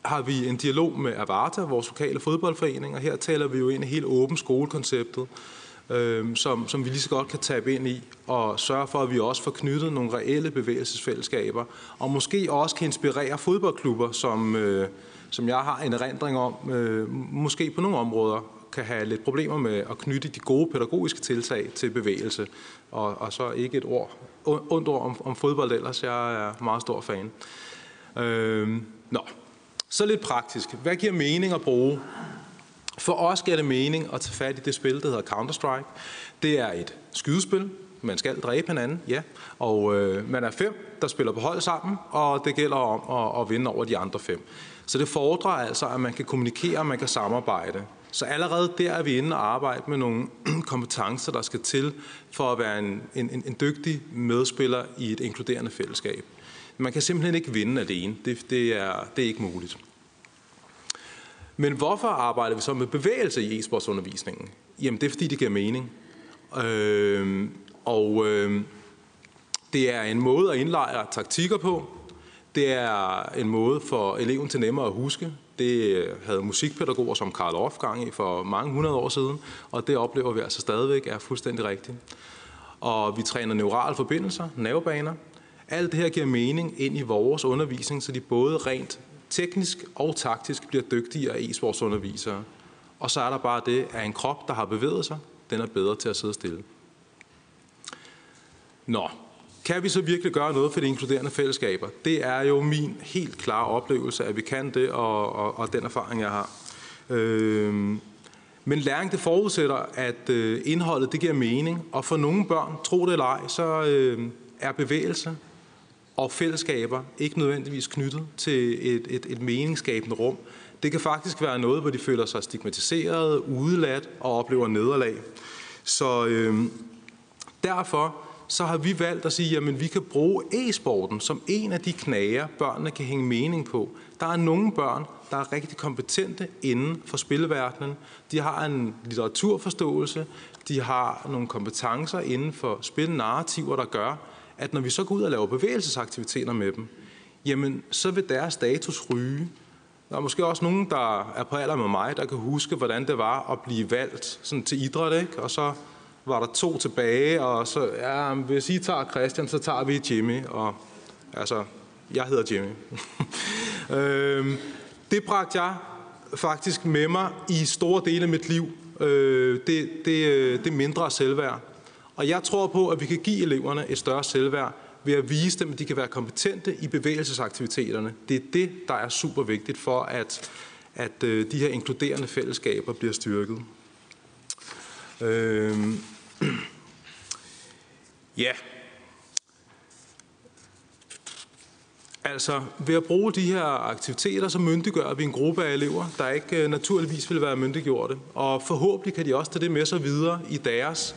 Speaker 14: har vi en dialog med Avarta, vores lokale fodboldforening, og her taler vi jo ind i helt åben skolekonceptet, øh, som, som vi lige så godt kan tabe ind i og sørge for, at vi også får knyttet nogle reelle bevægelsesfællesskaber, og måske også kan inspirere fodboldklubber, som, øh, som jeg har en erindring om, øh, måske på nogle områder kan have lidt problemer med at knytte de gode pædagogiske tiltag til bevægelse. Og, og så ikke et ord, ondt ord om, om fodbold ellers. Jeg er meget stor fan. Øhm, nå, så lidt praktisk. Hvad giver mening at bruge for os giver det mening at tage fat i det spil, der hedder Counter-Strike. Det er et skydespil. Man skal dræbe hinanden, ja. Og øh, man er fem, der spiller på hold sammen, og det gælder om at, at vinde over de andre fem. Så det fordrer altså, at man kan kommunikere, og man kan samarbejde. Så allerede der er vi inde og arbejde med nogle kompetencer, der skal til for at være en, en, en dygtig medspiller i et inkluderende fællesskab. Man kan simpelthen ikke vinde alene. Det, det, er, det er ikke muligt. Men hvorfor arbejder vi så med bevægelse i e-sportsundervisningen? Jamen det er fordi, det giver mening. Øh, og øh, det er en måde at indlejre taktikker på. Det er en måde for eleven til nemmere at huske. Det øh, havde musikpædagoger som Karl Orff gang i for mange hundrede år siden, og det oplever vi altså stadigvæk er fuldstændig rigtigt. Og vi træner neurale forbindelser, nervebaner. Alt det her giver mening ind i vores undervisning, så de både rent teknisk og taktisk bliver dygtigere e-sportsundervisere. Og så er der bare det, at en krop, der har bevæget sig, den er bedre til at sidde stille. Nå, kan vi så virkelig gøre noget for de inkluderende fællesskaber? Det er jo min helt klare oplevelse, at vi kan det, og, og, og den erfaring, jeg har. Øh, Men læring det forudsætter, at øh, indholdet det giver mening, og for nogle børn, tro det eller ej, så øh, er bevægelse og fællesskaber ikke nødvendigvis knyttet til et, et, et meningsskabende rum. Det kan faktisk være noget, hvor de føler sig stigmatiseret, udeladt og oplever nederlag. Så øh, derfor så har vi valgt at sige, at vi kan bruge e-sporten som en af de knager, børnene kan hænge mening på. Der er nogle børn, der er rigtig kompetente inden for spilverdenen. De har en litteraturforståelse, de har nogle kompetencer inden for spilnarrativer, der gør, at når vi så går ud og laver bevægelsesaktiviteter med dem, jamen så vil deres status ryge. Der er måske også nogen, der er på alder med mig, der kan huske, hvordan det var at blive valgt sådan til idræt, ikke? og så var der to tilbage, og så, ja, hvis I tager Christian, så tager vi Jimmy, og altså, jeg hedder Jimmy. øhm, det bragte jeg faktisk med mig i store dele af mit liv, øh, det, det, øh, det mindre selvværd. Og jeg tror på, at vi kan give eleverne et større selvværd ved at vise dem, at de kan være kompetente i bevægelsesaktiviteterne. Det er det, der er super vigtigt for, at, at øh, de her inkluderende fællesskaber bliver styrket. Øh, ja. Altså, ved at bruge de her aktiviteter, så myndiggør vi en gruppe af elever, der ikke øh, naturligvis vil være myndiggjorte. Og forhåbentlig kan de også tage det med sig videre i deres,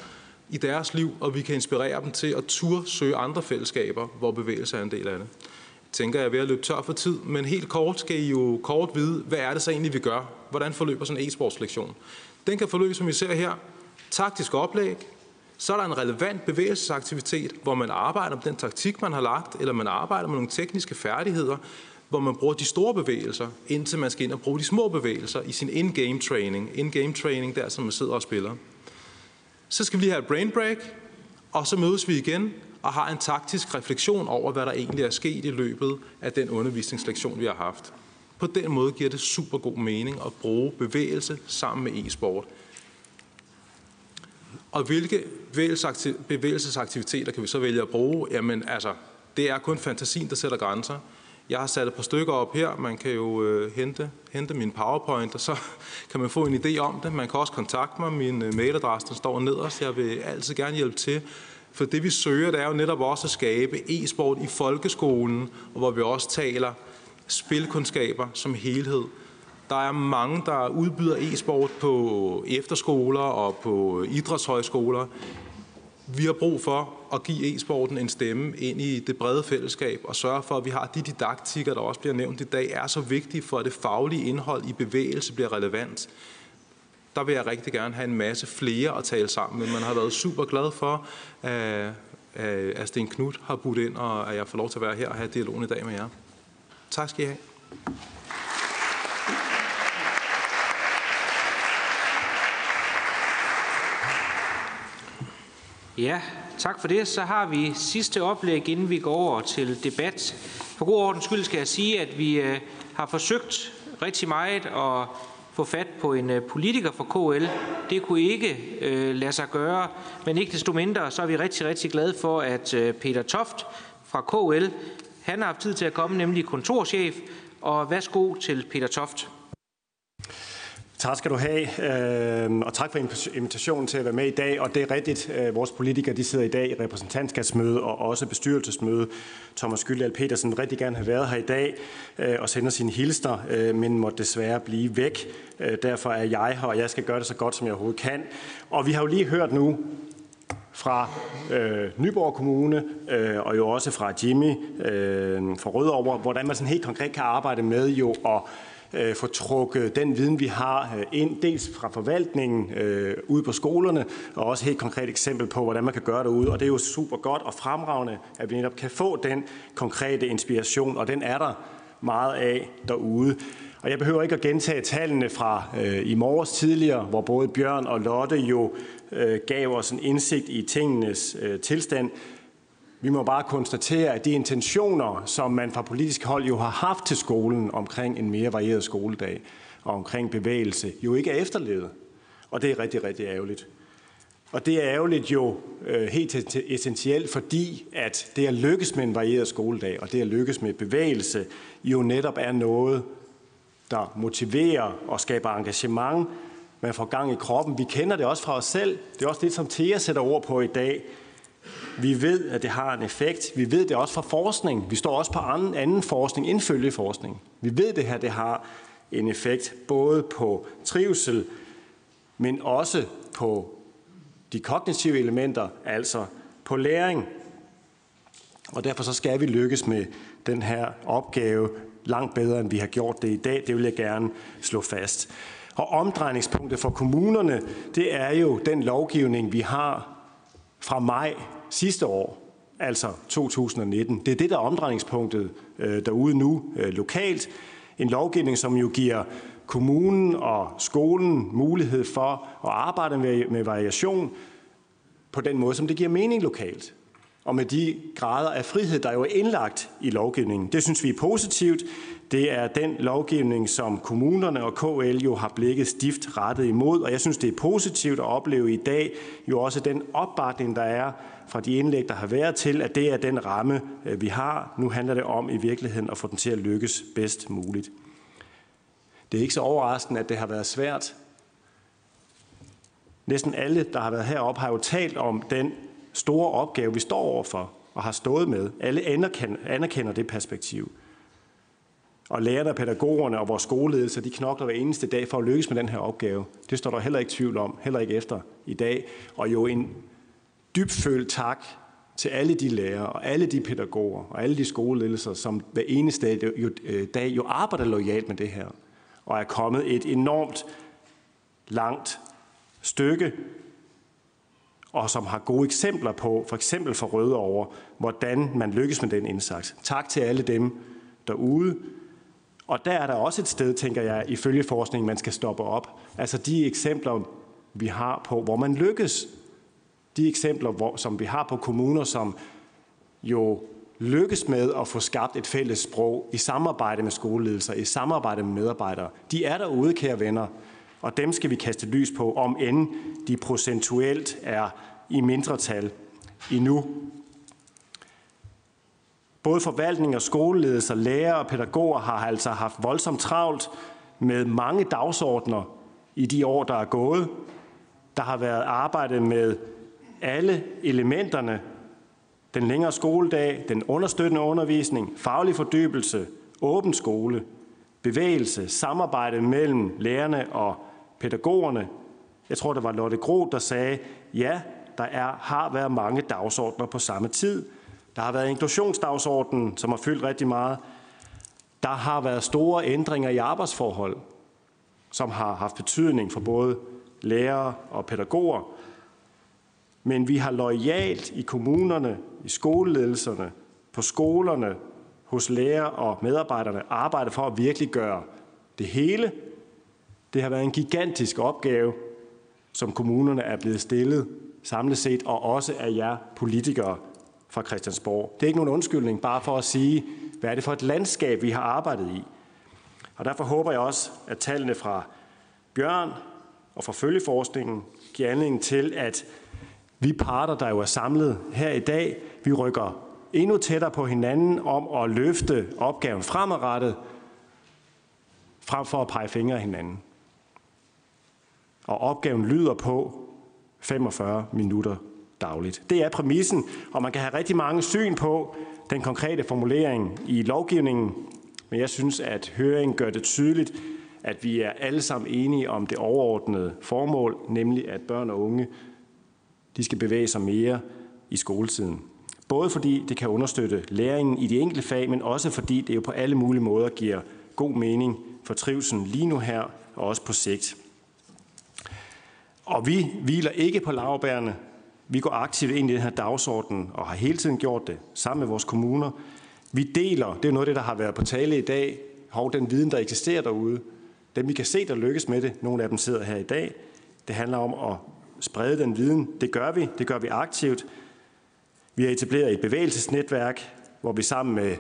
Speaker 14: i deres liv, og vi kan inspirere dem til at turde søge andre fællesskaber, hvor bevægelse er en del af det. Jeg tænker, jeg er ved at løbe tør for tid, men helt kort skal I jo kort vide, hvad er det så egentlig, vi gør? Hvordan forløber sådan en e-sportslektion? Den kan forløbe, som vi ser her, taktisk oplæg, så er der en relevant bevægelsesaktivitet, hvor man arbejder med den taktik, man har lagt, eller man arbejder med nogle tekniske færdigheder, hvor man bruger de store bevægelser, indtil man skal ind og bruge de små bevægelser i sin in-game training. In-game training, der som man sidder og spiller. Så skal vi lige have et brain break, og så mødes vi igen og har en taktisk refleksion over, hvad der egentlig er sket i løbet af den undervisningslektion, vi har haft. På den måde giver det super god mening at bruge bevægelse sammen med e-sport. Og hvilke bevægelsesaktiviteter kan vi så vælge at bruge? Jamen altså, det er kun fantasien, der sætter grænser. Jeg har sat et par stykker op her. Man kan jo øh, hente, hente min PowerPoint, og så kan man få en idé om det. Man kan også kontakte mig. Min øh, mailadresse den står nederst. Jeg vil altid gerne hjælpe til. For det vi søger, det er jo netop også at skabe e-sport i folkeskolen, og hvor vi også taler spilkundskaber som helhed. Der er mange, der udbyder e-sport på efterskoler og på idrætshøjskoler. Vi har brug for at give e-sporten en stemme ind i det brede fællesskab og sørge for, at vi har de didaktikker, der også bliver nævnt i dag, er så vigtige for, at det faglige indhold i bevægelse bliver relevant. Der vil jeg rigtig gerne have en masse flere at tale sammen med. Man har været super glad for, øh, øh, at Sten Knud har budt ind, og at jeg får lov til at være her og have dialogen i dag med jer. Tak skal I have.
Speaker 1: Ja, tak for det. Så har vi sidste oplæg, inden vi går over til debat. For god ordens skyld skal jeg sige, at vi øh, har forsøgt rigtig meget at få fat på en øh, politiker fra KL. Det kunne ikke øh, lade sig gøre, men ikke desto mindre, så er vi rigtig, rigtig glade for, at øh, Peter Toft fra KL, han har haft tid til at komme, nemlig kontorchef. Og værsgo til Peter Toft.
Speaker 15: Tak skal du have, øhm, og tak for invitationen til at være med i dag. Og det er rigtigt, øh, vores politikere de sidder i dag i repræsentantskabsmøde og også bestyrelsesmøde. Thomas Gyldal Petersen vil rigtig gerne have været her i dag øh, og sender sine hilsner, øh, men må desværre blive væk. Derfor er jeg her, og jeg skal gøre det så godt, som jeg overhovedet kan. Og vi har jo lige hørt nu fra øh, Nyborg Kommune øh, og jo også fra Jimmy øh, fra Rødovre, hvordan man sådan helt konkret kan arbejde med jo at øh, få trukket den viden, vi har øh, ind, dels fra forvaltningen øh, ude på skolerne, og også helt konkret eksempel på, hvordan man kan gøre det ude. Og det er jo super godt og fremragende, at vi netop kan få den konkrete inspiration, og den er der meget af derude. Og jeg behøver ikke at gentage tallene fra øh, i morges tidligere, hvor både Bjørn og Lotte jo øh, gav os en indsigt i tingenes øh, tilstand. Vi må bare konstatere, at de intentioner, som man fra politisk hold jo har haft til skolen omkring en mere varieret skoledag og omkring bevægelse, jo ikke er efterlevet. Og det er rigtig, rigtig ærgerligt. Og det er ærgerligt jo øh, helt essentielt, fordi at det at lykkes med en varieret skoledag og det at lykkes med bevægelse jo netop er noget, der motiverer og skaber engagement man får gang i kroppen. Vi kender det også fra os selv. Det er også det, som Thea sætter ord på i dag. Vi ved, at det har en effekt. Vi ved det også fra forskning. Vi står også på anden, anden forskning end følgeforskning. Vi ved det her, det har en effekt både på trivsel, men også på de kognitive elementer, altså på læring. Og derfor så skal vi lykkes med den her opgave langt bedre, end vi har gjort det i dag. Det vil jeg gerne slå fast. Og omdrejningspunktet for kommunerne, det er jo den lovgivning, vi har fra maj sidste år, altså 2019. Det er det, der er omdrejningspunktet øh, derude nu øh, lokalt. En lovgivning, som jo giver kommunen og skolen mulighed for at arbejde med, med variation på den måde, som det giver mening lokalt. Og med de grader af frihed, der jo er indlagt i lovgivningen. Det synes vi er positivt. Det er den lovgivning, som kommunerne og KL jo har blikket stift rettet imod, og jeg synes, det er positivt at opleve i dag jo også den opbakning, der er fra de indlæg, der har været til, at det er den ramme, øh, vi har. Nu handler det om i virkeligheden at få den til at lykkes bedst muligt. Det er ikke så overraskende, at det har været svært. Næsten alle, der har været heroppe, har jo talt om den store opgave, vi står overfor og har stået med. Alle anerkender det perspektiv. Og lærerne, pædagogerne og vores skoleledelse, de knokler hver eneste dag for at lykkes med den her opgave. Det står der heller ikke tvivl om, heller ikke efter i dag. Og jo en dybfølt tak til alle de lærere og alle de pædagoger og alle de skoleledelser, som hver eneste dag jo, øh, dag jo arbejder lojalt med det her og er kommet et enormt langt stykke, og som har gode eksempler på, for eksempel for Rødovre, hvordan man lykkes med den indsats. Tak til alle dem derude. Og der er der også et sted, tænker jeg, ifølge forskningen, man skal stoppe op. Altså de eksempler, vi har på, hvor man lykkes. De eksempler, hvor, som vi har på kommuner, som jo lykkes med at få skabt et fælles sprog i samarbejde med skoleledelser, i samarbejde med medarbejdere. De er derude, kære venner, og dem skal vi kaste lys på, om end de procentuelt er i mindretal endnu. Både forvaltning og skoleledelser, lærere og pædagoger har altså haft voldsomt travlt med mange dagsordner i de år, der er gået. Der har været arbejdet med alle elementerne den længere skoledag, den understøttende undervisning, faglig fordybelse, åben skole, bevægelse, samarbejde mellem lærerne og pædagogerne. Jeg tror, det var Lotte Gro, der sagde, ja, der er, har været mange dagsordner på samme tid. Der har været inklusionsdagsordenen, som har fyldt rigtig meget. Der har været store ændringer i arbejdsforhold, som har haft betydning for både lærere og pædagoger. Men vi har lojalt i kommunerne, i skoleledelserne, på skolerne, hos lærere og medarbejderne arbejdet for at virkelig gøre det hele. Det har været en gigantisk opgave, som kommunerne er blevet stillet samlet set, og også af jer politikere fra Christiansborg. Det er ikke nogen undskyldning, bare for at sige, hvad er det for et landskab, vi har arbejdet i. Og derfor håber jeg også, at tallene fra Bjørn og fra følgeforskningen giver anledning til, at vi parter, der jo er samlet her i dag, vi rykker endnu tættere på hinanden om at løfte opgaven fremadrettet, frem for at pege fingre af hinanden. Og opgaven lyder på 45 minutter dagligt. Det er præmissen, og man kan have rigtig mange syn på den konkrete formulering i lovgivningen, men jeg synes, at høringen gør det tydeligt, at vi er alle sammen enige om det overordnede formål, nemlig at børn og unge de skal bevæge sig mere i skoletiden. Både fordi det kan understøtte læringen i de enkelte fag, men også fordi det jo på alle mulige måder giver god mening for trivselen lige nu her og også på sigt. Og vi hviler ikke på lavbærene. Vi går aktivt ind i den her dagsorden og har hele tiden gjort det sammen med vores kommuner. Vi deler, det er noget af det, der har været på tale i dag, hov, den viden, der eksisterer derude. Dem vi kan se, der lykkes med det, nogle af dem sidder her i dag. Det handler om at sprede den viden. Det gør vi. Det gør vi aktivt. Vi har etableret et bevægelsesnetværk, hvor vi sammen med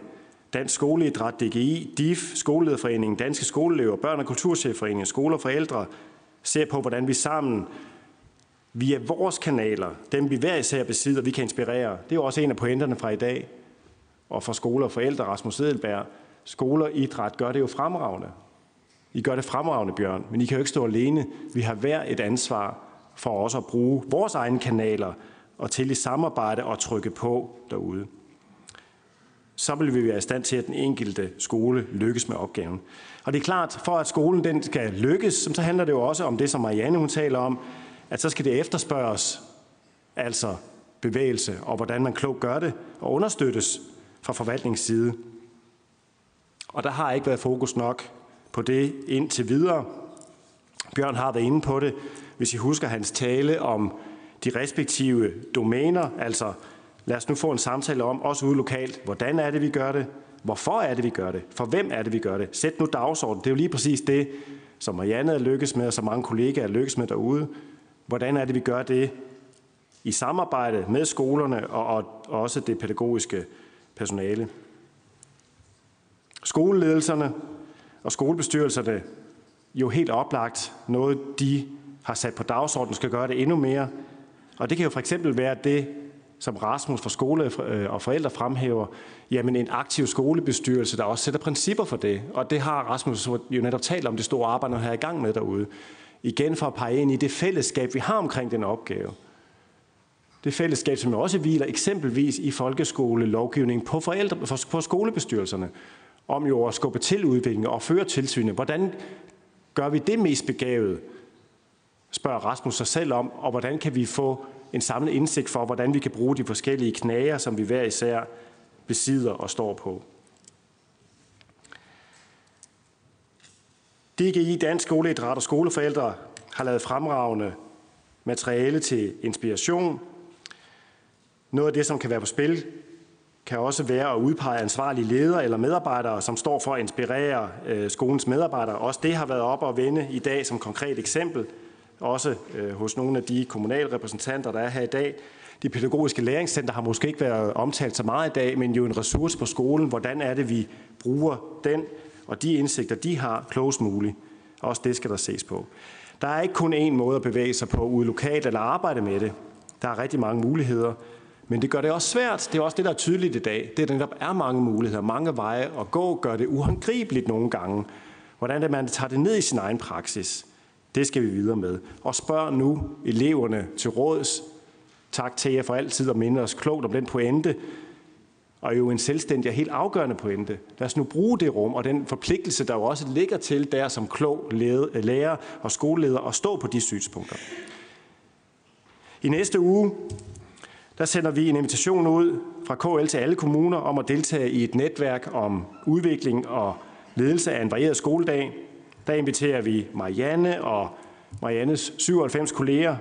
Speaker 15: Dansk Skoleidræt, DGI, DIF, Skolelederforeningen, Danske Skoleelever, Børn- og Kulturchefforeningen, Skoler for Ældre, ser på, hvordan vi sammen via vores kanaler, dem vi hver især besidder, vi kan inspirere. Det er jo også en af pointerne fra i dag, og fra skoler og forældre, Rasmus Edelberg. Skoler og idræt gør det jo fremragende. I gør det fremragende, Bjørn, men I kan jo ikke stå alene. Vi har hver et ansvar for også at bruge vores egne kanaler og til i samarbejde og trykke på derude. Så vil vi være i stand til, at den enkelte skole lykkes med opgaven. Og det er klart, for at skolen den skal lykkes, så handler det jo også om det, som Marianne hun taler om, at så skal det efterspørges, altså bevægelse, og hvordan man klogt gør det, og understøttes fra forvaltningsside. Og der har ikke været fokus nok på det indtil videre. Bjørn har været inde på det, hvis I husker hans tale om de respektive domæner, altså lad os nu få en samtale om, også ude lokalt, hvordan er det, vi gør det, hvorfor er det, vi gør det, for hvem er det, vi gør det. Sæt nu dagsordenen. Det er jo lige præcis det, som Marianne er lykkes med, og så mange kollegaer er lykkes med derude. Hvordan er det, vi gør det i samarbejde med skolerne og, og, også det pædagogiske personale. Skoleledelserne og skolebestyrelserne jo helt oplagt noget, de har sat på dagsordenen, skal gøre det endnu mere. Og det kan jo for eksempel være det, som Rasmus fra skole øh, og forældre fremhæver, jamen en aktiv skolebestyrelse, der også sætter principper for det. Og det har Rasmus jo netop talt om det store arbejde, han er i gang med derude. Igen for at pege ind i det fællesskab, vi har omkring den opgave. Det fællesskab, som jo også hviler eksempelvis i folkeskolelovgivningen på, forældre, på skolebestyrelserne, om jo at skubbe til udviklingen og føre tilsynet. Hvordan gør vi det mest begavet, spørger Rasmus sig selv om, og hvordan kan vi få en samlet indsigt for, hvordan vi kan bruge de forskellige knager, som vi hver især besidder og står på. DGI, Dansk Skoleidræt og Skoleforældre har lavet fremragende materiale til inspiration. Noget af det, som kan være på spil, kan også være at udpege ansvarlige ledere eller medarbejdere, som står for at inspirere øh, skolens medarbejdere. Også det har været op og vende i dag som konkret eksempel, også øh, hos nogle af de kommunale repræsentanter, der er her i dag. De pædagogiske læringscenter har måske ikke været omtalt så meget i dag, men jo en ressource på skolen. Hvordan er det, vi bruger den og de indsigter, de har, klogest muligt. Også det skal der ses på. Der er ikke kun én måde at bevæge sig på ude lokalt eller arbejde med det. Der er rigtig mange muligheder, men det gør det også svært. Det er også det, der er tydeligt i dag. Det er, at der er mange muligheder, mange veje at gå, gør det uhåndgribeligt nogle gange. Hvordan det, man tager det ned i sin egen praksis, det skal vi videre med. Og spørg nu eleverne til råds. Tak til jer for altid at minde os klogt om den pointe, og jo en selvstændig og helt afgørende pointe. Lad os nu bruge det rum og den forpligtelse, der jo også ligger til der som klog lærer og skoleleder at stå på de synspunkter. I næste uge, der sender vi en invitation ud fra KL til alle kommuner om at deltage i et netværk om udvikling og ledelse af en varieret skoledag. Der inviterer vi Marianne og Mariannes 97 kolleger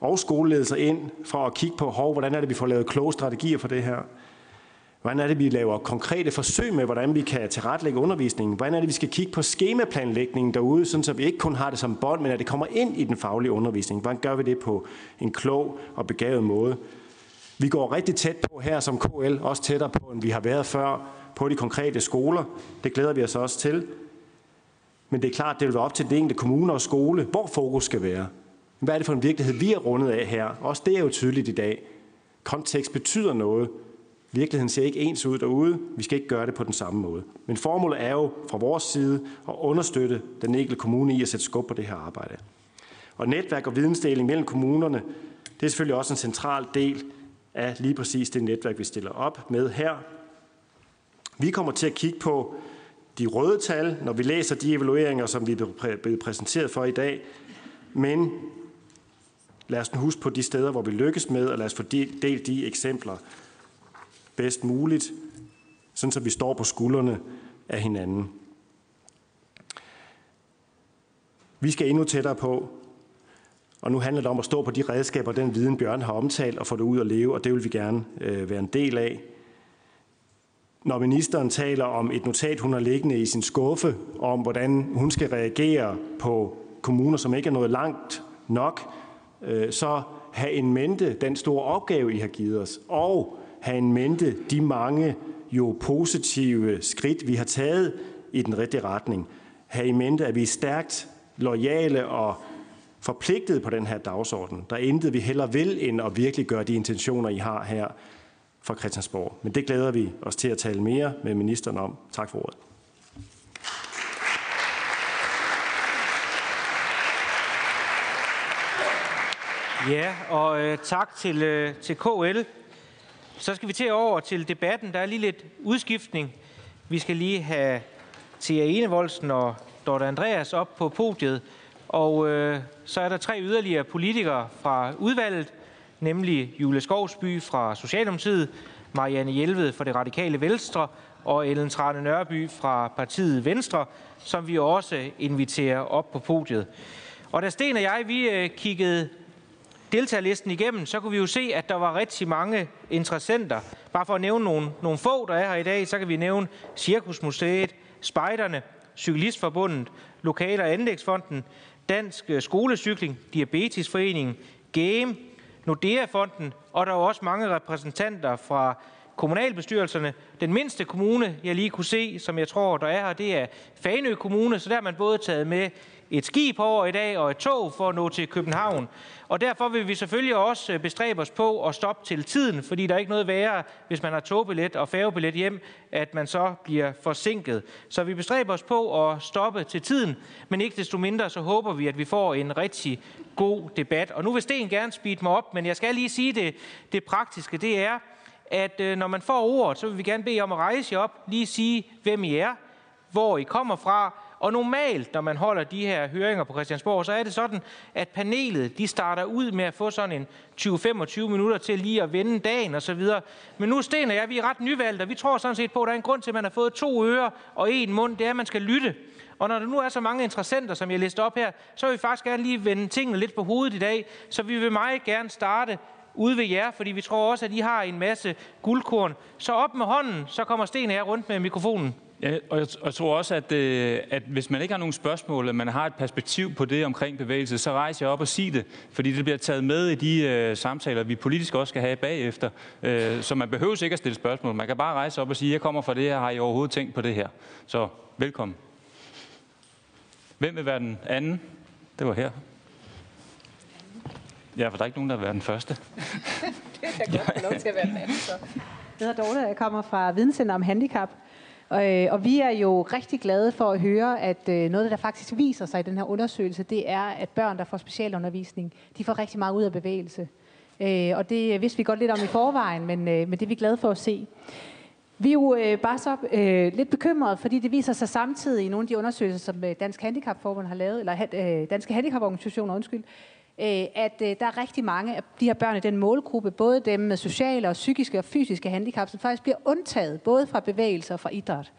Speaker 15: og skoleledelser ind for at kigge på, hov, hvordan er det, vi får lavet kloge strategier for det her. Hvordan er det, vi laver konkrete forsøg med, hvordan vi kan tilrettelægge undervisningen? Hvordan er det, vi skal kigge på skemaplanlægningen derude, sådan så vi ikke kun har det som bånd, men at det kommer ind i den faglige undervisning? Hvordan gør vi det på en klog og begavet måde? Vi går rigtig tæt på her som KL, også tættere på, end vi har været før på de konkrete skoler. Det glæder vi os også til. Men det er klart, det vil være op til den enkelte kommune og skole, hvor fokus skal være. Hvad er det for en virkelighed, vi er rundet af her? Også det er jo tydeligt i dag. Kontekst betyder noget. Virkeligheden ser ikke ens ud derude. Vi skal ikke gøre det på den samme måde. Men formålet er jo fra vores side at understøtte den enkelte kommune i at sætte skub på det her arbejde. Og netværk og vidensdeling mellem kommunerne, det er selvfølgelig også en central del af lige præcis det netværk, vi stiller op med her. Vi kommer til at kigge på de røde tal, når vi læser de evalueringer, som vi er blevet præsenteret for i dag. Men lad os nu huske på de steder, hvor vi lykkes med, og lad os få delt de eksempler, bedst muligt, sådan så vi står på skuldrene af hinanden. Vi skal endnu tættere på, og nu handler det om at stå på de redskaber, den viden Bjørn har omtalt, og få det ud at leve, og det vil vi gerne øh, være en del af. Når ministeren taler om et notat, hun har liggende i sin skuffe, om hvordan hun skal reagere på kommuner, som ikke er nået langt nok, øh, så have en mente den store opgave, I har givet os, og have en mente de mange jo positive skridt, vi har taget i den rigtige retning. Have i mente, at vi er stærkt lojale og forpligtet på den her dagsorden. Der er intet, vi heller vil, end at virkelig gøre de intentioner, I har her fra Christiansborg. Men det glæder vi os til at tale mere med ministeren om. Tak for ordet.
Speaker 1: Ja, og øh, tak til, øh, til KL. Så skal vi til over til debatten. Der er lige lidt udskiftning. Vi skal lige have Thea Enevoldsen og Dorte Andreas op på podiet. Og øh, så er der tre yderligere politikere fra udvalget, nemlig Jule Skovsby fra Socialdemokratiet, Marianne Hjelved fra det radikale Venstre og Ellen Trane Nørby fra partiet Venstre, som vi også inviterer op på podiet. Og da Sten og jeg vi øh, kiggede deltagerlisten igennem, så kunne vi jo se, at der var rigtig mange interessenter. Bare for at nævne nogle, nogle få, der er her i dag, så kan vi nævne Cirkusmuseet, Spejderne, Cyklistforbundet, Lokale- og Anlægsfonden, Dansk øh, Skolecykling, Diabetesforeningen, Game, Nordea-fonden, og der er også mange repræsentanter fra kommunalbestyrelserne. Den mindste kommune, jeg lige kunne se, som jeg tror, der er her, det er Fanø Kommune, så der har man både taget med et skib over i dag og et tog for at nå til København. Og derfor vil vi selvfølgelig også øh, bestræbe os på at stoppe til tiden, fordi der er ikke noget værre, hvis man har togbillet og færgebillet hjem, at man så bliver forsinket. Så vi bestræber os på at stoppe til tiden, men ikke desto mindre så håber vi, at vi får en rigtig god debat. Og nu vil Sten gerne speede mig op, men jeg skal lige sige det, det praktiske, det er, at øh, når man får ordet, så vil vi gerne bede om at rejse jer op, lige sige, hvem I er, hvor I kommer fra, og normalt, når man holder de her høringer på Christiansborg, så er det sådan, at panelet de starter ud med at få sådan en 20-25 minutter til lige at vende dagen og så videre. Men nu Sten og jeg, vi er ret nyvalgte, og vi tror sådan set på, at der er en grund til, at man har fået to ører og en mund. Det er, at man skal lytte. Og når der nu er så mange interessenter, som jeg læste op her, så vil vi faktisk gerne lige vende tingene lidt på hovedet i dag. Så vi vil meget gerne starte ude ved jer, fordi vi tror også, at I har en masse guldkorn. Så op med hånden, så kommer Sten og jeg rundt med mikrofonen.
Speaker 16: Ja, og jeg, og jeg tror også, at, øh, at hvis man ikke har nogen spørgsmål, at man har et perspektiv på det omkring bevægelse, så rejser jeg op og sig det, fordi det bliver taget med i de øh, samtaler, vi politisk også skal have bagefter. Øh, så man behøver ikke at stille spørgsmål. Man kan bare rejse op og sige, jeg kommer fra det her, har I overhovedet tænkt på det her? Så velkommen. Hvem vil være den anden? Det var her. Ja, for der er ikke nogen, der vil være den første.
Speaker 17: det er godt få lov til at være den anden, så. Jeg hedder Dorte, jeg kommer fra Videnscenter om Handicap. Og, øh, og vi er jo rigtig glade for at høre, at øh, noget, der faktisk viser sig i den her undersøgelse, det er, at børn, der får specialundervisning, de får rigtig meget ud af bevægelse. Øh, og det vidste vi godt lidt om i forvejen, men, øh, men det er vi glade for at se. Vi er jo øh, bare så øh, lidt bekymrede, fordi det viser sig samtidig i nogle af de undersøgelser, som øh, Dansk Handicapforbund har lavet, eller øh, Danske Handicaporganisationer, undskyld, Øh, at øh, der er rigtig mange af de her børn i den målgruppe, både dem med sociale og psykiske og fysiske handicap, som faktisk bliver undtaget, både fra bevægelse og fra idræt.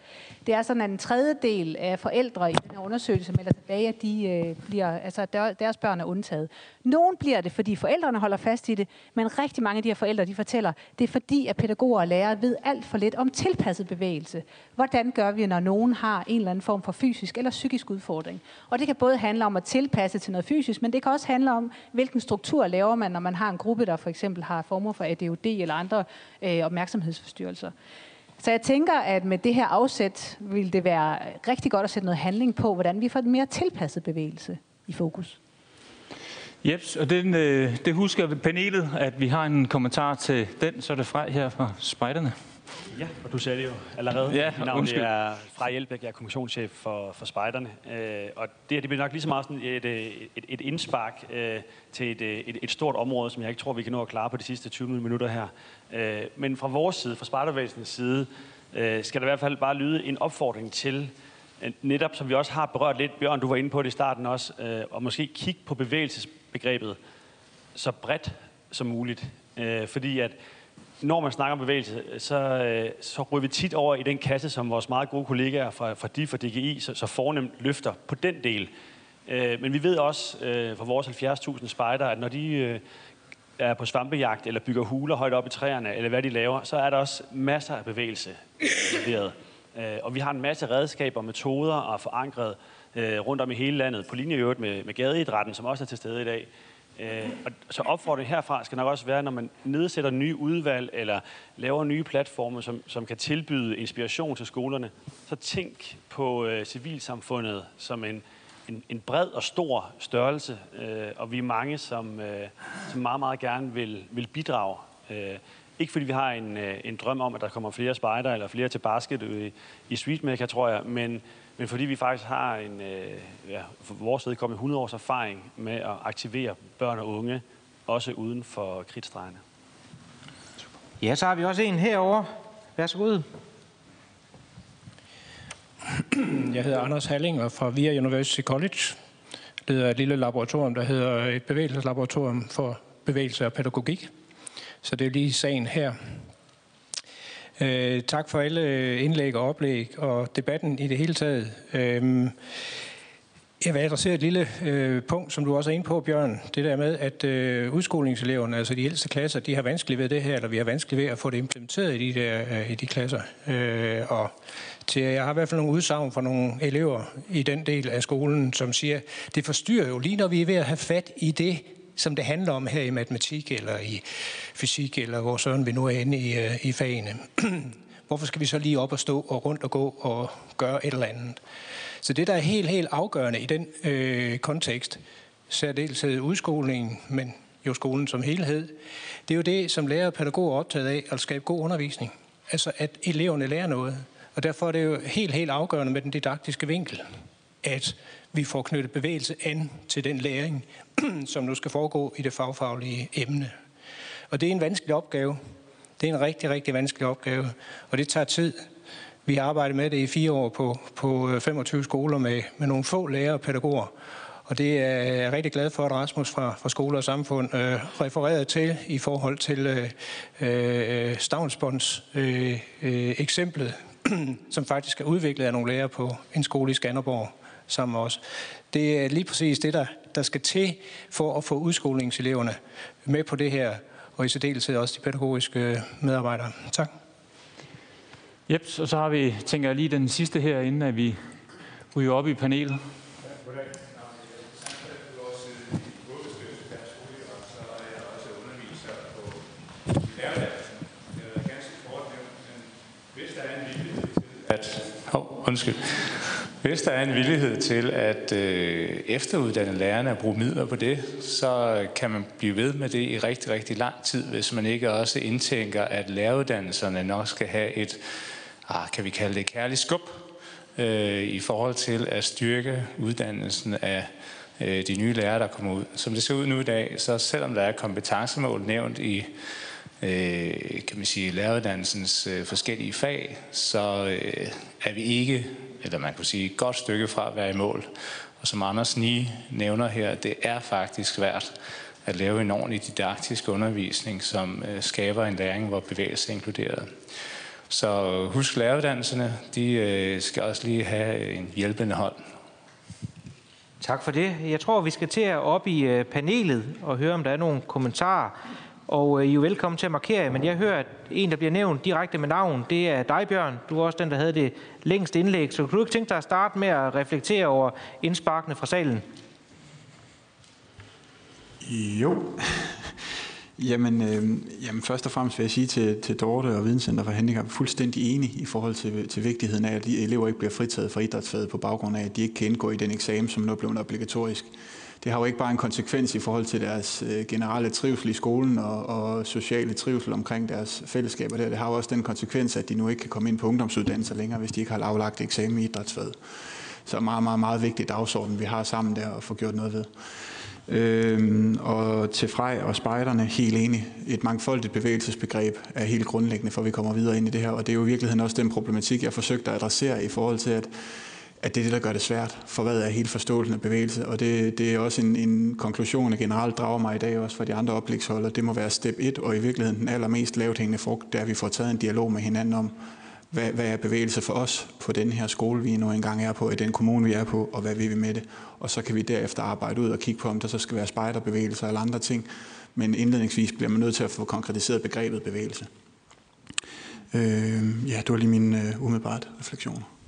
Speaker 17: Det er sådan, at en tredjedel af forældre i den her undersøgelse melder tilbage, at de øh, bliver, altså deres børn er undtaget. Nogen bliver det, fordi forældrene holder fast i det, men rigtig mange af de her forældre, de fortæller, det er fordi, at pædagoger og lærere ved alt for lidt om tilpasset bevægelse. Hvordan gør vi, når nogen har en eller anden form for fysisk eller psykisk udfordring? Og det kan både handle om at tilpasse til noget fysisk, men det kan også handle om, hvilken struktur laver man, når man har en gruppe, der for eksempel har former for ADHD eller andre øh, opmærksomhedsforstyrrelser. Så jeg tænker, at med det her afsæt vil det være rigtig godt at sætte noget handling på, hvordan vi får en mere tilpasset bevægelse i fokus.
Speaker 16: Jeps, og den, øh, det husker panelet, at vi har en kommentar til den, så er det fra her fra spejderne.
Speaker 18: Ja, og du sagde det jo allerede.
Speaker 16: Ja,
Speaker 18: Mit navn
Speaker 16: undskyld.
Speaker 18: er Frej Hjelbæk, jeg er kommissionschef for, for spejderne. Øh, og det her det bliver nok lige så meget sådan et, et, et indspark øh, til et, et, et stort område, som jeg ikke tror, vi kan nå at klare på de sidste 20 minutter her. Øh, men fra vores side, fra spejdervæsenets side, øh, skal der i hvert fald bare lyde en opfordring til, øh, netop som vi også har berørt lidt, Bjørn, du var inde på det i starten også, øh, og måske kigge på bevægelsesbegrebet så bredt som muligt. Øh, fordi at når man snakker om bevægelse, så, øh, så ryger vi tit over i den kasse, som vores meget gode kollegaer fra, fra DIF og DGI så, så fornemt løfter på den del. Øh, men vi ved også øh, fra vores 70.000 spejder, at når de er på svampejagt eller bygger huler højt op i træerne, eller hvad de laver, så er der også masser af bevægelse involveret. Og vi har en masse redskaber, metoder og forankret rundt om i hele landet, på linje øvrigt med, med gadeidrætten, som også er til stede i dag, Øh, og så opfordringen herfra skal nok også være, når man nedsætter nye udvalg eller laver nye platforme, som, som kan tilbyde inspiration til skolerne, så tænk på øh, civilsamfundet som en, en, en bred og stor størrelse, øh, og vi er mange, som, øh, som meget, meget gerne vil, vil bidrage. Øh, ikke fordi vi har en, øh, en drøm om, at der kommer flere spejder eller flere til basket i, i Streetmaker, tror jeg, men men fordi vi faktisk har en, øh, ja, for vores vedkommende 100 års erfaring med at aktivere børn og unge også uden for kridtstregerne.
Speaker 1: Ja, så har vi også en herover. Værsgo.
Speaker 19: Jeg hedder Anders Hallinger fra VIA University College. Leder et lille laboratorium, der hedder et bevægelseslaboratorium for bevægelse og pædagogik. Så det er lige sagen her. Øh, tak for alle øh, indlæg og oplæg og debatten i det hele taget. Øh, jeg vil adressere et lille øh, punkt, som du også er inde på, Bjørn. Det der med, at øh, udskolingseleverne, altså de ældste klasser, de har vanskeligt ved det her, eller vi har vanskeligt ved at få det implementeret i de, der, øh, i de klasser. Øh, og til, jeg har i hvert fald nogle udsagn fra nogle elever i den del af skolen, som siger, det forstyrrer jo lige når vi er ved at have fat i det, som det handler om her i matematik eller i fysik, eller hvor sådan vi nu er inde i, øh, i fagene. Hvorfor skal vi så lige op og stå og rundt og gå og gøre et eller andet? Så det, der er helt, helt afgørende i den øh, kontekst, særdeleshed udskolingen, men jo skolen som helhed, det er jo det, som lærer og pædagoger er optaget af, at skabe god undervisning. Altså, at eleverne lærer noget. Og derfor er det jo helt, helt afgørende med den didaktiske vinkel, at vi får knyttet bevægelse an til den læring, som nu skal foregå i det fagfaglige emne. Og det er en vanskelig opgave. Det er en rigtig, rigtig vanskelig opgave, og det tager tid. Vi har arbejdet med det i fire år på, på øh, 25 skoler med, med nogle få lærere og pædagoger. Og det er jeg rigtig glad for, at Rasmus fra, fra Skole og Samfund øh, refererede til i forhold til øh, øh, Stavnsbånds øh, øh, eksemplet, som faktisk er udviklet af nogle lærere på en skole i Skanderborg sammen med os. Det er lige præcis det, der, der skal til for at få udskolingseleverne med på det her, og i særdeleshed også de pædagogiske medarbejdere. Tak.
Speaker 16: Yep, og så har vi, tænker jeg lige den sidste her, inden at vi ryger op i panelet.
Speaker 20: at, oh, undskyld. Hvis der er en villighed til at øh, efteruddanne lærerne og bruge midler på det, så kan man blive ved med det i rigtig, rigtig lang tid, hvis man ikke også indtænker, at læreruddannelserne nok skal have et, ah, kan vi kalde det kærligt skub, øh, i forhold til at styrke uddannelsen af øh, de nye lærere, der kommer ud. Som det ser ud nu i dag, så selvom der er kompetencemål nævnt i øh, kan man sige, læreruddannelsens øh, forskellige fag, så øh, er vi ikke, eller man kunne sige, et godt stykke fra at være i mål. Og som Anders Ni nævner her, det er faktisk svært at lave en ordentlig didaktisk undervisning, som øh, skaber en læring, hvor bevægelse er inkluderet. Så husk læreruddannelserne, de øh, skal også lige have en hjælpende hånd.
Speaker 1: Tak for det. Jeg tror, vi skal til at op i øh, panelet og høre, om der er nogle kommentarer. Og øh, I er jo velkommen til at markere men jeg hører, at en, der bliver nævnt direkte med navn, det er dig, Bjørn. Du er også den, der havde det længste indlæg. Så kunne du ikke tænke dig at starte med at reflektere over indsparkene fra salen?
Speaker 4: Jo. Jamen, øh, jamen, først og fremmest vil jeg sige til, til Dorte og Videnscenter for Handicap, fuldstændig enig i forhold til, til vigtigheden af, at de elever ikke bliver fritaget fra idrætsfaget på baggrund af, at de ikke kan indgå i den eksamen, som nu er blevet obligatorisk. Det har jo ikke bare en konsekvens i forhold til deres øh, generelle trivsel i skolen og, og sociale trivsel omkring deres fællesskaber der. Det har jo også den konsekvens, at de nu ikke kan komme ind på ungdomsuddannelser længere, hvis de ikke har aflagt eksamen i idrætsfaget. Så meget, meget, meget vigtig dagsorden, vi har sammen der og få gjort noget ved. Øhm, og til Frej og spejderne, helt enig. Et mangfoldigt bevægelsesbegreb er helt grundlæggende, for at vi kommer videre ind i det her. Og det er jo i virkeligheden også den problematik, jeg forsøgte at adressere i forhold til, at, at det er det, der gør det svært. For hvad er hele forståelsen af bevægelse? Og det, det er også en, en konklusion, jeg generelt drager mig i dag, også for de andre oplægsholder. Det må være step 1, og i virkeligheden den allermest lavt hængende frugt, det er, at vi får taget en dialog med hinanden om, hvad, hvad er bevægelse for os på den her skole, vi nu engang er på, i den kommune, vi er på, og hvad vil vi med det? Og så kan vi derefter arbejde ud og kigge på, om der så skal være spejderbevægelser eller andre ting. Men indledningsvis bliver man nødt til at få konkretiseret begrebet bevægelse. Øh, ja, det var lige min øh, umiddelbart refleksioner.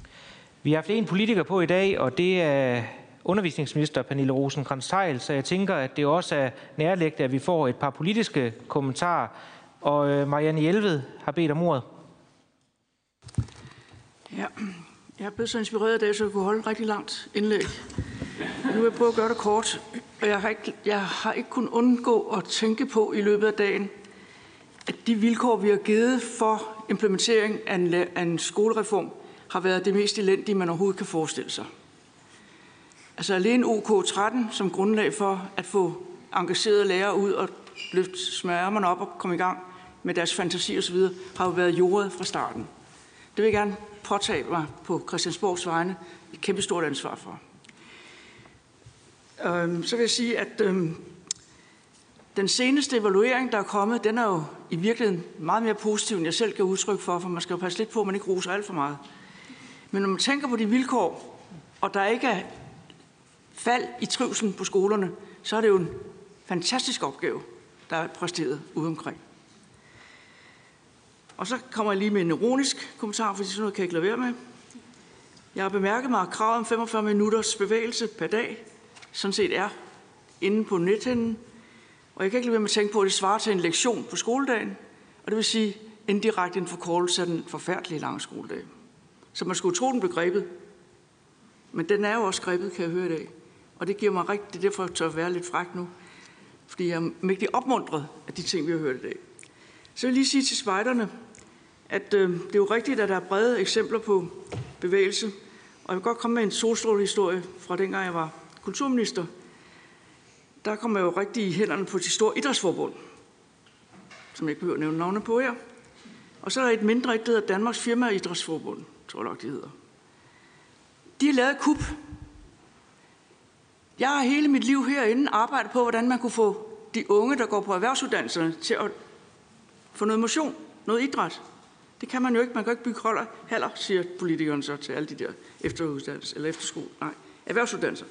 Speaker 1: Vi har haft en politiker på i dag, og det er undervisningsminister Pernille rosenkrantz teil så jeg tænker, at det også er nærlæggende, at vi får et par politiske kommentarer. Og øh, Marianne Hjelved har bedt om ordet.
Speaker 21: Ja, jeg er blevet så inspireret i dag, så jeg kunne holde et rigtig langt indlæg. Nu vil jeg prøve at gøre det kort, og jeg har ikke, jeg har ikke kunnet undgå at tænke på i løbet af dagen, at de vilkår, vi har givet for implementering af en, af en skolereform, har været det mest elendige, man overhovedet kan forestille sig. Altså alene OK13 som grundlag for at få engagerede lærere ud og løfte smørmerne op og komme i gang med deres fantasi osv., har jo været jordet fra starten. Det vil jeg gerne påtage mig på Christiansborgs vegne et kæmpe stort ansvar for. Øhm, så vil jeg sige, at øhm, den seneste evaluering, der er kommet, den er jo i virkeligheden meget mere positiv, end jeg selv kan udtryk for, for man skal jo passe lidt på, at man ikke roser alt for meget. Men når man tænker på de vilkår, og der ikke er fald i trivselen på skolerne, så er det jo en fantastisk opgave, der er præsteret ude omkring. Og så kommer jeg lige med en ironisk kommentar, for sådan noget kan jeg ikke lade være med. Jeg har bemærket mig, at kravet om 45 minutters bevægelse per dag sådan set er inde på nethinden. Og jeg kan ikke lade være med at tænke på, at det svarer til en lektion på skoledagen. Og det vil sige indirekte en forkortelse af den forfærdelige lange skoledag. Så man skulle tro, den blev grebet. Men den er jo også grebet, kan jeg høre i dag. Og det giver mig rigtig, det er derfor, jeg tør være lidt fræk nu. Fordi jeg er mægtig opmuntret af de ting, vi har hørt i dag. Så vil jeg lige sige til spejderne, at øh, det er jo rigtigt, at der er brede eksempler på bevægelse. Og jeg vil godt komme med en solstrålehistorie fra dengang jeg var kulturminister. Der kom jeg jo rigtig i hænderne på de store idrætsforbund, som jeg ikke behøver at nævne navne på her. Og så er der et mindre, et der hedder Danmarks Firma Idrætsforbund, tror nok, det hedder. De har lavet kup. Jeg har hele mit liv herinde arbejdet på, hvordan man kunne få de unge, der går på erhvervsuddannelserne, til at få noget motion, noget idræt. Det kan man jo ikke. Man kan ikke bygge holder, haller, siger politikerne så til alle de der efteruddannelser, eller efterskole. Nej, erhvervsuddannelser.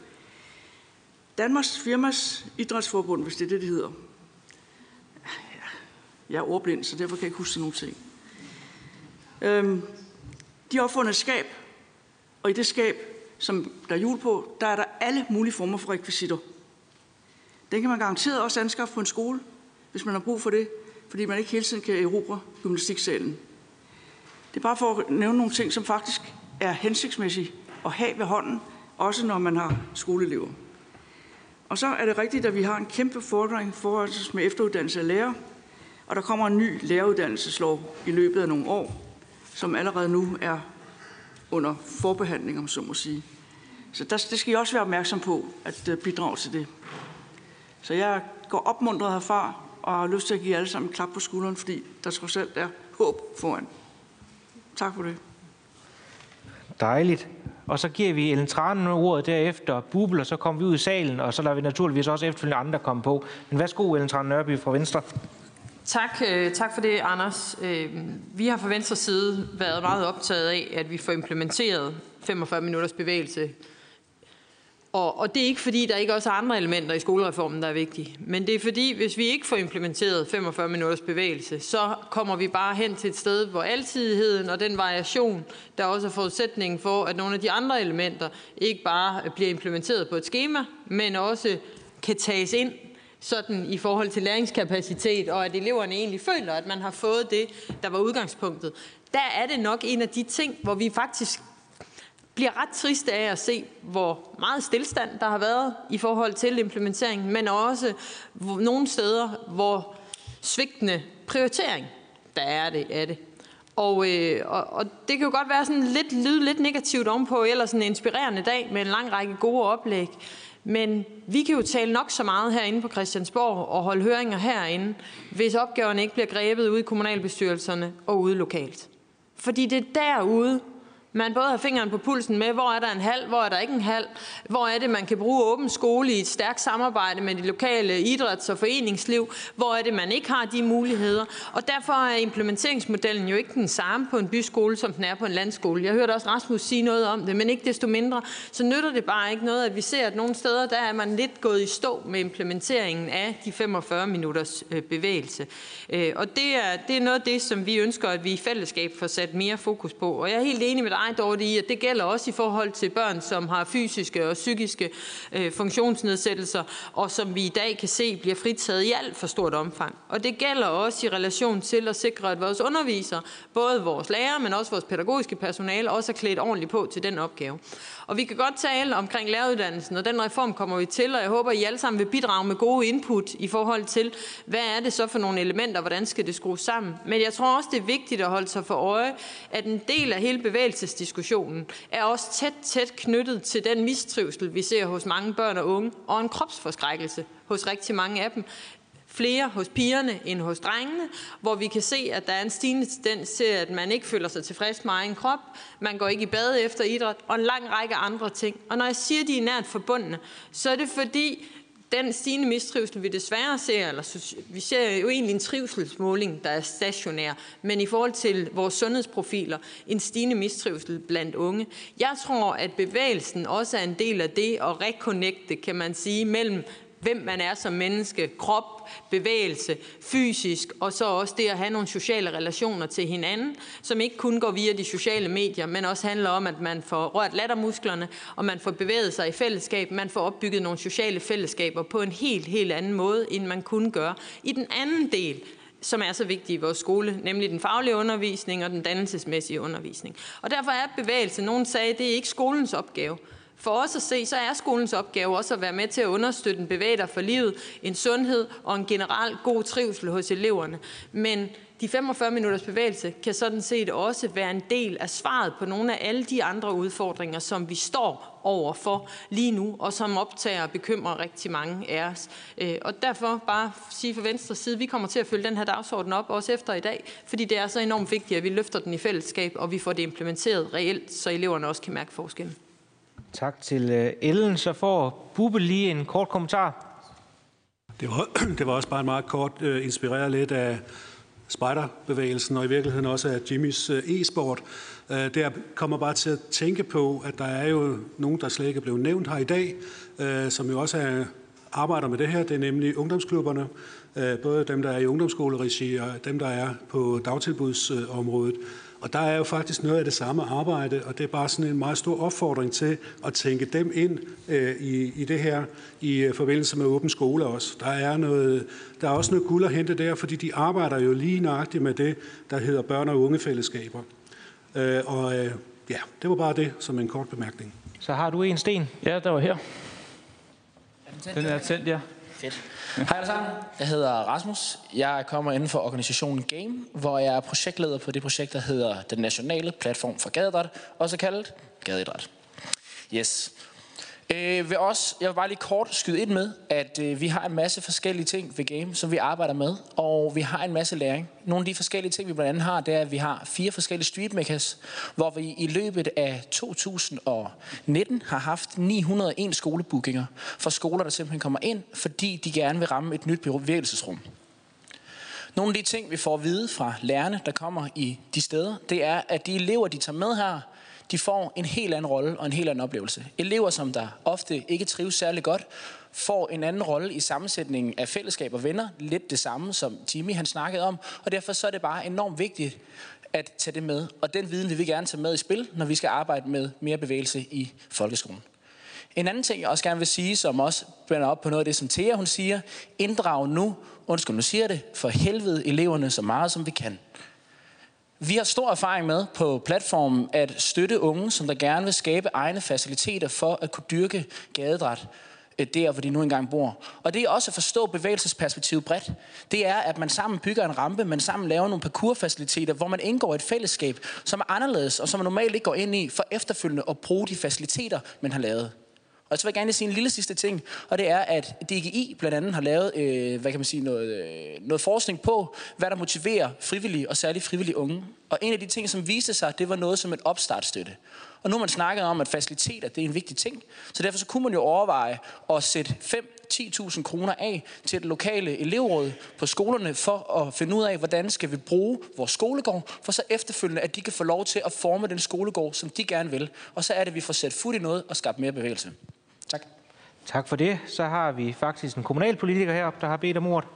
Speaker 21: Danmarks Firmas Idrætsforbund, hvis det er det, det hedder. Jeg er ordblind, så derfor kan jeg ikke huske sådan nogle ting. Øhm, de har opfundet et skab, og i det skab, som der er jul på, der er der alle mulige former for rekvisitter. Den kan man garanteret også anskaffe på en skole, hvis man har brug for det, fordi man ikke hele tiden kan erobre gymnastiksalen. Det er bare for at nævne nogle ting, som faktisk er hensigtsmæssige at have ved hånden, også når man har skoleelever. Og så er det rigtigt, at vi har en kæmpe fordring for os med efteruddannelse af lærer, og der kommer en ny læreruddannelseslov i løbet af nogle år, som allerede nu er under forbehandling, om så må sige. Så der, det skal I også være opmærksom på, at øh, bidrage til det. Så jeg går opmuntret herfra, og har lyst til at give alle sammen en klap på skulderen, fordi der trods alt er håb foran. Tak for det.
Speaker 1: Dejligt. Og så giver vi Ellen Tranen ordet derefter, Bubel, og så kommer vi ud i salen, og så lader vi naturligvis også efterfølgende andre komme på. Men værsgo, Ellen Tranen Nørby fra Venstre.
Speaker 22: Tak, øh, tak for det, Anders. Øh, vi har fra Venstre side været meget optaget af, at vi får implementeret 45 minutters bevægelse og, og det er ikke fordi, der ikke også er andre elementer i skolereformen, der er vigtige. Men det er fordi, hvis vi ikke får implementeret 45 minutters bevægelse, så kommer vi bare hen til et sted, hvor altidigheden og den variation, der også er forudsætningen for, at nogle af de andre elementer ikke bare bliver implementeret på et schema, men også kan tages ind sådan i forhold til læringskapacitet, og at eleverne egentlig føler, at man har fået det, der var udgangspunktet. Der er det nok en af de ting, hvor vi faktisk bliver ret trist af at se, hvor meget stillstand der har været i forhold til implementeringen, men også nogle steder, hvor svigtende prioritering der er det af det. Og, øh, og, og det kan jo godt være sådan lidt, lyde lidt negativt ovenpå, eller sådan en inspirerende dag med en lang række gode oplæg. Men vi kan jo tale nok så meget herinde på Christiansborg og holde høringer herinde, hvis opgaverne ikke bliver grebet ude i kommunalbestyrelserne og ude lokalt. Fordi det er derude, man både har fingeren på pulsen med, hvor er der en halv, hvor er der ikke en halv, hvor er det, man kan bruge åben skole i et stærkt samarbejde med de lokale idræts- og foreningsliv, hvor er det, man ikke har de muligheder. Og derfor er implementeringsmodellen jo ikke den samme på en byskole, som den er på en landskole. Jeg hørte også Rasmus sige noget om det, men ikke desto mindre, så nytter det bare ikke noget, at vi ser, at nogle steder, der er man lidt gået i stå med implementeringen af de 45 minutters øh, bevægelse. Øh, og det er, det er noget af det, som vi ønsker, at vi i fællesskab får sat mere fokus på. Og jeg er helt enig med dig, dig, i, at det gælder også i forhold til børn, som har fysiske og psykiske øh, funktionsnedsættelser, og som vi i dag kan se bliver fritaget i alt for stort omfang. Og det gælder også i relation til at sikre, at vores undervisere, både vores lærere, men også vores pædagogiske personale, også er klædt ordentligt på til den opgave. Og vi kan godt tale omkring læreruddannelsen, og den reform kommer vi til, og jeg håber, I alle sammen vil bidrage med gode input i forhold til, hvad er det så for nogle elementer, hvordan skal det skrues sammen. Men jeg tror også, det er vigtigt at holde sig for øje, at en del af hele bevægelsesdiskussionen er også tæt, tæt knyttet til den mistrivsel, vi ser hos mange børn og unge, og en kropsforskrækkelse hos rigtig mange af dem flere hos pigerne end hos drengene, hvor vi kan se, at der er en stigende tendens til, at man ikke føler sig tilfreds med egen krop, man går ikke i bad efter idræt, og en lang række andre ting. Og når jeg siger, at de er nært forbundne, så er det fordi, den stigende mistrivsel, vi desværre ser, eller vi ser jo egentlig en trivselsmåling, der er stationær, men i forhold til vores sundhedsprofiler, en stigende mistrivsel blandt unge. Jeg tror, at bevægelsen også er en del af det at reconnecte, kan man sige, mellem hvem man er som menneske, krop, bevægelse, fysisk, og så også det at have nogle sociale relationer til hinanden, som ikke kun går via de sociale medier, men også handler om, at man får rørt lattermusklerne, og man får bevæget sig i fællesskab, man får opbygget nogle sociale fællesskaber på en helt, helt anden måde, end man kunne gøre i den anden del som er så vigtig i vores skole, nemlig den faglige undervisning og den dannelsesmæssige undervisning. Og derfor er bevægelse, nogen sagde, det er ikke skolens opgave. For os at se, så er skolens opgave også at være med til at understøtte en bevæger for livet, en sundhed og en generelt god trivsel hos eleverne. Men de 45 minutters bevægelse kan sådan set også være en del af svaret på nogle af alle de andre udfordringer, som vi står over for lige nu, og som optager og bekymrer rigtig mange af os. Øh, og derfor bare sige fra venstre side, vi kommer til at følge den her dagsorden op, også efter i dag, fordi det er så enormt vigtigt, at vi løfter den i fællesskab, og vi får det implementeret reelt, så eleverne også kan mærke forskellen.
Speaker 1: Tak til øh, Ellen. Så får Bubbe lige en kort kommentar.
Speaker 9: Det var, det var også bare en meget kort uh, inspireret lidt af spejderbevægelsen, og i virkeligheden også af Jimmys uh, e-sport. Uh, der kommer bare til at tænke på, at der er jo nogen, der slet ikke er blevet nævnt her i dag, uh, som jo også er, arbejder med det her. Det er nemlig ungdomsklubberne, uh, både dem, der er i ungdomsskoleregi og dem, der er på dagtilbudsområdet. Uh, og der er jo faktisk noget af det samme arbejde, og det er bare sådan en meget stor opfordring til at tænke dem ind øh, i, i det her i øh, forbindelse med åben skole også. Der er, noget, der er også noget guld at hente der, fordi de arbejder jo lige nøjagtigt med det, der hedder børn- og ungefællesskaber. Øh, og øh, ja, det var bare det som en kort bemærkning.
Speaker 1: Så har du en sten?
Speaker 16: Ja, der var her. Den er tændt, ja.
Speaker 23: Fedt. Hej alle sammen. Jeg hedder Rasmus. Jeg kommer inden for organisationen Game, hvor jeg er projektleder på det projekt, der hedder Den Nationale Platform for Gadeidræt, også kaldet Gadeidræt. Yes. Øh, vil også, jeg vil bare lige kort skyde ind med, at øh, vi har en masse forskellige ting ved Game, som vi arbejder med, og vi har en masse læring. Nogle af de forskellige ting, vi blandt andet har, det er, at vi har fire forskellige streetmakers, hvor vi i løbet af 2019 har haft 901 skolebookinger for skoler, der simpelthen kommer ind, fordi de gerne vil ramme et nyt bevægelsesrum. Nogle af de ting, vi får at vide fra lærerne, der kommer i de steder, det er, at de elever, de tager med her, de får en helt anden rolle og en helt anden oplevelse. Elever, som der ofte ikke trives særlig godt, får en anden rolle i sammensætningen af fællesskab og venner. Lidt det samme, som Jimmy han snakkede om. Og derfor så er det bare enormt vigtigt at tage det med. Og den viden vil vi gerne tage med i spil, når vi skal arbejde med mere bevægelse i folkeskolen. En anden ting, jeg også gerne vil sige, som også bænder op på noget af det, som Thea hun siger, inddrag nu, undskyld, nu siger det, for helvede eleverne så meget, som vi kan. Vi har stor erfaring med på platformen at støtte unge, som der gerne vil skabe egne faciliteter for at kunne dyrke gadedræt øh, der, hvor de nu engang bor. Og det er også at forstå bevægelsesperspektivet bredt. Det er, at man sammen bygger en rampe, man sammen laver nogle parkourfaciliteter, hvor man indgår et fællesskab, som er anderledes, og som man normalt ikke går ind i, for efterfølgende at bruge de faciliteter, man har lavet. Og så vil jeg gerne sige en lille sidste ting, og det er, at DGI blandt andet har lavet øh, hvad kan man sige, noget, øh, noget forskning på, hvad der motiverer frivillige og særligt frivillige unge. Og en af de ting, som viste sig, det var noget som et opstartstøtte. Og nu har man snakket om, at faciliteter det er en vigtig ting. Så derfor så kunne man jo overveje at sætte 5-10.000 kroner af til et lokale elevråd på skolerne for at finde ud af, hvordan skal vi bruge vores skolegård, for så efterfølgende, at de kan få lov til at forme den skolegård, som de gerne vil. Og så er det, at vi får sat fod i noget og skabt mere bevægelse. Tak.
Speaker 1: Tak for det. Så har vi faktisk en kommunalpolitiker heroppe, der har bedt om ordet.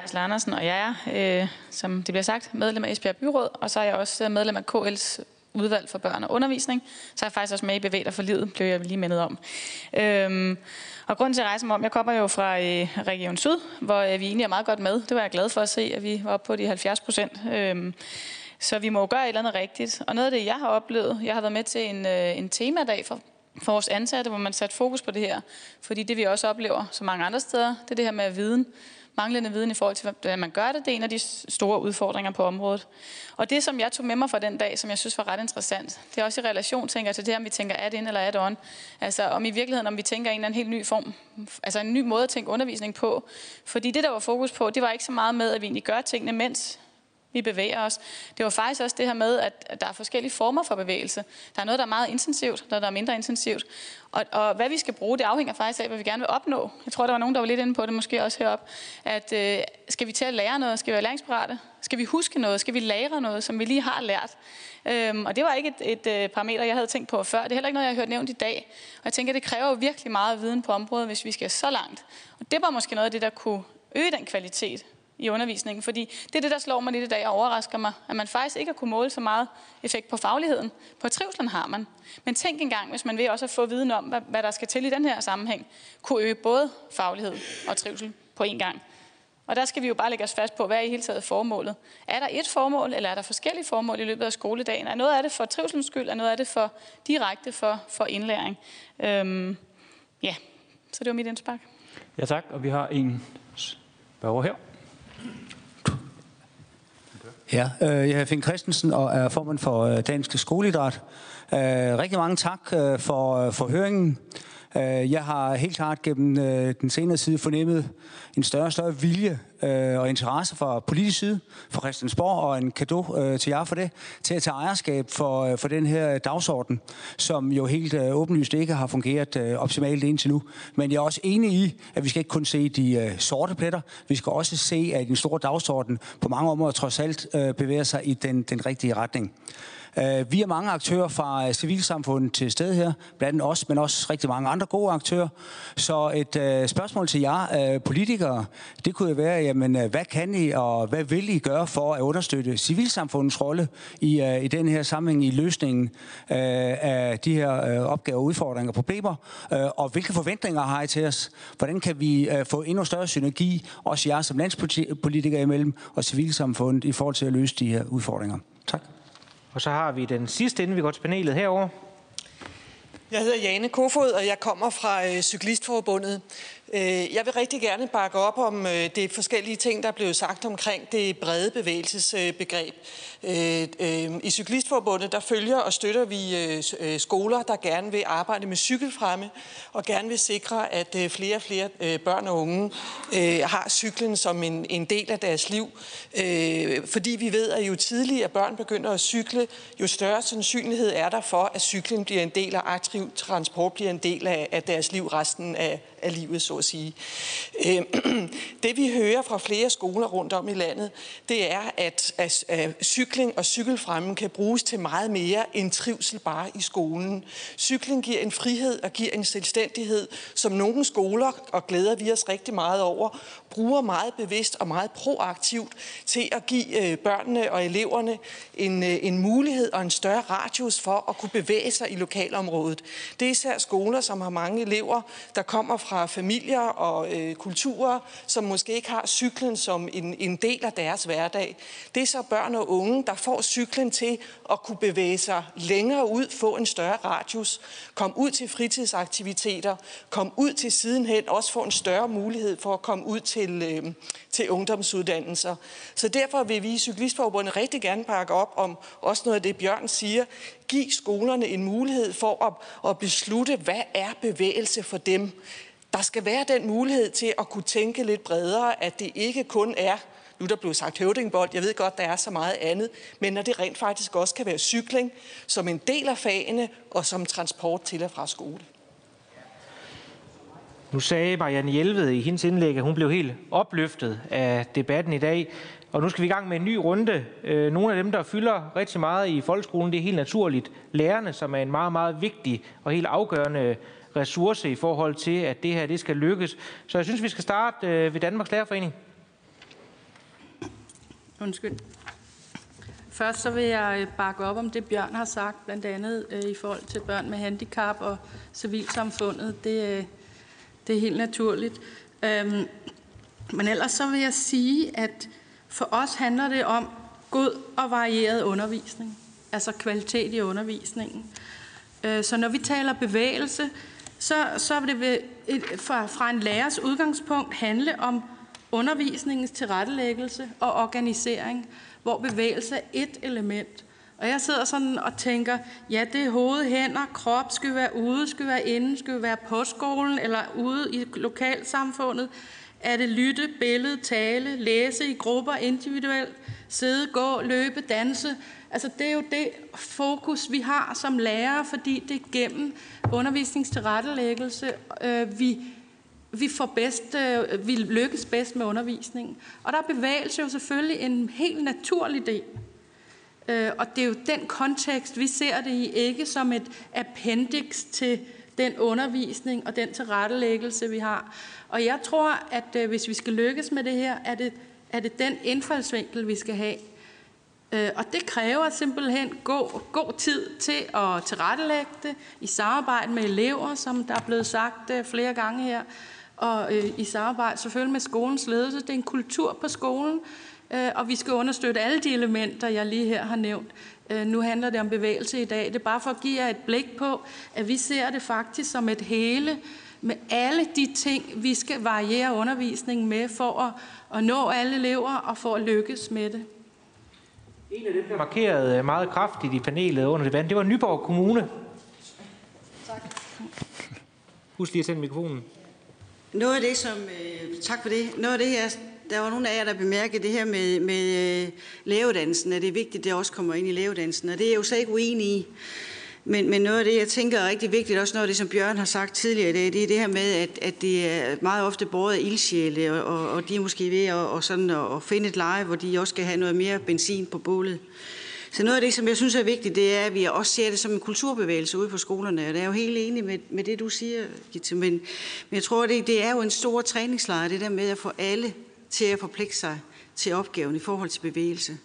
Speaker 24: Geisler Andersen, og jeg er, øh, som det bliver sagt, medlem af Esbjerg Byråd, og så er jeg også medlem af KL's udvalg for børn og undervisning. Så er jeg faktisk også med i Bevæger for Livet, blev jeg lige mindet om. Øhm, og grunden til at rejse mig om, jeg kommer jo fra øh, Region Syd, hvor øh, vi egentlig er meget godt med. Det var jeg glad for at se, at vi var oppe på de 70 procent. Øhm, så vi må jo gøre et eller andet rigtigt. Og noget af det, jeg har oplevet, jeg har været med til en, øh, en temadag for, for vores ansatte, hvor man satte fokus på det her. Fordi det vi også oplever så mange andre steder, det er det her med viden. manglende viden i forhold til, hvordan man gør det, det er en af de store udfordringer på området. Og det, som jeg tog med mig fra den dag, som jeg synes var ret interessant, det er også i relation, tænker jeg, til det her, om vi tænker add-in eller add-on. Altså om i virkeligheden, om vi tænker en eller anden helt ny form, altså en ny måde at tænke undervisning på. Fordi det, der var fokus på, det var ikke så meget med, at vi egentlig gør tingene, mens vi bevæger os. Det var faktisk også det her med, at der er forskellige former for bevægelse. Der er noget, der er meget intensivt, noget, der er mindre intensivt. Og, og hvad vi skal bruge, det afhænger faktisk af, hvad vi gerne vil opnå. Jeg tror, der var nogen, der var lidt inde på det, måske også herop. At øh, skal vi til at lære noget? Skal vi være læringsparate? Skal vi huske noget? Skal vi lære noget, som vi lige har lært? Øhm, og det var ikke et, et, et parameter, jeg havde tænkt på før. Det er heller ikke noget, jeg har hørt nævnt i dag. Og jeg tænker, det kræver jo virkelig meget viden på området, hvis vi skal så langt. Og det var måske noget af det, der kunne øge den kvalitet, i undervisningen. Fordi det er det, der slår mig lidt i dag og overrasker mig, at man faktisk ikke har kunne måle så meget effekt på fagligheden. På trivselen har man. Men tænk engang, hvis man vil også at få viden om, hvad, hvad der skal til i den her sammenhæng, kunne øge både faglighed og trivsel på én gang. Og der skal vi jo bare lægge os fast på, hvad er i hele taget formålet. Er der et formål, eller er der forskellige formål i løbet af skoledagen? Er noget af det for trivselens skyld, er noget af det for direkte for, for indlæring? Øhm, ja, så det var mit indspark.
Speaker 16: Ja tak, og vi har en spørger her.
Speaker 25: Ja, øh, jeg er Finn Christensen og er formand for øh, Dansk Skoleidræt. Øh, rigtig mange tak øh, for, øh, for høringen. Øh, jeg har helt klart gennem øh, den senere side fornemmet en større og større vilje øh, og interesse fra politisk side, fra Christiansborg, og en gave til jer for det, til at tage ejerskab for, for den her dagsorden, som jo helt åbenlyst ikke har fungeret optimalt indtil nu. Men jeg er også enig i, at vi skal ikke kun se de sorte pletter, vi skal også se, at den store dagsorden på mange områder trods alt bevæger sig i den, den rigtige retning. Øh, vi er mange aktører fra øh, civilsamfundet til stede her, blandt andet os, men også rigtig mange andre gode aktører. Så et øh, spørgsmål til jer politikere, det kunne jo være, jamen, hvad kan I og hvad vil I gøre for at understøtte civilsamfundets rolle i, i den her sammenhæng i løsningen af de her opgaver, udfordringer og problemer? Og hvilke forventninger har I til os? Hvordan kan vi få endnu større synergi, også jer som landspolitikere imellem og civilsamfundet, i forhold til at løse de her udfordringer? Tak.
Speaker 1: Og så har vi den sidste, inden vi går til panelet herover.
Speaker 26: Jeg hedder Jane Kofod, og jeg kommer fra øh, Cyklistforbundet. Øh, jeg vil rigtig gerne bakke op om øh, de forskellige ting, der er blevet sagt omkring det brede bevægelsesbegreb. Øh, I Cyklistforbundet der følger og støtter vi skoler, der gerne vil arbejde med cykelfremme og gerne vil sikre, at flere og flere børn og unge har cyklen som en, en del af deres liv. Fordi vi ved, at jo tidligere børn begynder at cykle, jo større sandsynlighed er der for, at cyklen bliver en del af aktiv transport, bliver en del af, af deres liv resten af, af livet, så at sige. Øh, det vi hører fra flere skoler rundt om i landet, det er, at, at, at cykling og cykelfremme kan bruges til meget mere end trivsel bare i skolen. Cykling giver en frihed og giver en selvstændighed, som nogle skoler, og glæder vi os rigtig meget over, bruger meget bevidst og meget proaktivt til at give øh, børnene og eleverne en, øh, en mulighed og en større radius for at kunne bevæge sig i lokalområdet. Det er især skoler, som har mange elever, der kommer fra familier og øh, kulturer, som måske ikke har cyklen som en, en del af deres hverdag. Det er så børn og unge, der får cyklen til at kunne bevæge sig længere ud, få en større radius, komme ud til fritidsaktiviteter, komme ud til sidenhen, også få en større mulighed for at komme ud til, øh, til ungdomsuddannelser. Så derfor vil vi i Cyklistforbundet rigtig gerne pakke op om også noget af det, Bjørn siger. Giv skolerne en mulighed for at, at beslutte, hvad er bevægelse for dem. Der skal være den mulighed til at kunne tænke lidt bredere, at det ikke kun er nu der blev sagt høvdingbold, jeg ved godt, der er så meget andet, men når det rent faktisk også kan være cykling som en del af fagene og som transport til og fra skole.
Speaker 1: Nu sagde Marianne Hjelved i hendes indlæg, at hun blev helt opløftet af debatten i dag. Og nu skal vi i gang med en ny runde. Øh, nogle af dem, der fylder rigtig meget i folkeskolen, det er helt naturligt lærerne, som er en meget, meget vigtig og helt afgørende ressource i forhold til, at det her det skal lykkes. Så jeg synes, vi skal starte øh, ved Danmarks Lærerforening.
Speaker 7: Undskyld. Først så vil jeg øh, bakke op om det, Bjørn har sagt, blandt andet i forhold til børn med handicap og civilsamfundet. Det, det er helt naturligt. Øhm, men ellers så vil jeg sige, at for os handler det om god og varieret undervisning. Altså kvalitet i undervisningen. Øh, så når vi taler bevægelse, så, så vil det et, fra, fra en lærers udgangspunkt handle om undervisningens tilrettelæggelse og organisering, hvor bevægelse er et element. Og jeg sidder sådan og tænker, ja, det er hoved, hænder, krop, skal være ude, skal være inde, skal være på skolen eller ude i lokalsamfundet. Er det lytte, billede, tale, læse i grupper individuelt, sidde, gå, løbe, danse? Altså det er jo det fokus, vi har som lærere, fordi det er gennem undervisningstilrettelæggelse, øh, vi, vi, får bedst, øh, vi lykkes bedst med undervisningen. Og der er bevægelse jo selvfølgelig en helt naturlig del. Øh, og det er jo den kontekst, vi ser det i, ikke som et appendix til den undervisning og den tilrettelæggelse, vi har. Og jeg tror, at øh, hvis vi skal lykkes med det her, er det, er det den indfaldsvinkel, vi skal have. Øh, og det kræver simpelthen god, god tid til at tilrettelægge det i samarbejde med elever, som der er blevet sagt øh, flere gange her, og øh, i samarbejde selvfølgelig med skolens ledelse. Det er en kultur på skolen, og vi skal understøtte alle de elementer, jeg lige her har nævnt. Øh, nu handler det om bevægelse i dag. Det er bare for at give jer et blik på, at vi ser det faktisk som et hele med alle de ting, vi skal variere undervisningen med for at, at nå alle elever og for at lykkes med det.
Speaker 1: En af dem, der markerede meget kraftigt i panelet under debatten, det var Nyborg Kommune.
Speaker 7: Tak.
Speaker 1: Husk lige at tænde mikrofonen.
Speaker 13: Noget af det, som... Øh, tak for det. Noget af det her, der var nogle af jer, der bemærkede det her med, med øh, at det er vigtigt, at det også kommer ind i lægeuddannelsen, og det er jeg jo slet ikke uenig i. Men, men noget af det, jeg tænker er rigtig vigtigt, også noget af det, som Bjørn har sagt tidligere i dag, det er det her med, at, at det er meget ofte båret af ildsjæle, og, og, og de er måske ved at, og sådan, at, at finde et leje, hvor de også skal have noget mere benzin på bålet. Så noget af det, som jeg synes er vigtigt, det er, at vi også ser det som en kulturbevægelse ude på skolerne. Og det er jo helt enig med, med det, du siger, Gitte. Men, men jeg tror, det, det er jo en stor træningslejr, det der med at få alle til at forpligte sig til opgaven i forhold til bevægelse.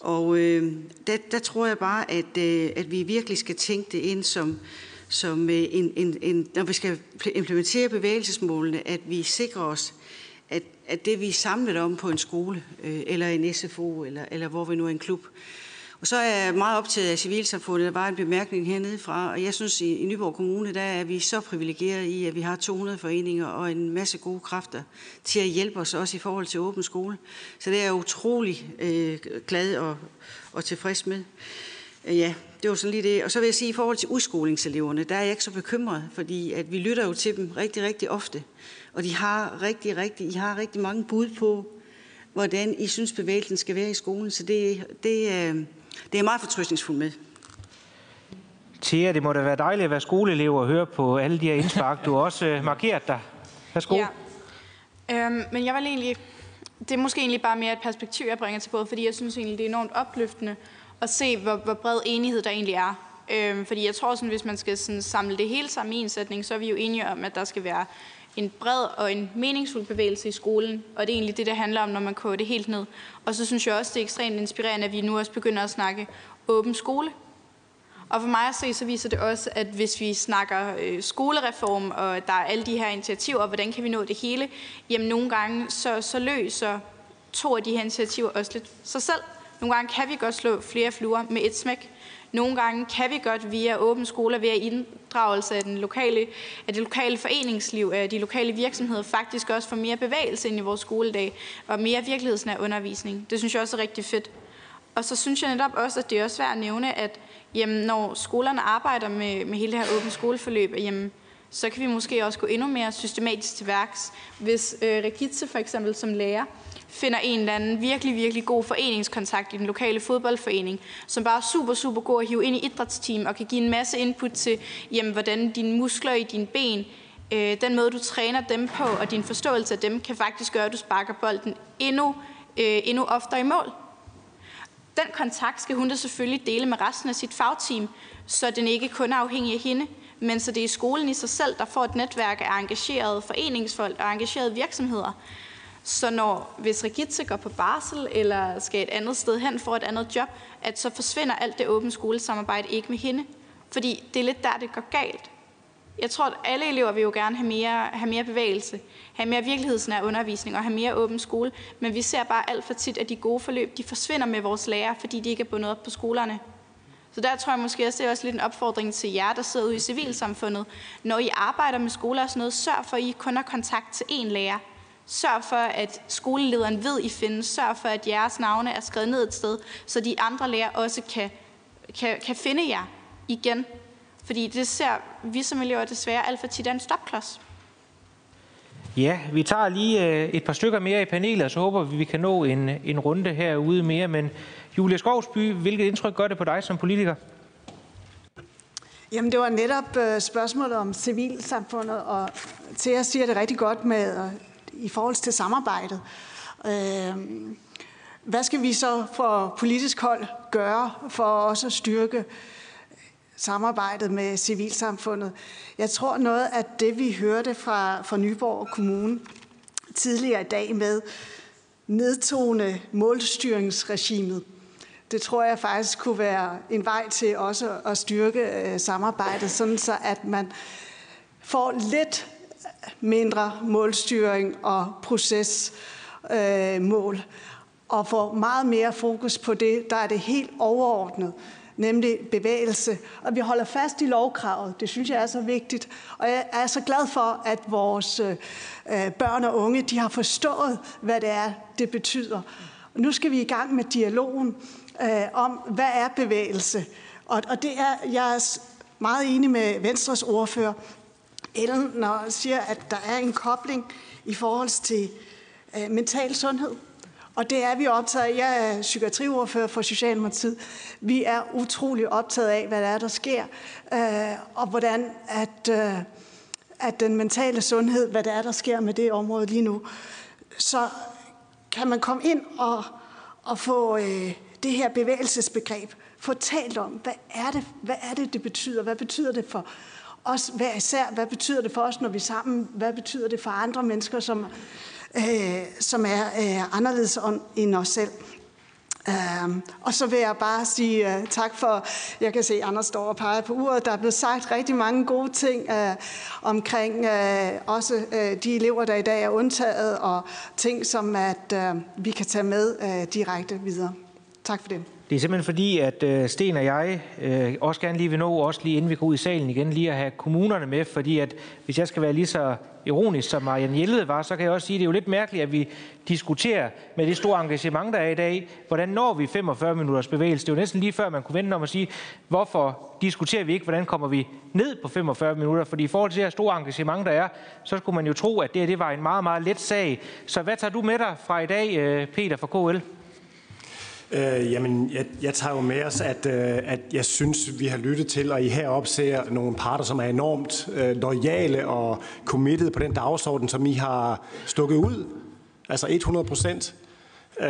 Speaker 13: Og øh, der, der tror jeg bare, at, øh, at vi virkelig skal tænke det ind som, som øh, en, en, en, når vi skal implementere bevægelsesmålene, at vi sikrer os, at, at det vi er samlet om på en skole, øh, eller en SFO, eller, eller hvor vi nu er en klub, og så er jeg meget optaget af civilsamfundet. Der var en bemærkning hernede fra, og jeg synes, i, i Nyborg Kommune, der er vi så privilegerede i, at vi har 200 foreninger og en masse gode kræfter til at hjælpe os også i forhold til åben skole. Så det er jeg utrolig øh, glad og, og tilfreds med. Øh, ja, det var sådan lige det. Og så vil jeg sige, at i forhold til udskolingseleverne, der er jeg ikke så bekymret, fordi at vi lytter jo til dem rigtig, rigtig ofte. Og de har rigtig, rigtig, I har rigtig mange bud på, hvordan I synes, bevægelsen skal være i skolen. Så det, det, det er meget fortrystningsfuldt med.
Speaker 1: Thea, det må da være dejligt at være skoleelev og høre på alle de her indspark. Du har også øh, markeret dig. Værsgo. Ja.
Speaker 12: Øhm, men jeg vil egentlig, det er måske egentlig bare mere et perspektiv, jeg bringer til både, fordi jeg synes egentlig, det er enormt opløftende at se, hvor, hvor bred enighed der egentlig er. Øhm, fordi jeg tror, sådan, hvis man skal sådan, samle det hele sammen i en sætning, så er vi jo enige om, at der skal være en bred og en meningsfuld bevægelse i skolen, og det er egentlig det, det handler om, når man koger det helt ned. Og så synes jeg også, det er ekstremt inspirerende, at vi nu også begynder at snakke åben skole. Og for mig at se, så viser det også, at hvis vi snakker øh, skolereform, og der er alle de her initiativer, og hvordan kan vi nå det hele, jamen nogle gange, så, så løser to af de her initiativer også lidt sig selv. Nogle gange kan vi godt slå flere fluer med et smæk. Nogle gange kan vi godt via åben skole skoler, via inddragelse af, den lokale, af det lokale foreningsliv, af de lokale virksomheder, faktisk også får mere bevægelse ind i vores skoledag, og mere virkelighedsnær undervisning. Det synes jeg også er rigtig fedt. Og så synes jeg netop også, at det er også svært at nævne, at jamen, når skolerne arbejder med, med hele det her åbent skoleforløb, jamen, så kan vi måske også gå endnu mere systematisk til værks. Hvis øh, Regitze for eksempel som lærer finder en eller anden virkelig, virkelig god foreningskontakt i den lokale fodboldforening, som bare er super, super god at hive ind i idrætsteam og kan give en masse input til, jamen, hvordan dine muskler i dine ben, øh, den måde, du træner dem på, og din forståelse af dem, kan faktisk gøre, at du sparker bolden endnu, øh, endnu oftere i mål. Den kontakt skal hun da selvfølgelig dele med resten af sit fagteam, så den ikke kun er afhængig af hende, men så det er skolen i sig selv, der får et netværk af engagerede foreningsfolk og engagerede virksomheder, så når, hvis Regitze går på barsel eller skal et andet sted hen for et andet job, at så forsvinder alt det åbne skolesamarbejde ikke med hende. Fordi det er lidt der, det går galt. Jeg tror, at alle elever vil jo gerne have mere, have mere bevægelse, have mere virkelighedsnær undervisning og have mere åben skole. Men vi ser bare alt for tit, at de gode forløb de forsvinder med vores lærere, fordi de ikke er bundet op på skolerne. Så der tror jeg måske også, det er også lidt en opfordring til jer, der sidder ude i civilsamfundet. Når I arbejder med skoler og sådan noget, sørg for, at I kun har kontakt til én lærer Sørg for, at skolelederen ved, I findes. Sørg for, at jeres navne er skrevet ned et sted, så de andre lærere også kan, kan, kan finde jer igen. Fordi det ser vi som elever desværre alt for tit er en stopklods.
Speaker 1: Ja, vi tager lige øh, et par stykker mere i panelet, og så håber vi, vi kan nå en, en runde herude mere. Men Julia Skovsby, hvilket indtryk gør det på dig som politiker?
Speaker 27: Jamen, det var netop øh, spørgsmålet om civilsamfundet, og til at sige det rigtig godt med øh, i forhold til samarbejdet. Øh, hvad skal vi så fra politisk hold gøre for også at styrke samarbejdet med civilsamfundet? Jeg tror noget af det, vi hørte fra, fra Nyborg Kommune tidligere i dag med nedtone målstyringsregimet, det tror jeg faktisk kunne være en vej til også at styrke øh, samarbejdet, sådan så at man får lidt mindre målstyring og procesmål, øh, og får meget mere fokus på det, der er det helt overordnet, nemlig bevægelse. Og vi holder fast i lovkravet. Det synes jeg er så vigtigt. Og jeg er så glad for, at vores øh, børn og unge de har forstået, hvad det er, det betyder. Og nu skal vi i gang med dialogen øh, om, hvad er bevægelse? Og, og det er, jeg er meget enig med Venstres ordfører, Ellen, når siger, at der er en kobling i forhold til øh, mental sundhed. Og det er vi optaget af. Jeg er psykiatriordfører for Socialdemokratiet. Vi er utrolig optaget af, hvad der er, der sker, øh, og hvordan at, øh, at den mentale sundhed, hvad der er, der sker med det område lige nu. Så kan man komme ind og, og få øh, det her bevægelsesbegreb, få talt om, hvad er, det, hvad er det, det betyder? Hvad betyder det for os hvad, især? Hvad betyder det for os, når vi er sammen? Hvad betyder det for andre mennesker, som, øh, som er øh, anderledes end os selv? Uh, og så vil jeg bare sige uh, tak for, jeg kan se, at Anders står og peger på uret. Der er blevet sagt rigtig mange gode ting uh, omkring uh, også uh, de elever, der i dag er undtaget, og ting, som at uh, vi kan tage med uh, direkte videre. Tak for det.
Speaker 1: Det er simpelthen fordi, at øh, Sten og jeg øh, også gerne lige vil nå, også lige inden vi går ud i salen igen, lige at have kommunerne med, fordi at hvis jeg skal være lige så ironisk, som Marianne Hjelved var, så kan jeg også sige, at det er jo lidt mærkeligt, at vi diskuterer med det store engagement, der er i dag, hvordan når vi 45 minutters bevægelse. Det er jo næsten lige før, man kunne vente om at sige, hvorfor diskuterer vi ikke, hvordan kommer vi ned på 45 minutter? Fordi i forhold til det her store engagement, der er, så skulle man jo tro, at det, her, det var en meget, meget let sag. Så hvad tager du med dig fra i dag, øh, Peter fra KL?
Speaker 15: Øh, jamen, jeg, jeg tager jo med os, at, øh, at jeg synes, vi har lyttet til, og I herop ser nogle parter, som er enormt øh, lojale og committed på den dagsorden, som I har stukket ud. Altså 100 procent. Øh,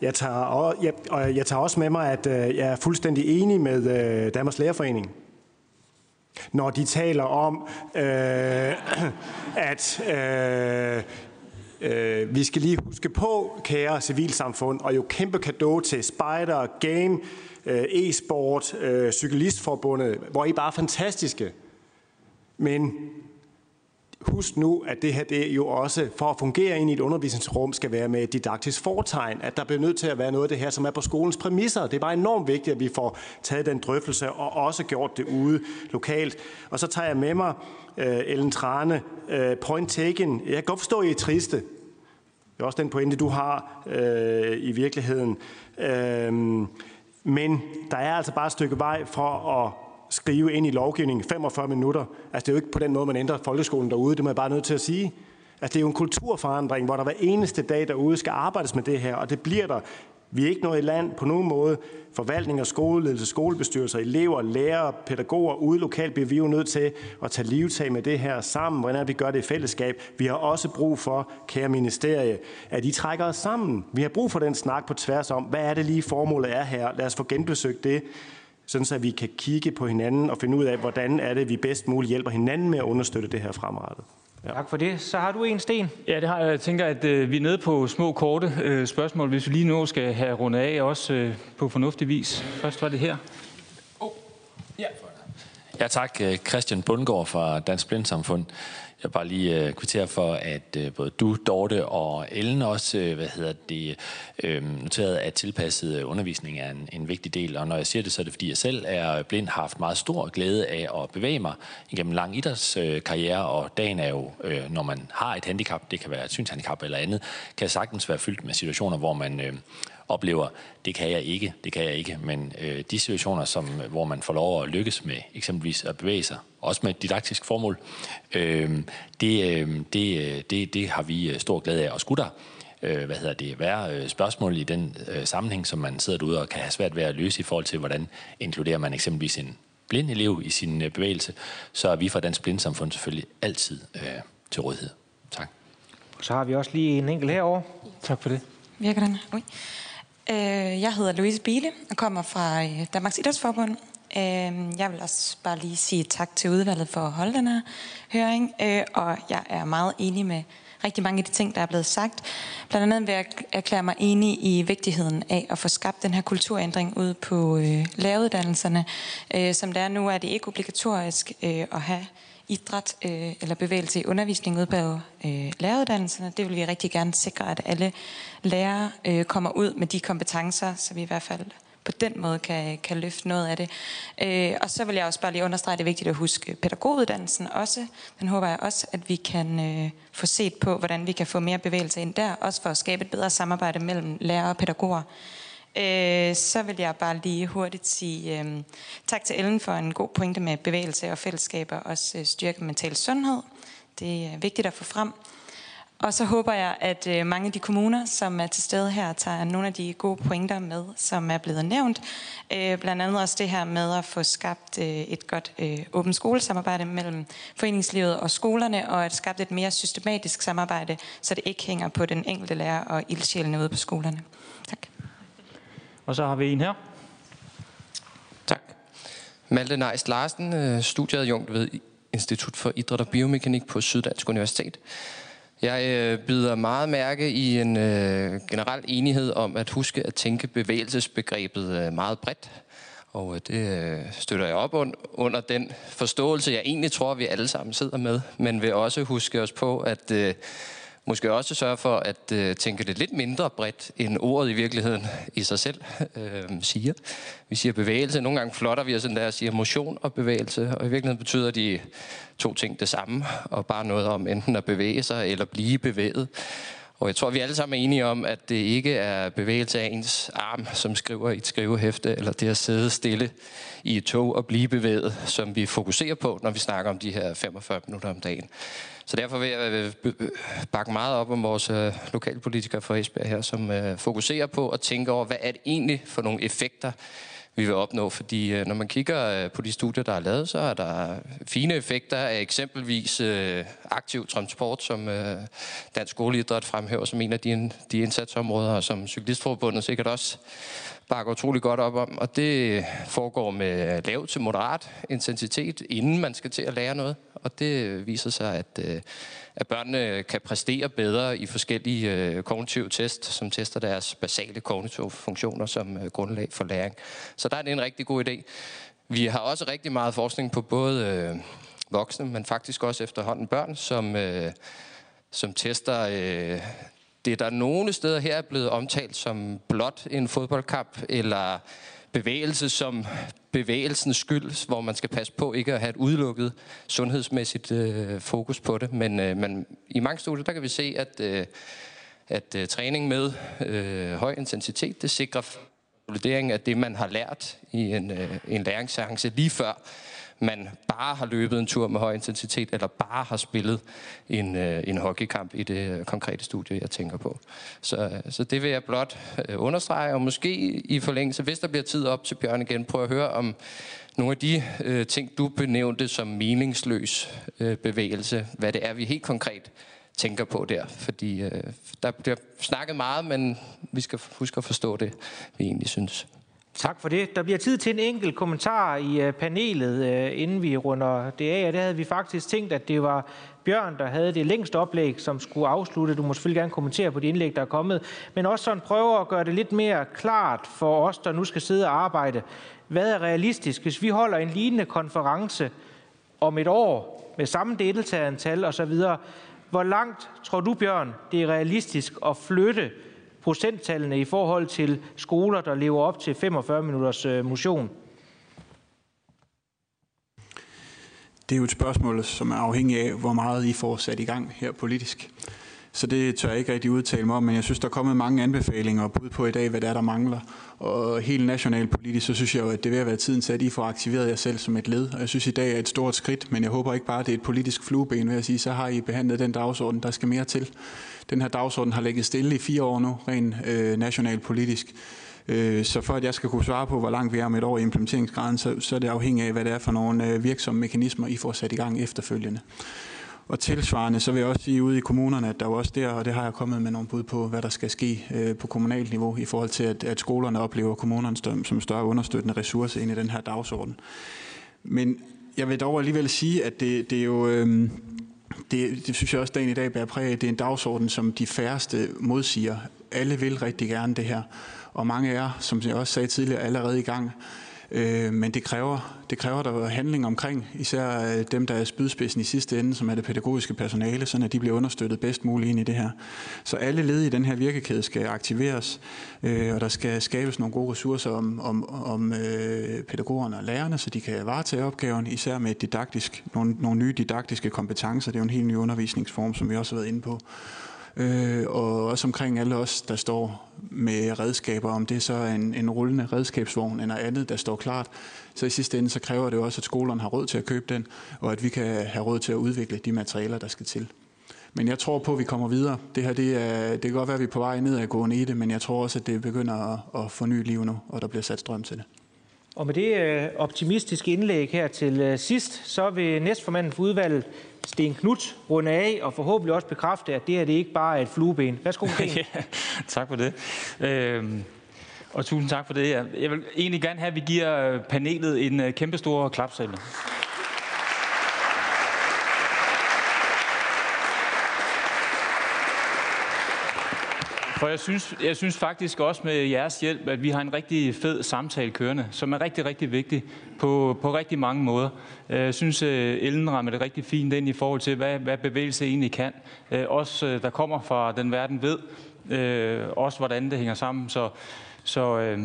Speaker 15: jeg, tager, og, jeg, og jeg tager også med mig, at øh, jeg er fuldstændig enig med øh, Danmarks Lærerforening når de taler om, øh, at øh, Øh, vi skal lige huske på, kære civilsamfund, og jo kæmpe kado til Spider, Game, øh, e-sport, øh, Cyklistforbundet, hvor I bare er fantastiske. Men husk nu, at det her det jo også, for at fungere ind i et undervisningsrum, skal være med et didaktisk fortegn. At der bliver nødt til at være noget af det her, som er på skolens præmisser. Det er bare enormt vigtigt, at vi får taget den drøftelse og også gjort det ude lokalt. Og så tager jeg med mig, øh, Ellen Trane, Øh, point taken. Jeg kan godt forstå, at I er triste. Det er også den pointe, du har øh, i virkeligheden. Øh, men der er altså bare et stykke vej for at skrive ind i lovgivningen 45 minutter. Altså det er jo ikke på den måde, man ændrer folkeskolen derude, det må jeg bare nødt til at sige. Altså det er jo en kulturforandring, hvor der hver eneste dag derude skal arbejdes med det her, og det bliver der. Vi er ikke noget i land på nogen måde. Forvaltning og skoleledelse, skolebestyrelser, elever, lærere, pædagoger ude lokalt bliver vi jo nødt til at tage livtag med det her sammen. Hvordan vi gør det i fællesskab. Vi har også brug for, kære ministerie, at I trækker os sammen. Vi har brug for den snak på tværs om, hvad er det lige formålet er her. Lad os få genbesøgt det sådan så vi kan kigge på hinanden og finde ud af, hvordan er det, vi bedst muligt hjælper hinanden med at understøtte det her fremadrettet.
Speaker 1: Ja. Tak for det. Så har du en sten.
Speaker 16: Ja, det har jeg. Jeg tænker, at øh, vi er nede på små, korte øh, spørgsmål, hvis vi lige nu skal have rundet af, også øh, på fornuftig vis. Først var det her.
Speaker 23: Ja.
Speaker 28: Tak. Øh, Christian Bundgaard fra Dansk Blindsamfund. Jeg vil bare lige uh, kvittere for, at øh, både du, Dorte og Ellen også, hvad hedder det, uh, noteret, at tilpasset undervisning er en, en vigtig del. Og når jeg siger det, så er det, fordi jeg selv er blind, har haft meget stor glæde af at bevæge mig igennem lang idrætskarriere, og dagen er jo, når man har et handicap, det kan være et synshandicap eller andet, kan sagtens være fyldt med situationer, hvor man oplever, det kan jeg ikke, det kan jeg ikke. Men øh, de situationer, som, hvor man får lov at lykkes med eksempelvis at bevæge sig, også med et didaktisk formål, øh, det, øh, det, det, det har vi stor glæde af. Og skulle der øh, hvad hedder det, være øh, spørgsmål i den øh, sammenhæng, som man sidder derude og kan have svært ved at løse i forhold til, hvordan inkluderer man eksempelvis en blind elev i sin øh, bevægelse, så er vi fra Dansk Blindsamfund selvfølgelig altid øh, til rådighed. Tak.
Speaker 1: Så har vi også lige en enkelt herover. Tak for det.
Speaker 29: Virker den? Ui. Øh, jeg hedder Louise Biele og kommer fra øh, Danmarks Idrætsforbund. Øh, jeg vil også bare lige sige tak til udvalget for at holde den her høring, øh, og jeg er meget enig med rigtig mange af de ting, der er blevet sagt. Blandt andet vil jeg erklære mig enig i vigtigheden af at få skabt den her kulturændring ud på øh, læreruddannelserne. Øh, som det er nu, er det ikke obligatorisk øh, at have idræt øh, eller bevægelse i undervisning ud på øh, læreruddannelserne. Det vil vi rigtig gerne sikre, at alle lærere øh, kommer ud med de kompetencer, så vi i hvert fald på den måde kan, kan løfte noget af det. Øh, og så vil jeg også bare lige understrege, at det er vigtigt at huske pædagoguddannelsen også. Den håber jeg også, at vi kan øh, få set på, hvordan vi kan få mere bevægelse ind der, også for at skabe et bedre samarbejde mellem lærere og pædagoger. Øh, så vil jeg bare lige hurtigt sige øh, tak til Ellen for en god pointe med bevægelse og fællesskaber, og også øh, styrke mental sundhed. Det er vigtigt at få frem. Og så håber jeg, at øh, mange af de kommuner, som er til stede her, tager nogle af de gode pointer med, som er blevet nævnt. Øh, blandt andet også det her med at få skabt øh, et godt øh, åbent skolesamarbejde mellem foreningslivet og skolerne, og at skabt et mere systematisk samarbejde, så det ikke hænger på den enkelte lærer og ildsjælene ude på skolerne.
Speaker 1: Og så har vi en her.
Speaker 30: Tak. Malte Neist Larsen, øh, studieadjunkt ved Institut for Idræt og Biomekanik på Syddansk Universitet. Jeg øh, byder meget mærke i en øh, generel enighed om at huske at tænke bevægelsesbegrebet øh, meget bredt. Og øh, det øh, støtter jeg op un- under den forståelse, jeg egentlig tror, vi alle sammen sidder med. Men vil også huske os på, at øh, måske også sørge for at øh, tænke det lidt mindre bredt, end ordet i virkeligheden i sig selv øh, siger. Vi siger bevægelse. Nogle gange flotter vi os sådan der og siger motion og bevægelse, og i virkeligheden betyder de to ting det samme, og bare noget om enten at bevæge sig eller blive bevæget. Og jeg tror, vi alle sammen er enige om, at det ikke er bevægelse af ens arm, som skriver i et skrivehæfte, eller det at sidde stille i et tog og blive bevæget, som vi fokuserer på, når vi snakker om de her 45 minutter om dagen. Så derfor vil jeg øh, øh, bakke meget op om vores øh, lokalpolitikere fra Esbjerg her, som øh, fokuserer på at tænke over, hvad er det egentlig for nogle effekter, vi vil opnå. Fordi øh, når man kigger øh, på de studier, der er lavet, så er der fine effekter af eksempelvis øh, aktiv transport, som øh, Dansk Skoleidræt fremhæver som en af de, de indsatsområder, og som Cyklistforbundet sikkert også bakker utrolig godt op om. Og det foregår med lav til moderat intensitet, inden man skal til at lære noget. Og det viser sig, at, øh, at børnene kan præstere bedre i forskellige øh, kognitive test, som tester deres basale kognitive funktioner som øh, grundlag for læring. Så der er det en rigtig god idé. Vi har også rigtig meget forskning på både voksne, men faktisk også efterhånden børn, som, som tester det, der nogle steder her er blevet omtalt som blot en fodboldkamp, eller bevægelse som bevægelsens skyld, hvor man skal passe på ikke at have et udelukket sundhedsmæssigt øh, fokus på det. Men, øh, men i mange studier, der kan vi se, at, øh, at øh, træning med øh, høj intensitet, det sikrer validering af det, man har lært i en, øh, en læringsseance lige før man bare har løbet en tur med høj intensitet, eller bare har spillet en, øh, en hockeykamp i det øh, konkrete studie, jeg tænker på. Så, øh, så det vil jeg blot øh, understrege, og måske i forlængelse, hvis der bliver tid op til Bjørn igen, prøve at høre om nogle af de øh, ting, du benævnte som meningsløs øh, bevægelse, hvad det er, vi helt konkret tænker på der. Fordi øh, der bliver snakket meget, men vi skal huske at forstå det, vi egentlig synes.
Speaker 1: Tak for det. Der bliver tid til en enkelt kommentar i øh, panelet, øh, inden vi runder det af. Og det havde vi faktisk tænkt, at det var Bjørn, der havde det længste oplæg, som skulle afslutte. Du må selvfølgelig gerne kommentere på de indlæg, der er kommet. Men også sådan prøve at gøre det lidt mere klart for os, der nu skal sidde og arbejde. Hvad er realistisk? Hvis vi holder en lignende konference om et år med samme deltagerantal osv., hvor langt tror du, Bjørn, det er realistisk at flytte procenttallene i forhold til skoler, der lever op til 45 minutters øh, motion?
Speaker 4: Det er jo et spørgsmål, som er afhængig af, hvor meget I får sat i gang her politisk. Så det tør jeg ikke rigtig udtale mig om, men jeg synes, der er kommet mange anbefalinger og bud på i dag, hvad der er, der mangler. Og helt nationalt politisk, så synes jeg jo, at det vil være tiden til, at I får aktiveret jer selv som et led. Og jeg synes, i dag er et stort skridt, men jeg håber ikke bare, at det er et politisk flueben, ved at sige, så har I behandlet den dagsorden, der skal mere til. Den her dagsorden har ligget stille i fire år nu, rent øh, nationalt politisk. Øh, så for at jeg skal kunne svare på, hvor langt vi er om et år i implementeringsgraden, så, så er det afhængigt af, hvad det er for nogle øh, virksomme mekanismer, I får sat i gang efterfølgende. Og tilsvarende, så vil jeg også sige ude i kommunerne, at der er også der, og det har jeg kommet med nogle bud på, hvad der skal ske øh, på kommunalt niveau, i forhold til, at, at skolerne oplever kommunerne som større understøttende ressource ind i den her dagsorden. Men jeg vil dog alligevel sige, at det, det er jo... Øh, det, det synes jeg også, dagen i dag bærer præg af. Det er en dagsorden, som de færreste modsiger. Alle vil rigtig gerne det her. Og mange er, som jeg også sagde tidligere, allerede i gang. Øh, men det kræver, det kræver der handling omkring, især øh, dem, der er spydspidsen i sidste ende, som er det pædagogiske personale, så at de bliver understøttet bedst muligt ind i det her. Så alle led i den her virkekæde skal aktiveres, øh, og der skal skabes nogle gode ressourcer om, om, om øh, pædagogerne og lærerne, så de kan varetage opgaven, især med didaktisk, nogle, nogle nye didaktiske kompetencer. Det er jo en helt ny undervisningsform, som vi også har været inde på øh, og også omkring alle os, der står med redskaber, om det så er en, en rullende redskabsvogn eller andet, der står klart. Så i sidste ende, så kræver det også, at skolerne har råd til at købe den, og at vi kan have råd til at udvikle de materialer, der skal til. Men jeg tror på, at vi kommer videre. Det her, det, er, det kan godt være, at vi er på vej ned ad gående i det, men jeg tror også, at det begynder at, at få ny liv nu, og der bliver sat strøm til det.
Speaker 1: Og med det øh, optimistiske indlæg her til øh, sidst, så vil næstformanden for udvalget, Sten Knut, runde af og forhåbentlig også bekræfte, at det her det ikke bare er et flueben. Værsgo, Sten.
Speaker 16: ja, tak for det. Øhm, og tusind tak for det. Jeg vil egentlig gerne have, at vi giver øh, panelet en kæmpestor kæmpe stor klapsalve. For jeg synes, jeg synes faktisk også med jeres hjælp, at vi har en rigtig fed samtale kørende, som er rigtig, rigtig vigtig på, på rigtig mange måder. Øh, jeg synes, øh, Ellen rammer det rigtig fint ind i forhold til, hvad, hvad bevægelse egentlig kan. Øh, også øh, der kommer fra den verden ved, også hvordan det hænger sammen. Så, så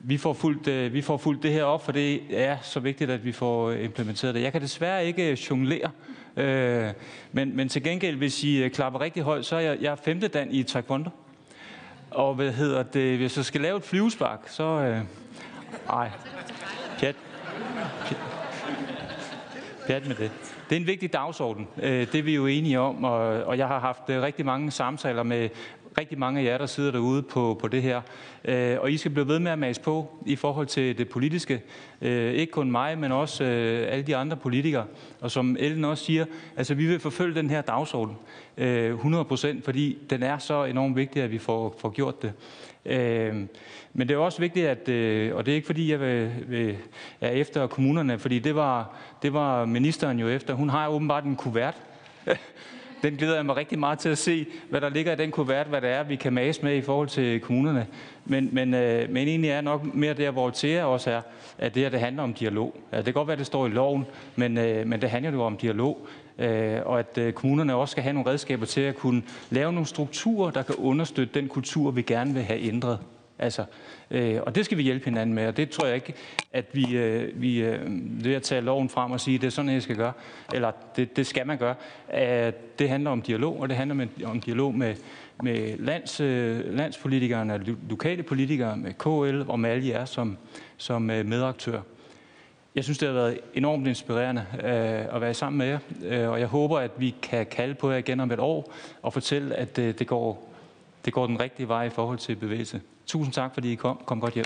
Speaker 16: vi, får fuldt, vi får fuldt det her op, for det er så vigtigt, at vi får implementeret det. Jeg kan desværre ikke jonglere, øh, men, men til gengæld, hvis I klapper rigtig højt, så er jeg, jeg er femte dan i taekwondo. Og hvad hedder det, hvis jeg skal lave et flyvespark, så... Øh, ej, pjat. pjat. Med det. Det er en vigtig dagsorden. Øh, det er vi jo enige om, og, og jeg har haft øh, rigtig mange samtaler med rigtig mange af jer, der sidder derude på, på det her. Øh, og I skal blive ved med at mase på i forhold til det politiske. Øh, ikke kun mig, men også øh, alle de andre politikere. Og som Ellen også siger, altså vi vil forfølge den her dagsorden øh, 100 procent, fordi den er så enormt vigtig, at vi får, får gjort det. Øh, men det er også vigtigt, at, øh, og det er ikke fordi, jeg vil, vil, er efter kommunerne, fordi det var, det var ministeren jo efter. Hun har åbenbart en kuvert, den glæder jeg mig rigtig meget til at se, hvad der ligger i den kuvert, hvad det er, vi kan mase med i forhold til kommunerne. Men, men, øh, men egentlig er nok mere der, hvor Thea også er, at det her det handler om dialog. Det kan godt være, at det står i loven, men, øh, men det handler jo om dialog. Øh, og at øh, kommunerne også skal have nogle redskaber til at kunne lave nogle strukturer, der kan understøtte den kultur, vi gerne vil have ændret. Altså, øh, og det skal vi hjælpe hinanden med, og det tror jeg ikke, at vi, øh, vi øh, ved at tage loven frem og sige, det er sådan, jeg skal gøre, eller det, det skal man gøre. Øh, det handler om dialog, og det handler med, om dialog med, med lands, øh, landspolitikerne, lokale politikere, med KL og med alle jer som, som øh, medaktør. Jeg synes, det har været enormt inspirerende øh, at være sammen med jer, øh, og jeg håber, at vi kan kalde på jer igen om et år og fortælle, at øh, det, går, det går den rigtige vej i forhold til bevægelse. Tusind tak, fordi I kom. Kom godt hjem.